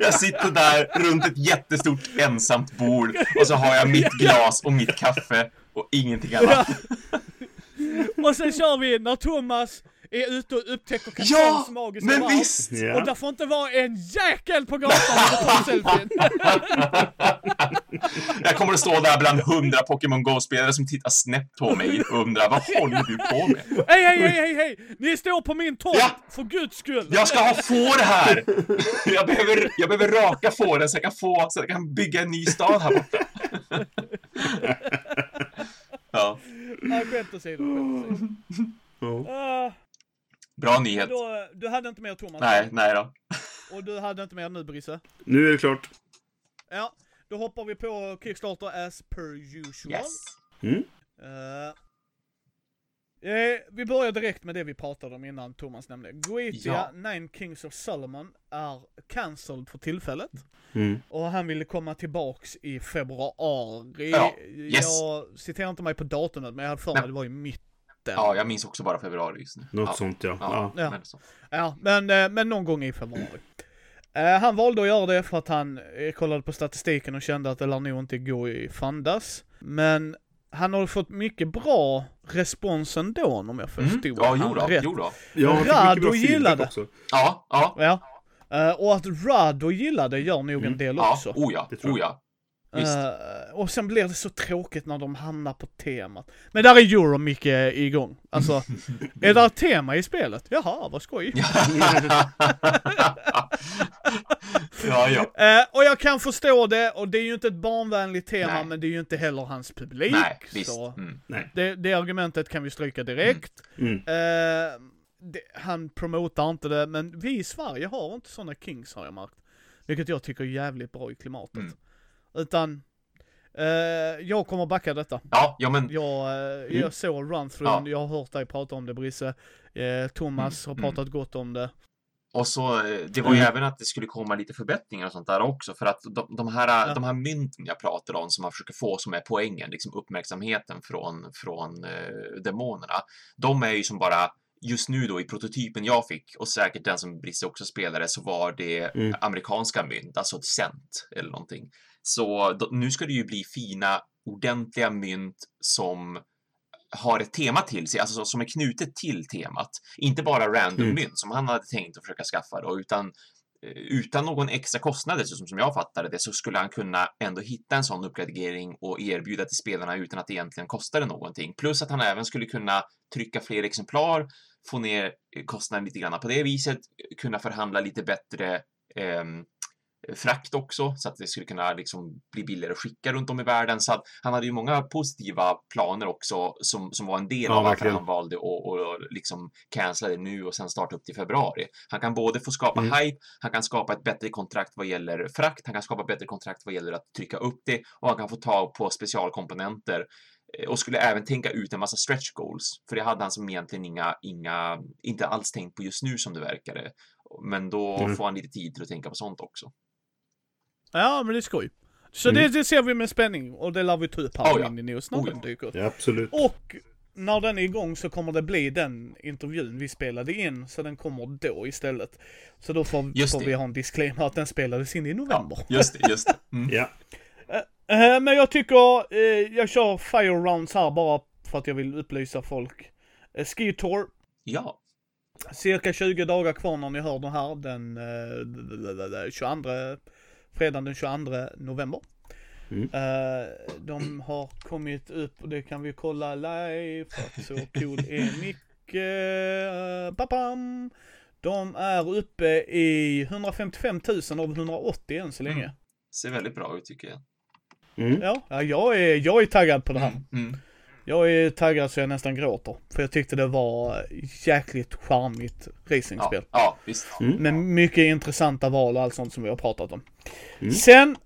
Jag sitter där runt ett jättestort ensamt bord och så har jag mitt glas och mitt kaffe och ingenting annat. Och sen kör vi när Thomas är ute och upptäcker Ja! Katans magiska Men visst! Och Ja. där får inte vara en jäkel på gatan du tar selfien. Jag kommer att stå där bland hundra Pokémon Go-spelare som tittar snett på mig och undrar vad håller du på med? Hej, hej, hej, hej, hej! Ni står på min tomt, Ja! för guds skull! Jag ska ha får här! Jag behöver, jag behöver raka fåren så jag kan få, så jag kan bygga en ny stad här borta. Ja, Nej, skämt åsido, skämt åsido. Ja. Ah, bra nyhet. då, du hade inte mer Thomas? Nej, nej då. och du hade inte mer nu Brisse? Nu är det klart. Ja, då hoppar vi på Kickstarter as per usual. Yes. Mm. Eh, eh, vi börjar direkt med det vi pratade om innan Thomas nämnde. Goetia, Ja. Nine Kings of Solomon, är cancelled för tillfället. Mm. Och han ville komma tillbaks i februari. Ja, yes. Jag citerar inte mig på datumet, men jag hade för mig Nej. det var i mitten. Ja, jag minns också bara februari just nu. Något ja. sånt ja. Ja, ja. Ja. Men så. Ja, men, eh, men någon gång i februari. Eh, han valde att göra det för att han eh, kollade på statistiken och kände att det lär nog inte gå i fandas. Men han har fått mycket bra respons ändå om jag förstod Mm. Ja, han jo då, rätt. jo då. Ja, fick mycket Rado gillade. också. Ja, ja. Ja. Och att Rado gillade gör nog en Mm. del Ja, också. oh ja, Det tror oh ja. Eh, och sen blir det så tråkigt när de hamnar på temat. Men där är Euro mycket igång. Alltså, är det ett tema i spelet? Jaha, vad skoj. ja, ja. Eh, och jag kan förstå det, och det är ju inte ett barnvänligt tema, Nej. men det är ju inte heller hans publik. Nej, visst. så Mm. Det, det argumentet kan vi stryka direkt. Mm. Eh, det, han promotar inte det, men vi i Sverige har inte sådana kings har jag märkt. Vilket jag tycker är jävligt bra i klimatet. Mm. Utan, eh, jag kommer backa detta. Ja, ja men Jag, eh, jag såg run Ja. jag har hört dig prata om det Brisse. Eh, Thomas Mm, har pratat gott om det. Och så, eh, det var ju Mm. även att det skulle komma lite förbättringar och sånt där också, för att de, de, här, Ja. de här mynten jag pratar om som man försöker få som är poängen, liksom uppmärksamheten från, från eh, demonerna, de är ju som bara Just nu då i prototypen jag fick och säkert den som Brisse också spelade så var det Mm. amerikanska mynt, alltså ett cent eller någonting. Så då, nu ska det ju bli fina, ordentliga mynt som har ett tema till sig, alltså som är knutet till temat. Inte bara random Mm. mynt som han hade tänkt att försöka skaffa då, utan eh, utan någon extra kostnad dessutom, som jag fattade det, så skulle han kunna ändå hitta en sån uppgradering och erbjuda till spelarna utan att det egentligen kostade någonting. Plus att han även skulle kunna trycka fler exemplar, få ner eh, kostnaden lite grann på det viset, kunna förhandla lite bättre ehm, frakt också, så att det skulle kunna liksom bli billigare att skicka runt om i världen. Så att han hade ju många positiva planer också som, som var en del Ja, av varför han valde att och liksom cancella det nu och sen starta upp till februari. Han kan både få skapa Mm. hype, han kan skapa ett bättre kontrakt vad gäller frakt, han kan skapa bättre kontrakt vad gäller att trycka upp det och han kan få tag på specialkomponenter eh, och skulle även tänka ut en massa stretch goals. För det hade han som egentligen inga, inga, inte alls tänkt på just nu som det verkade. Men då Mm. får han lite tid till att tänka på sånt också. Ja, men det är skoj. Så Mm. det, det ser vi med spänning och det lär vi ta upp här Oh, ja. Indie News när Oh, den ja. dyker upp. Ja, absolut. Och när den är igång så kommer det bli den intervjun vi spelade in, så den kommer då istället. Så då får, får vi ha en disclaimer att den spelades in i november. Just det, just det. Mm. Ja. Eh, men jag tycker, eh, jag kör fire rounds här bara för att jag vill upplysa folk. Ski Tour, Ja. cirka 20 dagar kvar när ni hör den här, den eh, 22, fredagen den 22 november. Mm. Eh, de har kommit upp, och det kan vi kolla live, för så cool är Micke. Papam! De är uppe i 155 000 av 180 än så länge. Mm. Ser väldigt bra ut tycker jag. Mm. Ja, ja jag, är, jag är taggad på det här. Mm. Jag är taggad så jag nästan gråter. För jag tyckte det var jäkligt charmigt Ja, racingspel. ja, visst. Mm. Med mycket intressanta val och allt sånt som vi har pratat om. Mm. Sen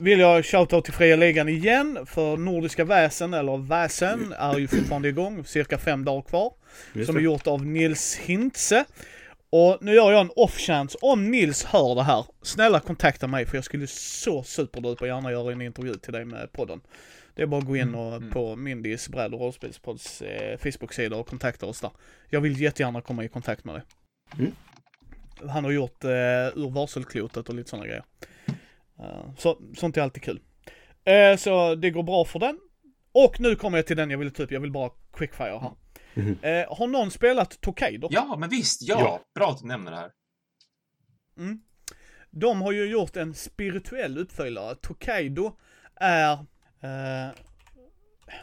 vill jag shoutout till Fria Ligan igen, för Nordiska Väsen, eller Väsen, är ju fortfarande igång, cirka fem dagar kvar. Just som är det. gjort av Nils Hintze. Och nu gör jag en off-chance, om Nils hör det här, snälla kontakta mig för jag skulle så superduper gärna göra en intervju till dig med podden. Det är bara att gå in och, Mm. på Mindys bräd och rollspelspodds eh, Facebook-sida och kontakta oss där. Jag vill jättegärna komma i kontakt med dig. Mm. Han har gjort eh, ur varselklotet och lite sådana grejer. Eh, så, sånt är alltid kul. Eh, så det går bra för den. Och nu kommer jag till den jag ville upp, jag vill bara quickfire här. Mhm. Eh, har någon spelat Tokaido? Ja, men visst, ja. Ja. Bra att du nämner det här. Mm. De har ju gjort en spirituell uppföljare. Tokaido är, eh,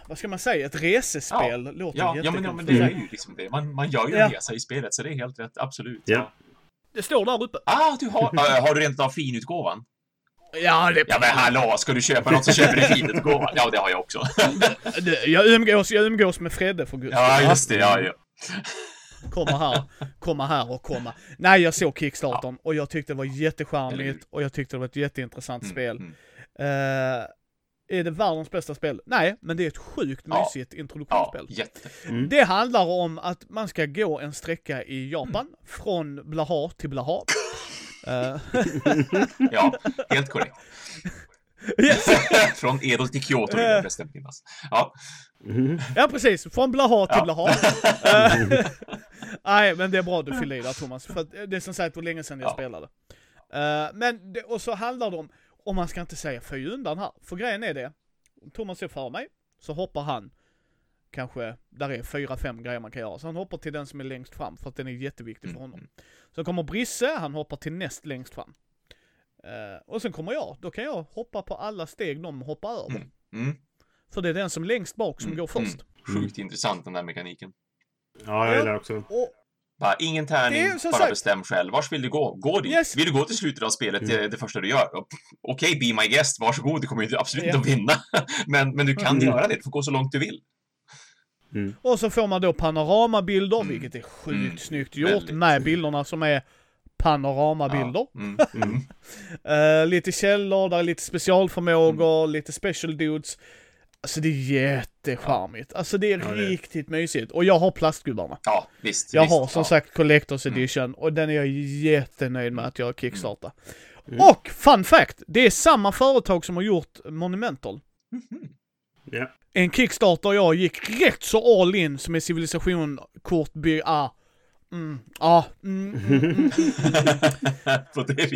vad ska man säga, ett resespel. Låter Ja, ja, men, ja, men det är ju liksom det. Man, man gör ju Ja. en resa i spelet, så det är helt rätt. Absolut. Ja. Det står där uppe. Ah, du har... Äh, har du rent av finutgåvan? Ja, det, Ja, men hallå, ska du köpa något så köper du finutgåvan. Ja, det har jag också. jag, umgås, jag umgås med Fredde för guds Ja, skull. just det. Ja, ja. komma här, komma här och komma. Nej, jag såg Kickstartern och jag tyckte det var jättecharmigt och jag tyckte det var ett jätteintressant Mm, spel. mm. Eh, är det världens bästa spel? Nej, men det är ett sjukt Ja. mysigt Ja, introduktionsspel. jätte. Mm. Det handlar om att man ska gå en sträcka i Japan, från Blaha till Blaha. Eh, Ja, helt korrekt. yes. Från Edel till Kyoto vill jag förresten minnas. Ja, Mhm. Ja precis, från Blaha till Ja. Blaha. Eh, Nej men det är bra du fyller i där Thomas, för att det är som sagt var länge sedan jag Ja. spelade. Eh, Men, det, och så handlar det om, och man ska inte säga fy undan här, för grejen är det, om Thomas är för mig, så hoppar han kanske, där är fyra, fem grejer man kan göra, så han hoppar till den som är längst fram, för att den är jätteviktig för Mm, honom. Så kommer Brisse, han hoppar till näst längst fram. Eh, och sen kommer jag, då kan jag hoppa på alla steg de hoppar över. Mm. Mm. För det är den som är längst bak som Mm, går först. Sjukt intressant den där mekaniken. Ja, jag gillar också. Och Bara, ingen tärning, bara sagt- bestäm själv. Vars vill du gå? Gå dit. Yes. Vill du gå till slutet av spelet, Mm. det, det första du gör? Okej, be my guest, varsågod, du kommer ju absolut Ja. inte att vinna. men, men du kan Mm. göra det, du får gå så långt du vill. Och så får man då panoramabilder, Mm. vilket är sjukt Mm. snyggt gjort, Väldigt. med bilderna som är panoramabilder. Ja. Mm. Mm. Eh, lite källor, där är lite specialförmågor, Mm. lite special dudes. Alltså det är jättecharmigt. Alltså det är Ja, det riktigt mysigt. Och jag har plastgubbarna. ja, visst. Jag visst, har som ja. sagt Collectors Mm. Edition och den är jag jättenöjd med att jag kickstartar. Mm. Och fun fact, det är samma företag som har gjort Monumental. Mhm. Ja. En Kickstarter jag gick rätt så all in som är civilisation, kort, by, ah. Mm, ah, mm, mm, mm.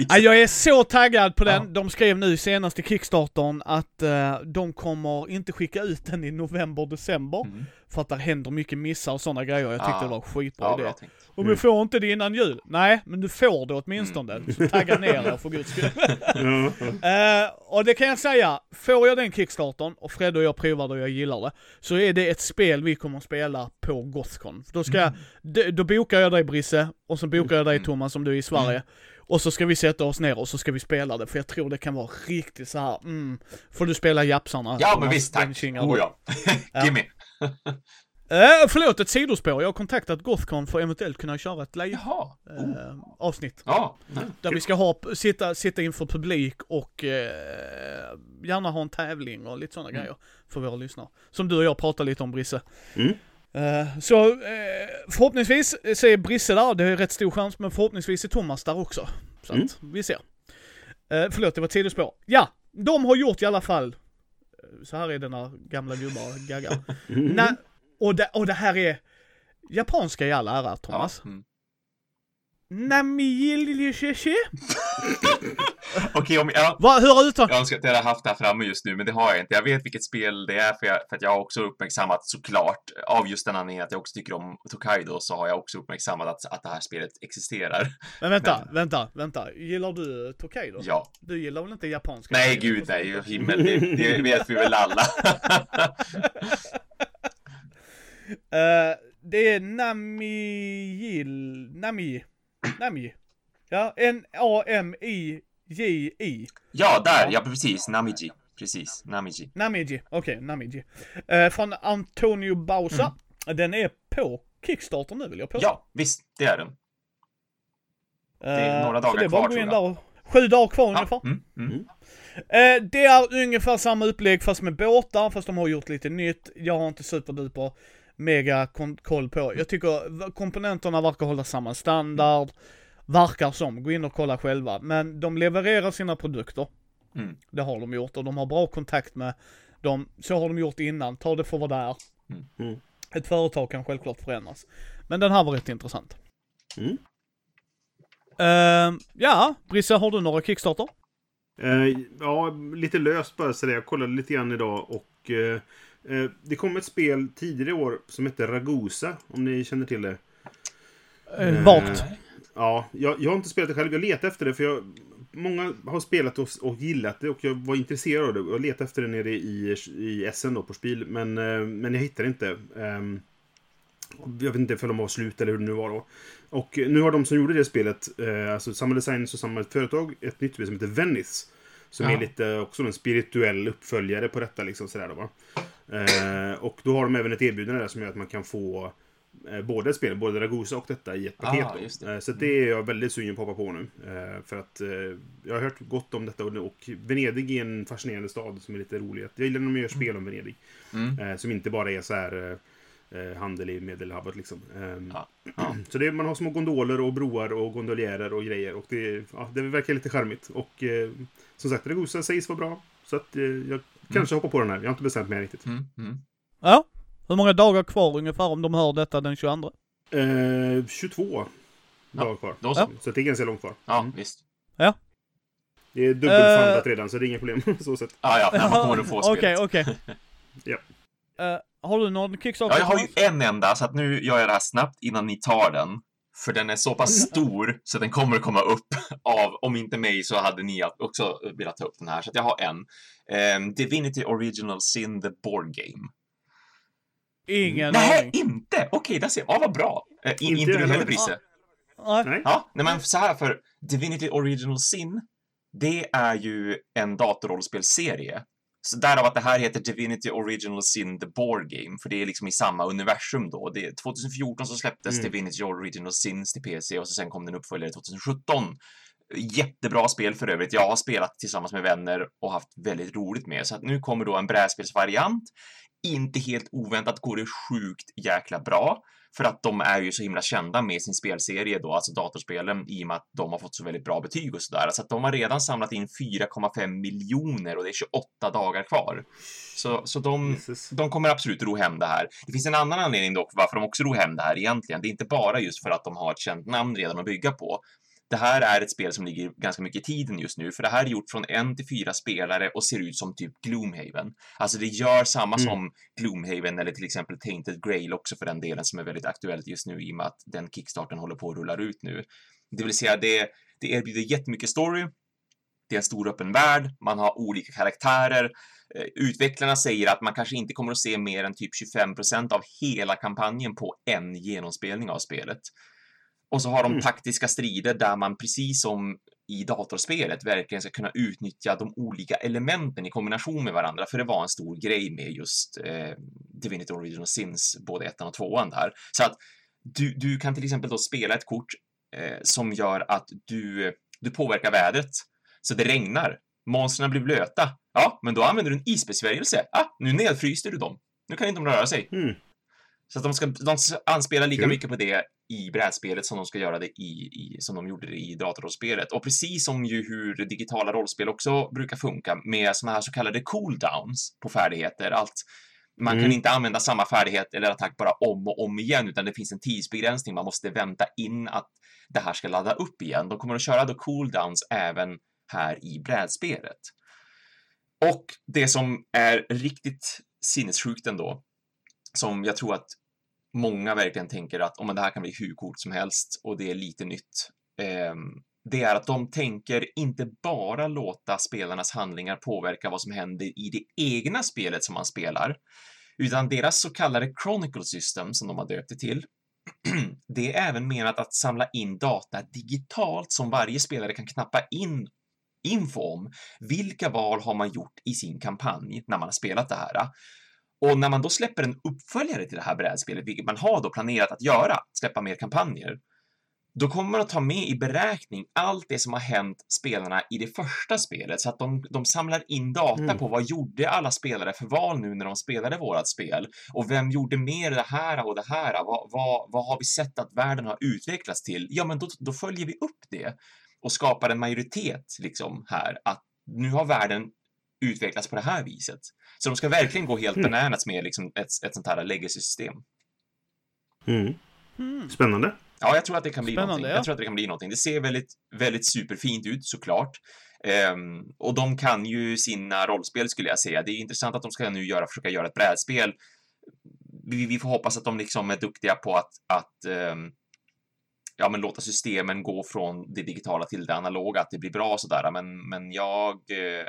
Ah, jag är så taggad på den. Ja. De skrev nu senast i Kickstartern att eh, de kommer inte skicka ut den i november, december. Mm. För att det händer mycket missar och sådana grejer. Jag tyckte Ah. det var en skitbra Ja, idé. tänkt. Och Mm. får inte det innan jul. Nej, men du får det åtminstone. Mm. Så tagga ner er för guds skull. Eh, och det kan jag säga, får jag den Kickstartern och Fred och jag provar det och jag gillar det, så är det ett spel vi kommer att spela på Gothcon. Då, ska jag, d- då bokar jag dig Brisse, och så bokar jag dig Mm. Thomas om du är i Sverige. Och så ska vi sätta oss ner och så ska vi spela det, för jag tror det kan vara riktigt så här. Mm, får du spela japsarna? Ja, men visst, tack. Oh du. Ja. Gimme. Eh, förlåt, ett sidospår. Jag har kontaktat Gothcon för att eventuellt kunna köra ett live. Oh. eh, avsnitt. Ja. Där vi ska ha, sitta, sitta inför publik och eh, gärna ha en tävling och lite sådana Mm. grejer för våra lyssnare. Som du och jag pratade lite om Brisse. Mm. Eh, så eh, förhoppningsvis så är Brisse där, det är rätt stor chans, men förhoppningsvis är Thomas där också. Så Mm. att vi ser. Eh, förlåt, det var ett sidospår. Ja, de har gjort i alla fall, så här är det när gamla gubbar gaggar. Mm. Nej, och, det, och det här är japanska i all ära, Thomas. Ja. Mm. Okej, om jag... Va, hur uttal... Jag önskar att jag hade haft det här framme just nu, men det har jag inte. Jag vet vilket spel det är, för, jag, för att jag har också uppmärksammat såklart, av just den anledningen att jag också tycker om Tokaido, så har jag också uppmärksammat att, att det här spelet existerar. Men vänta, vänta, vänta. Gillar du Tokaido? Ja. Du gillar väl inte japanska? Nej, gud nej. Himmel, det, det vet vi väl alla. Eh, det är Namijil... Nami... Nami. Ja, N-A-M-I-J-I. ja, där! Ja, precis. Namiji. Precis. Namiji. Namiji, okej, Namiji. Eh, från Antonio Bausa. Den är på Kickstarter nu vill jag påstå. Ja, visst. Det är den. är Eh, några så dagar det är bara kvar, in tror där och... Sju dagar kvar ungefär. Ja. Mm, mm. Eh, det är ungefär samma upplägg fast med båtar, fast de har gjort lite nytt. Jag har inte superduper mega koll på. Jag tycker komponenterna verkar hålla samma standard. Verkar som, gå in och kolla själva. Men de levererar sina produkter. Mm. Det har de gjort och de har bra kontakt med dem. Så har de gjort innan, ta det för vad det är. Mm. Mm. Ett företag kan självklart förändras. Men den här var rätt intressant. Mm. Eh, ja, Brisse, har du några Kickstarter? Eh, ja, lite löst bara sådär. Jag kollade lite grann idag och eh, det kom ett spel tidigare i år som heter Ragusa, om ni känner till det. Vagt. Ja, jag, jag har inte spelat det själv. Jag letar efter det för jag, många har spelat och, och gillat det och jag var intresserad av det. Jag letade efter det nere i, i Essen då på Spil, men, eh, men jag hittade inte. Ehm, jag vet inte om de var slut eller hur det nu var då. Och nu har de som gjorde det spelet, eh, alltså samma designers och samma företag, ett nytt spel som heter Venice. Som Ja. är lite också en spirituell uppföljare på detta liksom sådär då va. Eh, och då har de även ett erbjudande där som gör att man kan få eh, båda spelen, både Ragusa och detta i ett paket. Ah, då. just det. Eh, så det är jag väldigt sugen på att hoppa på nu. Eh, för att eh, jag har hört gott om detta och, Venedig är en fascinerande stad som är lite rolig. Jag gillar när de gör spel om Venedig. Mm. Eh, som inte bara är så här eh, handel i Medelhavet liksom. Ja. Ja. Så det, man har små gondoler och broar och gondoljärer och grejer. Och det, ja, det verkar lite charmigt. Och eh, som sagt, Ragusa sägs vara bra. Så att eh, jag kanske hoppar på den här. Jag har inte bestämt mig riktigt. Mm. Mm. Ja. Hur många dagar kvar ungefär om de hör detta den 22? Eh, 22 dagar kvar. Då så. Så det är ganska långt kvar. Ja, Mm. visst. Det är dubbelfundat Eh. redan, så det är inga problem på så sätt. Ja, ja, men man kommer att få spelet. Okej, okej. Ja. Eh, har du någon Kickstarter? Ja, jag har ju en enda, så att nu gör jag det här snabbt innan ni tar den. För den är så pass stor så den kommer att komma upp av, om inte mig så hade ni också velat ta upp den här. Så att jag har en. Um, Divinity Original Sin, the board game. Ingen Nej, aning. inte! Okej, där ser jag. Ja, vad bra. Uh, in, Inte inte du heller. Brisse? Nej. Ja, nej men så här för Divinity Original Sin, det är ju en datorrollspelserie. Så därav att det här heter Divinity Original Sin The Board Game, för det är liksom i samma universum då. Det är 2014 så släpptes Mm. Divinity Original Sins till PC och så sen kom den uppföljare 2017. Jättebra spel för övrigt. Jag har spelat tillsammans med vänner och haft väldigt roligt med. Så att nu kommer då en brädspelsvariant. Inte helt oväntat går det sjukt jäkla bra. För att de är ju så himla kända med sin spelserie då, alltså datorspelen, i och med att de har fått så väldigt bra betyg och sådär. Så att de har redan samlat in 4,5 miljoner och det är 28 dagar kvar. Så, så de, Jesus. de kommer absolut ro hem det här. Det finns en annan anledning dock varför de också ro hem det här egentligen. Det är inte bara just för att de har ett känt namn redan att bygga på. Det här är ett spel som ligger ganska mycket i tiden just nu, för det här är gjort från en till fyra spelare och ser ut som typ Gloomhaven. Alltså det gör samma Mm. som Gloomhaven eller till exempel Tainted Grail också för den delen som är väldigt aktuellt just nu i och med att den kickstarten håller på att rulla ut nu. Det vill säga det, det erbjuder jättemycket story, det är en stor öppen värld, man har olika karaktärer. Eh, Utvecklarna säger att man kanske inte kommer att se mer än typ 25% av hela kampanjen på en genomspelning av spelet. Och så har de Mm. taktiska strider där man precis som i datorspelet verkligen ska kunna utnyttja de olika elementen i kombination med varandra, för det var en stor grej med just eh, Divinity Original Sins, både ettan och tvåan där. Så att du, du kan till exempel då spela ett kort eh, som gör att du, du påverkar vädret. Så det regnar. Monstren blir blöta. Ja, men då använder du en isbesvärjelse. Ah, nu nedfryser du dem. Nu kan inte de röra sig. Mm. Så att de ska de anspelar lika Kul. mycket på det i brädspelet som de ska göra det i, i som de gjorde det i datorrollspelet. Och precis som ju hur digitala rollspel också brukar funka med såna här så kallade cooldowns på färdigheter. Allt man kan Mm. inte använda samma färdighet eller attack bara om och om igen, utan det finns en tidsbegränsning. Man måste vänta in att det här ska ladda upp igen. De kommer att köra då cooldowns även här i brädspelet. Och det som är riktigt sinnessjukt ändå, som jag tror att många verkligen tänker att om det här kan bli hur coolt som helst och det är lite nytt. Eh, det är att de tänker inte bara låta spelarnas handlingar påverka vad som händer i det egna spelet som man spelar, utan deras så kallade Chronicle System som de har döpt det till. Det är även menat att samla in data digitalt som varje spelare kan knappa in info om. Vilka val har man gjort i sin kampanj när man har spelat det här? Och när man då släpper en uppföljare till det här brädspelet, vilket man har då planerat att göra, släppa mer kampanjer, då kommer man att ta med i beräkning allt det som har hänt spelarna i det första spelet så att de, de samlar in data Mm. på vad gjorde alla spelare för val nu när de spelade vårat spel och vem gjorde mer det här och det här? Vad, vad, vad har vi sett att världen har utvecklats till? Ja, men då, då följer vi upp det och skapar en majoritet liksom här att nu har världen utvecklats på det här viset. Så de ska verkligen gå helt Mm. bananas med liksom ett, ett sånt här legacy-system. Mm. Mm. Spännande. Ja, jag tror att det kan bli Spännande, någonting. ja. Jag tror att det kan bli någonting. Det ser väldigt, väldigt superfint ut såklart. Ehm, och de kan ju sina rollspel skulle jag säga. Det är intressant att de ska nu göra, försöka göra ett brädspel. Vi, vi får hoppas att de liksom är duktiga på att, att ehm, ja, men låta systemen gå från det digitala till det analoga, att det blir bra och sådär. Men, men jag eh,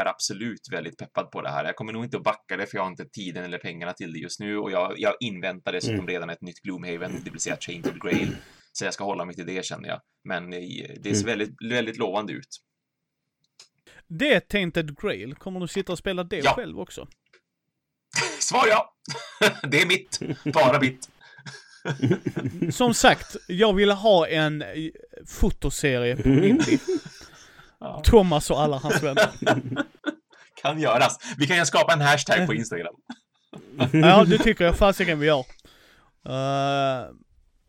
är absolut väldigt peppad på det här. Jag kommer nog inte att backa det, för jag har inte tiden eller pengarna till det just nu och jag, jag inväntar dessutom Mm. redan ett nytt Gloomhaven, det vill säga Chained Grail. Så jag ska hålla mig till det känner jag. Men eh, det ser Mm. väldigt, väldigt lovande ut. Det är Tainted Grail. Kommer du sitta och spela det Ja. själv också? Svar ja! det är mitt. Bara mitt. Som sagt, jag ville ha en eh, fotoserie på Indie. Ja, Thomas och alla hans vänner. kan göras. Vi kan ju skapa en hashtag på Instagram. Ja, det tycker jag fasiken vi gör. Uh,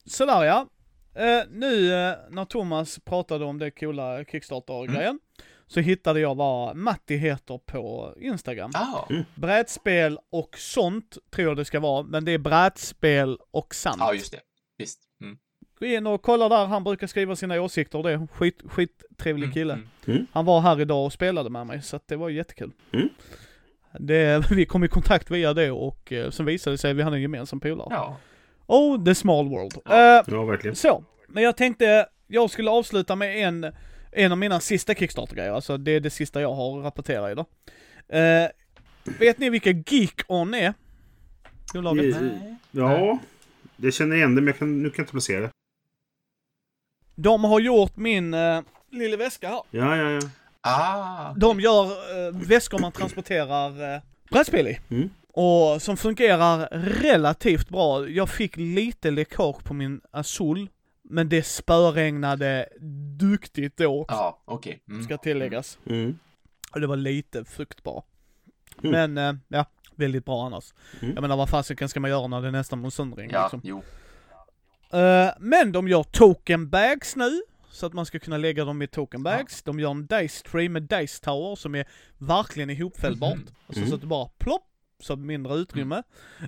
sådär ja. Eh, nu eh, när Thomas pratade om det coola Kickstarter-grejen, så hittade jag vad Matti heter på Instagram. Ja, Brädspel och sånt tror jag det ska vara, men det är brädspel och sant. ja just det. Visst. Mm. Gå in och kolla där, han brukar skriva sina åsikter och det är skit, skittrevlig kille. Mm. Mm. Han var här idag och spelade med mig, så att det var jättekul. Mm. Det, vi kom i kontakt via det och eh, sen visade det sig att vi hade en gemensam polare. Ja. Oh, the small world. Ja. Eh, Ja, verkligen. så, men jag tänkte jag skulle avsluta med en, en av mina sista Kickstarter-grejer, alltså det är det sista jag har att rapportera idag. Eh, vet ni vilka Geek-On är? Bolaget? Nej. Ja, jag känner igen det, men jag kan, nu kan jag inte placera det. De har gjort min eh, lilla väska här. Ja, ja, ja. Ah. De gör eh, väskor man transporterar eh, brädspel i. Mm. Och som fungerar relativt bra. Jag fick lite läckage på min Azul, men det spöregnade duktigt då, Ja, okej. Mm. ska tilläggas. Mm. Och det var lite fruktbar. Mm. Men, eh, ja, väldigt bra annars. Mm. Jag menar vad fasiken ska man göra när det är nästan mot söndring Ja, liksom. jo. Eh, men de gör token bags nu, så att man ska kunna lägga dem i token bags. De gör en dice tree med dice tower som är verkligen ihopfällbart. Mhm. Alltså Mm. så att det bara plopp, så mindre utrymme.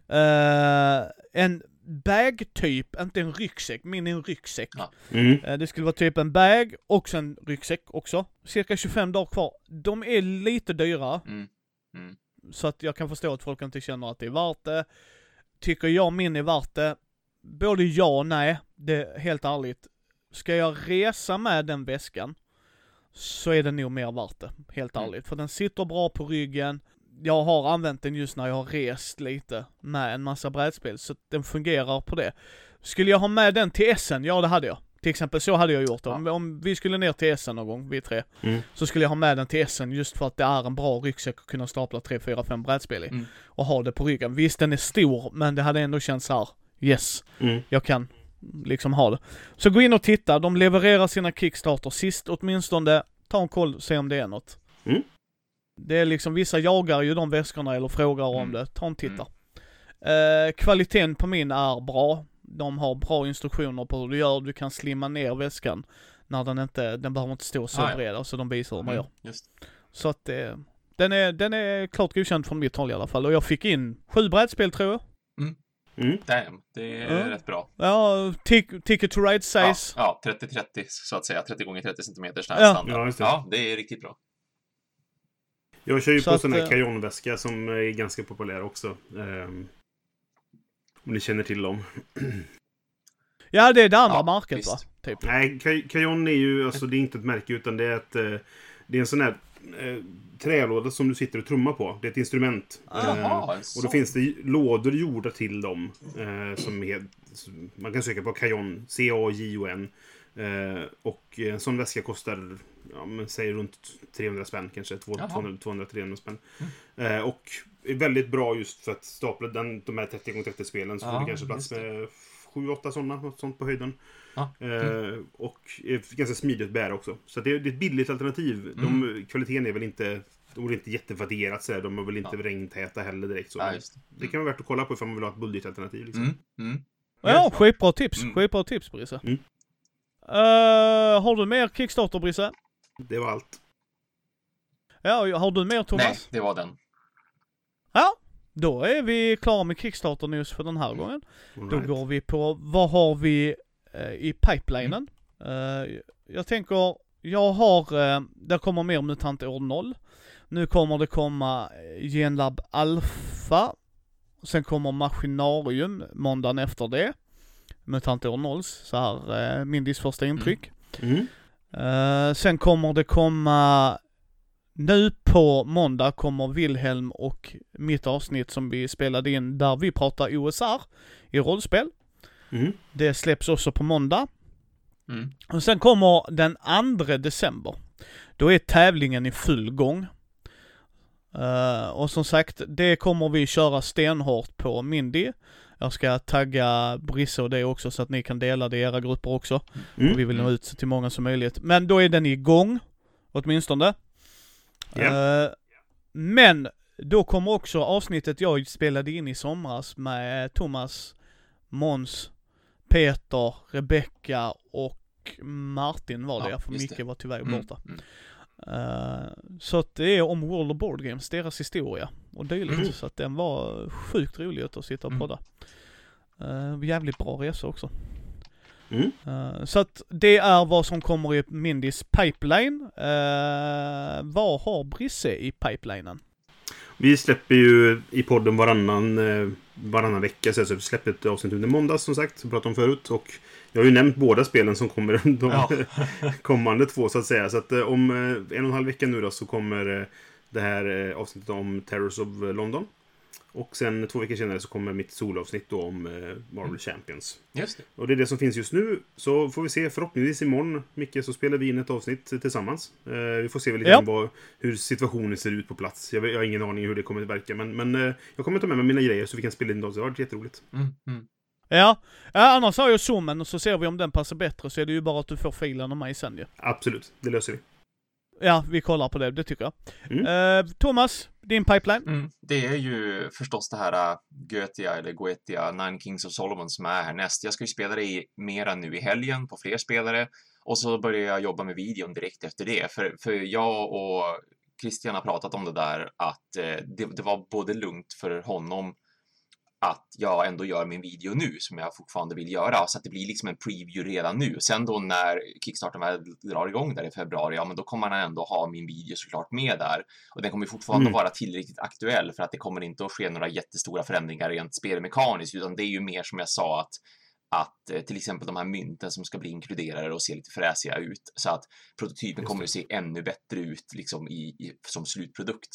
Eh, en bag-typ, inte en ryggsäck, min är en ryggsäck. Ja. Mm. Eh, Det skulle vara typ en bag och sen ryggsäck också. Cirka 25 dagar kvar. De är lite dyra, Mm. Mm. så att jag kan förstå att folk inte känner att det är värt det. Tycker jag min är värt det? Både ja och nej. Det är helt ärligt. Ska jag resa med den väskan så är det nog mer värt det. Helt Mm. ärligt. För den sitter bra på ryggen. Jag har använt den just när jag har rest lite med en massa brädspel, så den fungerar på det. Skulle jag ha med den till Essen? Ja, det hade jag. Till exempel så hade jag gjort det. Om, om vi skulle ner till Essen någon gång, vi tre, Mm. så skulle jag ha med den till Essen just för att det är en bra ryggsäck att kunna stapla 3, 4, 5 brädspel i. Mm. Och ha det på ryggen. Visst, den är stor, men det hade ändå känts här. yes, Mm. jag kan liksom ha det. Så gå in och titta, de levererar sina Kickstarter sist åtminstone. Ta en koll, se om det är något. Mm. Det är liksom, vissa jagar ju de väskorna eller frågar om Mm. det. Ta en titta. Eh, kvaliteten på min är bra. De har bra instruktioner på hur du gör. Du kan slimma ner väskan när den inte, den behöver inte stå så Ah, ja. bred. Alltså de visar hur man Mm. gör. Så att eh, den är, den är klart godkänd från mitt håll i alla fall. Och jag fick in sju brädspel tror jag. Mm. Damn, det är Ja. rätt bra. Ja, tick, Ticket to Ride Ja, size. ja, 30-30 så att säga. 30 gånger 30 centimeter Ja. standard. Ja, det. Ja, det är riktigt bra. Jag kör ju Så på att, sån här eh, kajonväska som är ganska populär också. Ehm, om ni känner till dem. Ja, det är det andra Ja, märket visst. va? Typ. Nej, Kaj- Kajon är ju, alltså det är inte ett märke utan det är ett... eh, Det är en sån här eh, trälåda som du sitter och trummar på. Det är ett instrument. Eh, Jaha, en och då finns det lådor gjorda till dem. Eh, som är, man kan söka på Kajon, C-A-J-O-N. Eh, och en sån väska kostar, ja men säg runt 300 spänn kanske. Jaha. 200-300 spänn. Eh, och är väldigt bra just för att stapla den, de här 30x30 spelen. Så får Ja, du kanske plats med 7-8 sådana, något sånt på höjden. Ja, Eh, och är ganska smidigt att bära också. Så det är, det är ett billigt alternativ. De, kvaliteten är väl inte... De är inte jättevärderat sådär. De är väl inte Ja. regntäta heller direkt. Så. Ja, det. Det kan vara värt att kolla på ifall man vill ha ett budgetalternativ. Liksom. Mm, mm. Ja, skitbra tips. Mm. Skitbra tips Brisse. Mm. Eh, har du mer Kickstarter Brisse? Det var allt. Ja, har du mer Thomas? Nej, det var den. Ja, då är vi klara med Kickstarter News för den här gången. All Då right. går vi på, vad har vi eh, i pipelinen? Eh, jag tänker, jag har, uh, där kommer mer MUTANT år 0. Nu kommer det komma eh, Genlab Alpha. Sen kommer Maskinarium måndagen efter det. MUTANT år 0, så här uh, Mindys första intryck. Mm. Eh, sen kommer det komma, nu på måndag kommer Wilhelm och mitt avsnitt som vi spelade in där vi pratar OSR i rollspel. Mm. Det släpps också på måndag. Mm. Och sen kommer den 2 december. Då är tävlingen i full gång. Eh, och som sagt, det kommer vi köra stenhårt på Mindy. Jag ska tagga Brisse och det också så att ni kan dela det i era grupper också. Mm. Och vi vill nå ut till många som möjligt. Men då är den igång, åtminstone. Ja. Eh, men då kommer också avsnittet jag spelade in i somras med Thomas, Måns, Peter, Rebecka och Martin var det Ja, för Micke det. var tyvärr Mm, borta. mm. Eh, så att det är om World of Board Games, deras historia och dylikt. Mm. Så att den var sjukt rolig att sitta och Mm. podda. Uh, jävligt bra resa också. Mm. Eh, så att det är vad som kommer i Mindys pipeline. Uh, vad har Brisse i pipelinen? Vi släpper ju i podden varannan, varannan vecka. Så vi släpper ett avsnitt under måndags som sagt, som vi pratade om förut. Och jag har ju nämnt båda spelen som kommer de Ja. kommande två så att säga. Så att om en och en halv vecka nu då så kommer det här eh, avsnittet om Terrors of London. Och sen två veckor senare så kommer mitt solavsnitt då om eh, Marvel Champions. Just det. Och det är det som finns just nu. Så får vi se. Förhoppningsvis imorgon, Micke, så spelar vi in ett avsnitt tillsammans. Eh, vi får se väl lite Ja. vad, hur situationen ser ut på plats. Jag, jag har ingen aning hur det kommer att verka. Men, men eh, jag kommer ta med mig mina grejer så vi kan spela in dem. Det har varit jätteroligt. Mm, mm. Ja, ja annars har jag zoomen och så ser vi om den passar bättre så är det ju bara att du får filen av mig sen ju. Absolut, det löser vi. Ja, vi kollar på det, det tycker jag. Mm. Eh, Thomas, din pipeline? Mm. Det är ju förstås det här äh, Goetia eller Goetia, Nine Kings of Solomon som är härnäst. Jag ska ju spela det i mera nu i helgen på fler spelare och så börjar jag jobba med videon direkt efter det. För, för jag och Christian har pratat om det där att eh, det, det var både lugnt för honom att jag ändå gör min video nu som jag fortfarande vill göra så att det blir liksom en preview redan nu. Sen då när Kickstarter väl drar igång där i februari, ja men då kommer han ändå ha min video såklart med där och den kommer fortfarande Mm. vara tillräckligt aktuell för att det kommer inte att ske några jättestora förändringar rent spelmekaniskt utan det är ju mer som jag sa att att eh, till exempel de här mynten som ska bli inkluderade och se lite fräsiga ut så att prototypen kommer att se ännu bättre ut liksom i, i som slutprodukt.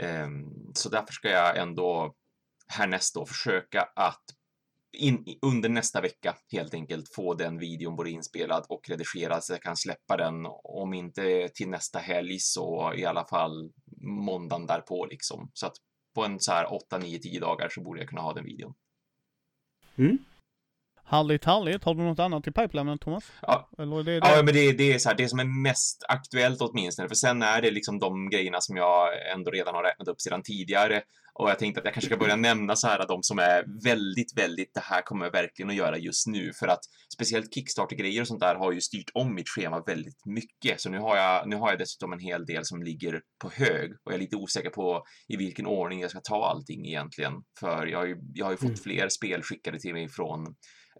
Ehm, så därför ska jag ändå härnäst då försöka att in, under nästa vecka helt enkelt få den videon både inspelad och redigerad så jag kan släppa den om inte till nästa helg så i alla fall måndagen därpå liksom. Så att på en så här 8, 9, 10 dagar så borde jag kunna ha den videon. Härligt, härligt. Har du något annat i pipelinen Thomas? Ja. Eller det det? Ja, men det, det är så här, det som är mest aktuellt åtminstone, för sen är det liksom de grejerna som jag ändå redan har räknat upp sedan tidigare. Och jag tänkte att jag kanske ska börja nämna så här de som är väldigt, väldigt, det här kommer jag verkligen att göra just nu. För att speciellt Kickstarter-grejer och sånt där har ju styrt om mitt schema väldigt mycket. Så nu har jag, nu har jag dessutom en hel del som ligger på hög och jag är lite osäker på i vilken ordning jag ska ta allting egentligen. För jag har ju, jag har ju fått Mm. fler spel skickade till mig från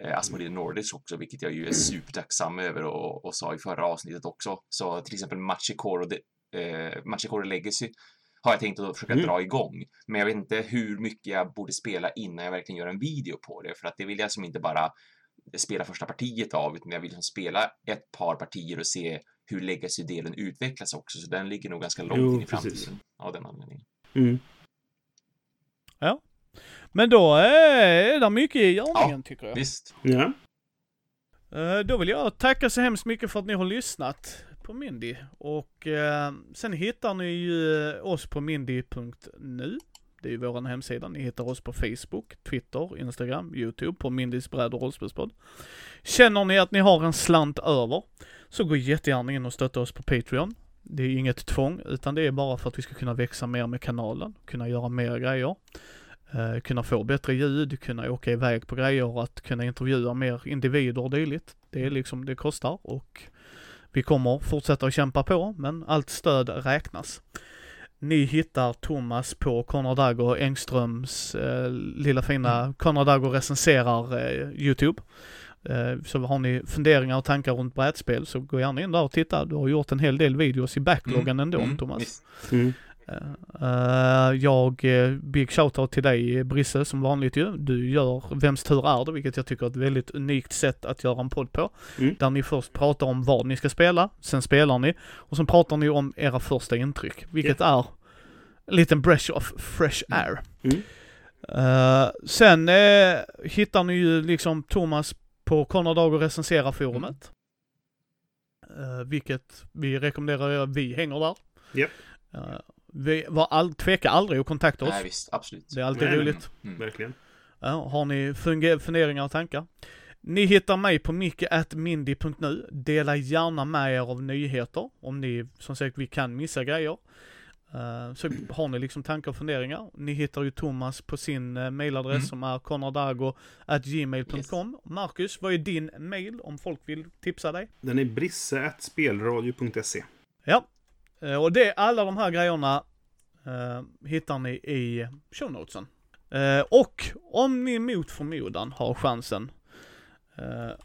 eh, Asmodee Nordics också, vilket jag ju är supertacksam över och, och sa i förra avsnittet också. Så till exempel Machikoro, eh, Machikoro Legacy har jag tänkt att försöka Mm. dra igång. Men jag vet inte hur mycket jag borde spela innan jag verkligen gör en video på det, för att det vill jag som inte bara spela första partiet av, utan jag vill liksom spela ett par partier och se hur Legacy-delen utvecklas också, så den ligger nog ganska långt Jo, in i precis. framtiden av den anledningen. Mm. Men då är det mycket i görningen tycker jag. Visst. Ja. Eh, Då vill jag tacka så hemskt mycket för att ni har lyssnat på Mindy. Och eh, sen hittar ni ju oss på mindy.nu. Det är ju våran hemsida. Ni hittar oss på Facebook, Twitter, Instagram, YouTube på Mindys bräd och rollspelspodd. Känner ni att ni har en slant över så gå jättegärna in och stötta oss på Patreon. Det är inget tvång, utan det är bara för att vi ska kunna växa mer med kanalen, kunna göra mer grejer, eh, kunna få bättre ljud, kunna åka iväg på grejer, att kunna intervjua mer individer och dylikt. Det är liksom, det kostar och vi kommer fortsätta att kämpa på, men allt stöd räknas. Ni hittar Thomas på Conrad Dagger Engströms eh, lilla fina Conrad Dagger recenserar eh, Youtube. Eh, så har ni funderingar och tankar runt brädspel så gå gärna in där och titta. Du har gjort en hel del videos i backloggen ändå Mm, Thomas. Mm. Eh, jag, eh, big shoutout till dig Brisse som vanligt ju. Du gör Vems tur är det? Vilket jag tycker är ett väldigt unikt sätt att göra en podd på. Mm. Där ni först pratar om vad ni ska spela, sen spelar ni och sen pratar ni om era första intryck. Vilket är en liten brush of fresh air. Mm. Eh, sen eh, hittar ni ju liksom Thomas på Conrad Dag och recensera forumet. Eh, vilket vi rekommenderar er, vi hänger där. Japp. Vi var all, tveka aldrig att kontakta oss. Nej, visst. Absolut. Det är alltid Nej, roligt. Mm. Verkligen. Ja, har ni funderingar och tankar? Ni hittar mig på micke.mindy.nu. Dela gärna med er av nyheter. Om ni, som sagt, vi kan missa grejer. Eh, så har ni liksom tankar och funderingar. Ni hittar ju Thomas på sin uh, mailadress Mm. som är konradago.gmail.com. Marcus, vad är din mail om folk vill tipsa dig? Den är brisse.spelradio.se. Ja, och det, alla de här grejerna eh, hittar ni i show notesen. Eh, och om ni mot förmodan har chansen eh,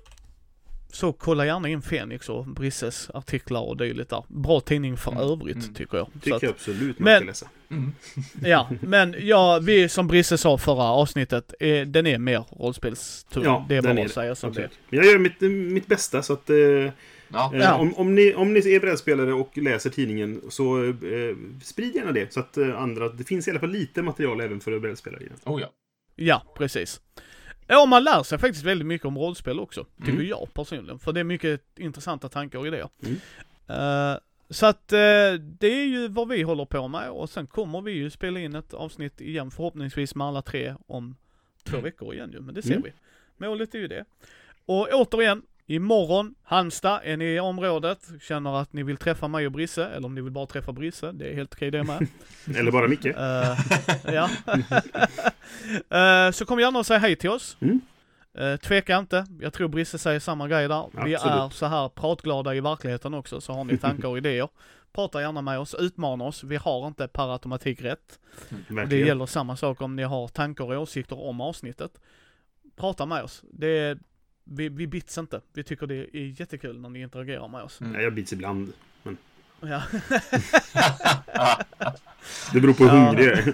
så kolla gärna in Fenix och Brisses artiklar och dylikt där. Bra tidning för Mm, övrigt mm. tycker jag. Tycker Så att, jag absolut man Men- ska läsa. Mm. ja, men ja, vi som Brisse sa förra avsnittet, eh, den är mer rollspelstung. Ja, det är bara är att säga som det är. Jag gör mitt, mitt bästa så att... Eh, Ja. eh, om, om, ni, om ni är brädspelare och läser tidningen så eh, sprid gärna det. Så att eh, andra... Det finns i alla fall lite material även för brädspelare. Oh ja. Ja, precis. Ja, man lär sig faktiskt väldigt mycket om rollspel också, tycker Mm. jag personligen. För det är mycket intressanta tankar och idéer. Mm. Eh, så att eh, det är ju vad vi håller på med och sen kommer vi ju spela in ett avsnitt igen förhoppningsvis med alla tre om två Mm. veckor igen ju, men det ser Mm. vi. Målet är ju det. Och återigen, imorgon, Halmstad, är ni i området, känner att ni vill träffa mig och Brisse, eller om ni vill bara träffa Brisse, det är helt okej det med. Eller bara Micke. Eh, ja. Eh, så kom gärna och säg hej till oss. Mm. Uh, tveka inte, jag tror Brisse säger samma grej där. Vi Absolut. är så här pratglada i verkligheten också, så har ni tankar och idéer. Prata gärna med oss, utmana oss. Vi har inte per automatik rätt. Det Verkligen. gäller samma sak om ni har tankar och åsikter om avsnittet. Prata med oss. Det är, vi, vi bits inte. Vi tycker det är jättekul när ni interagerar med oss. Mm. Ja, jag bits ibland. Ja. Det beror på hur Ja. hungrig jag är.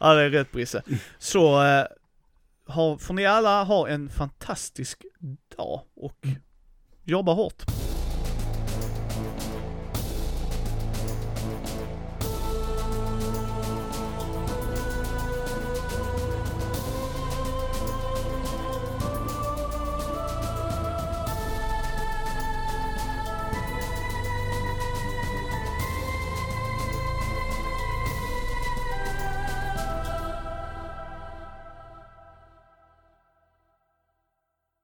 ja, det är rätt Brisse. Så eh, har, får ni alla ha en fantastisk dag och jobba hårt.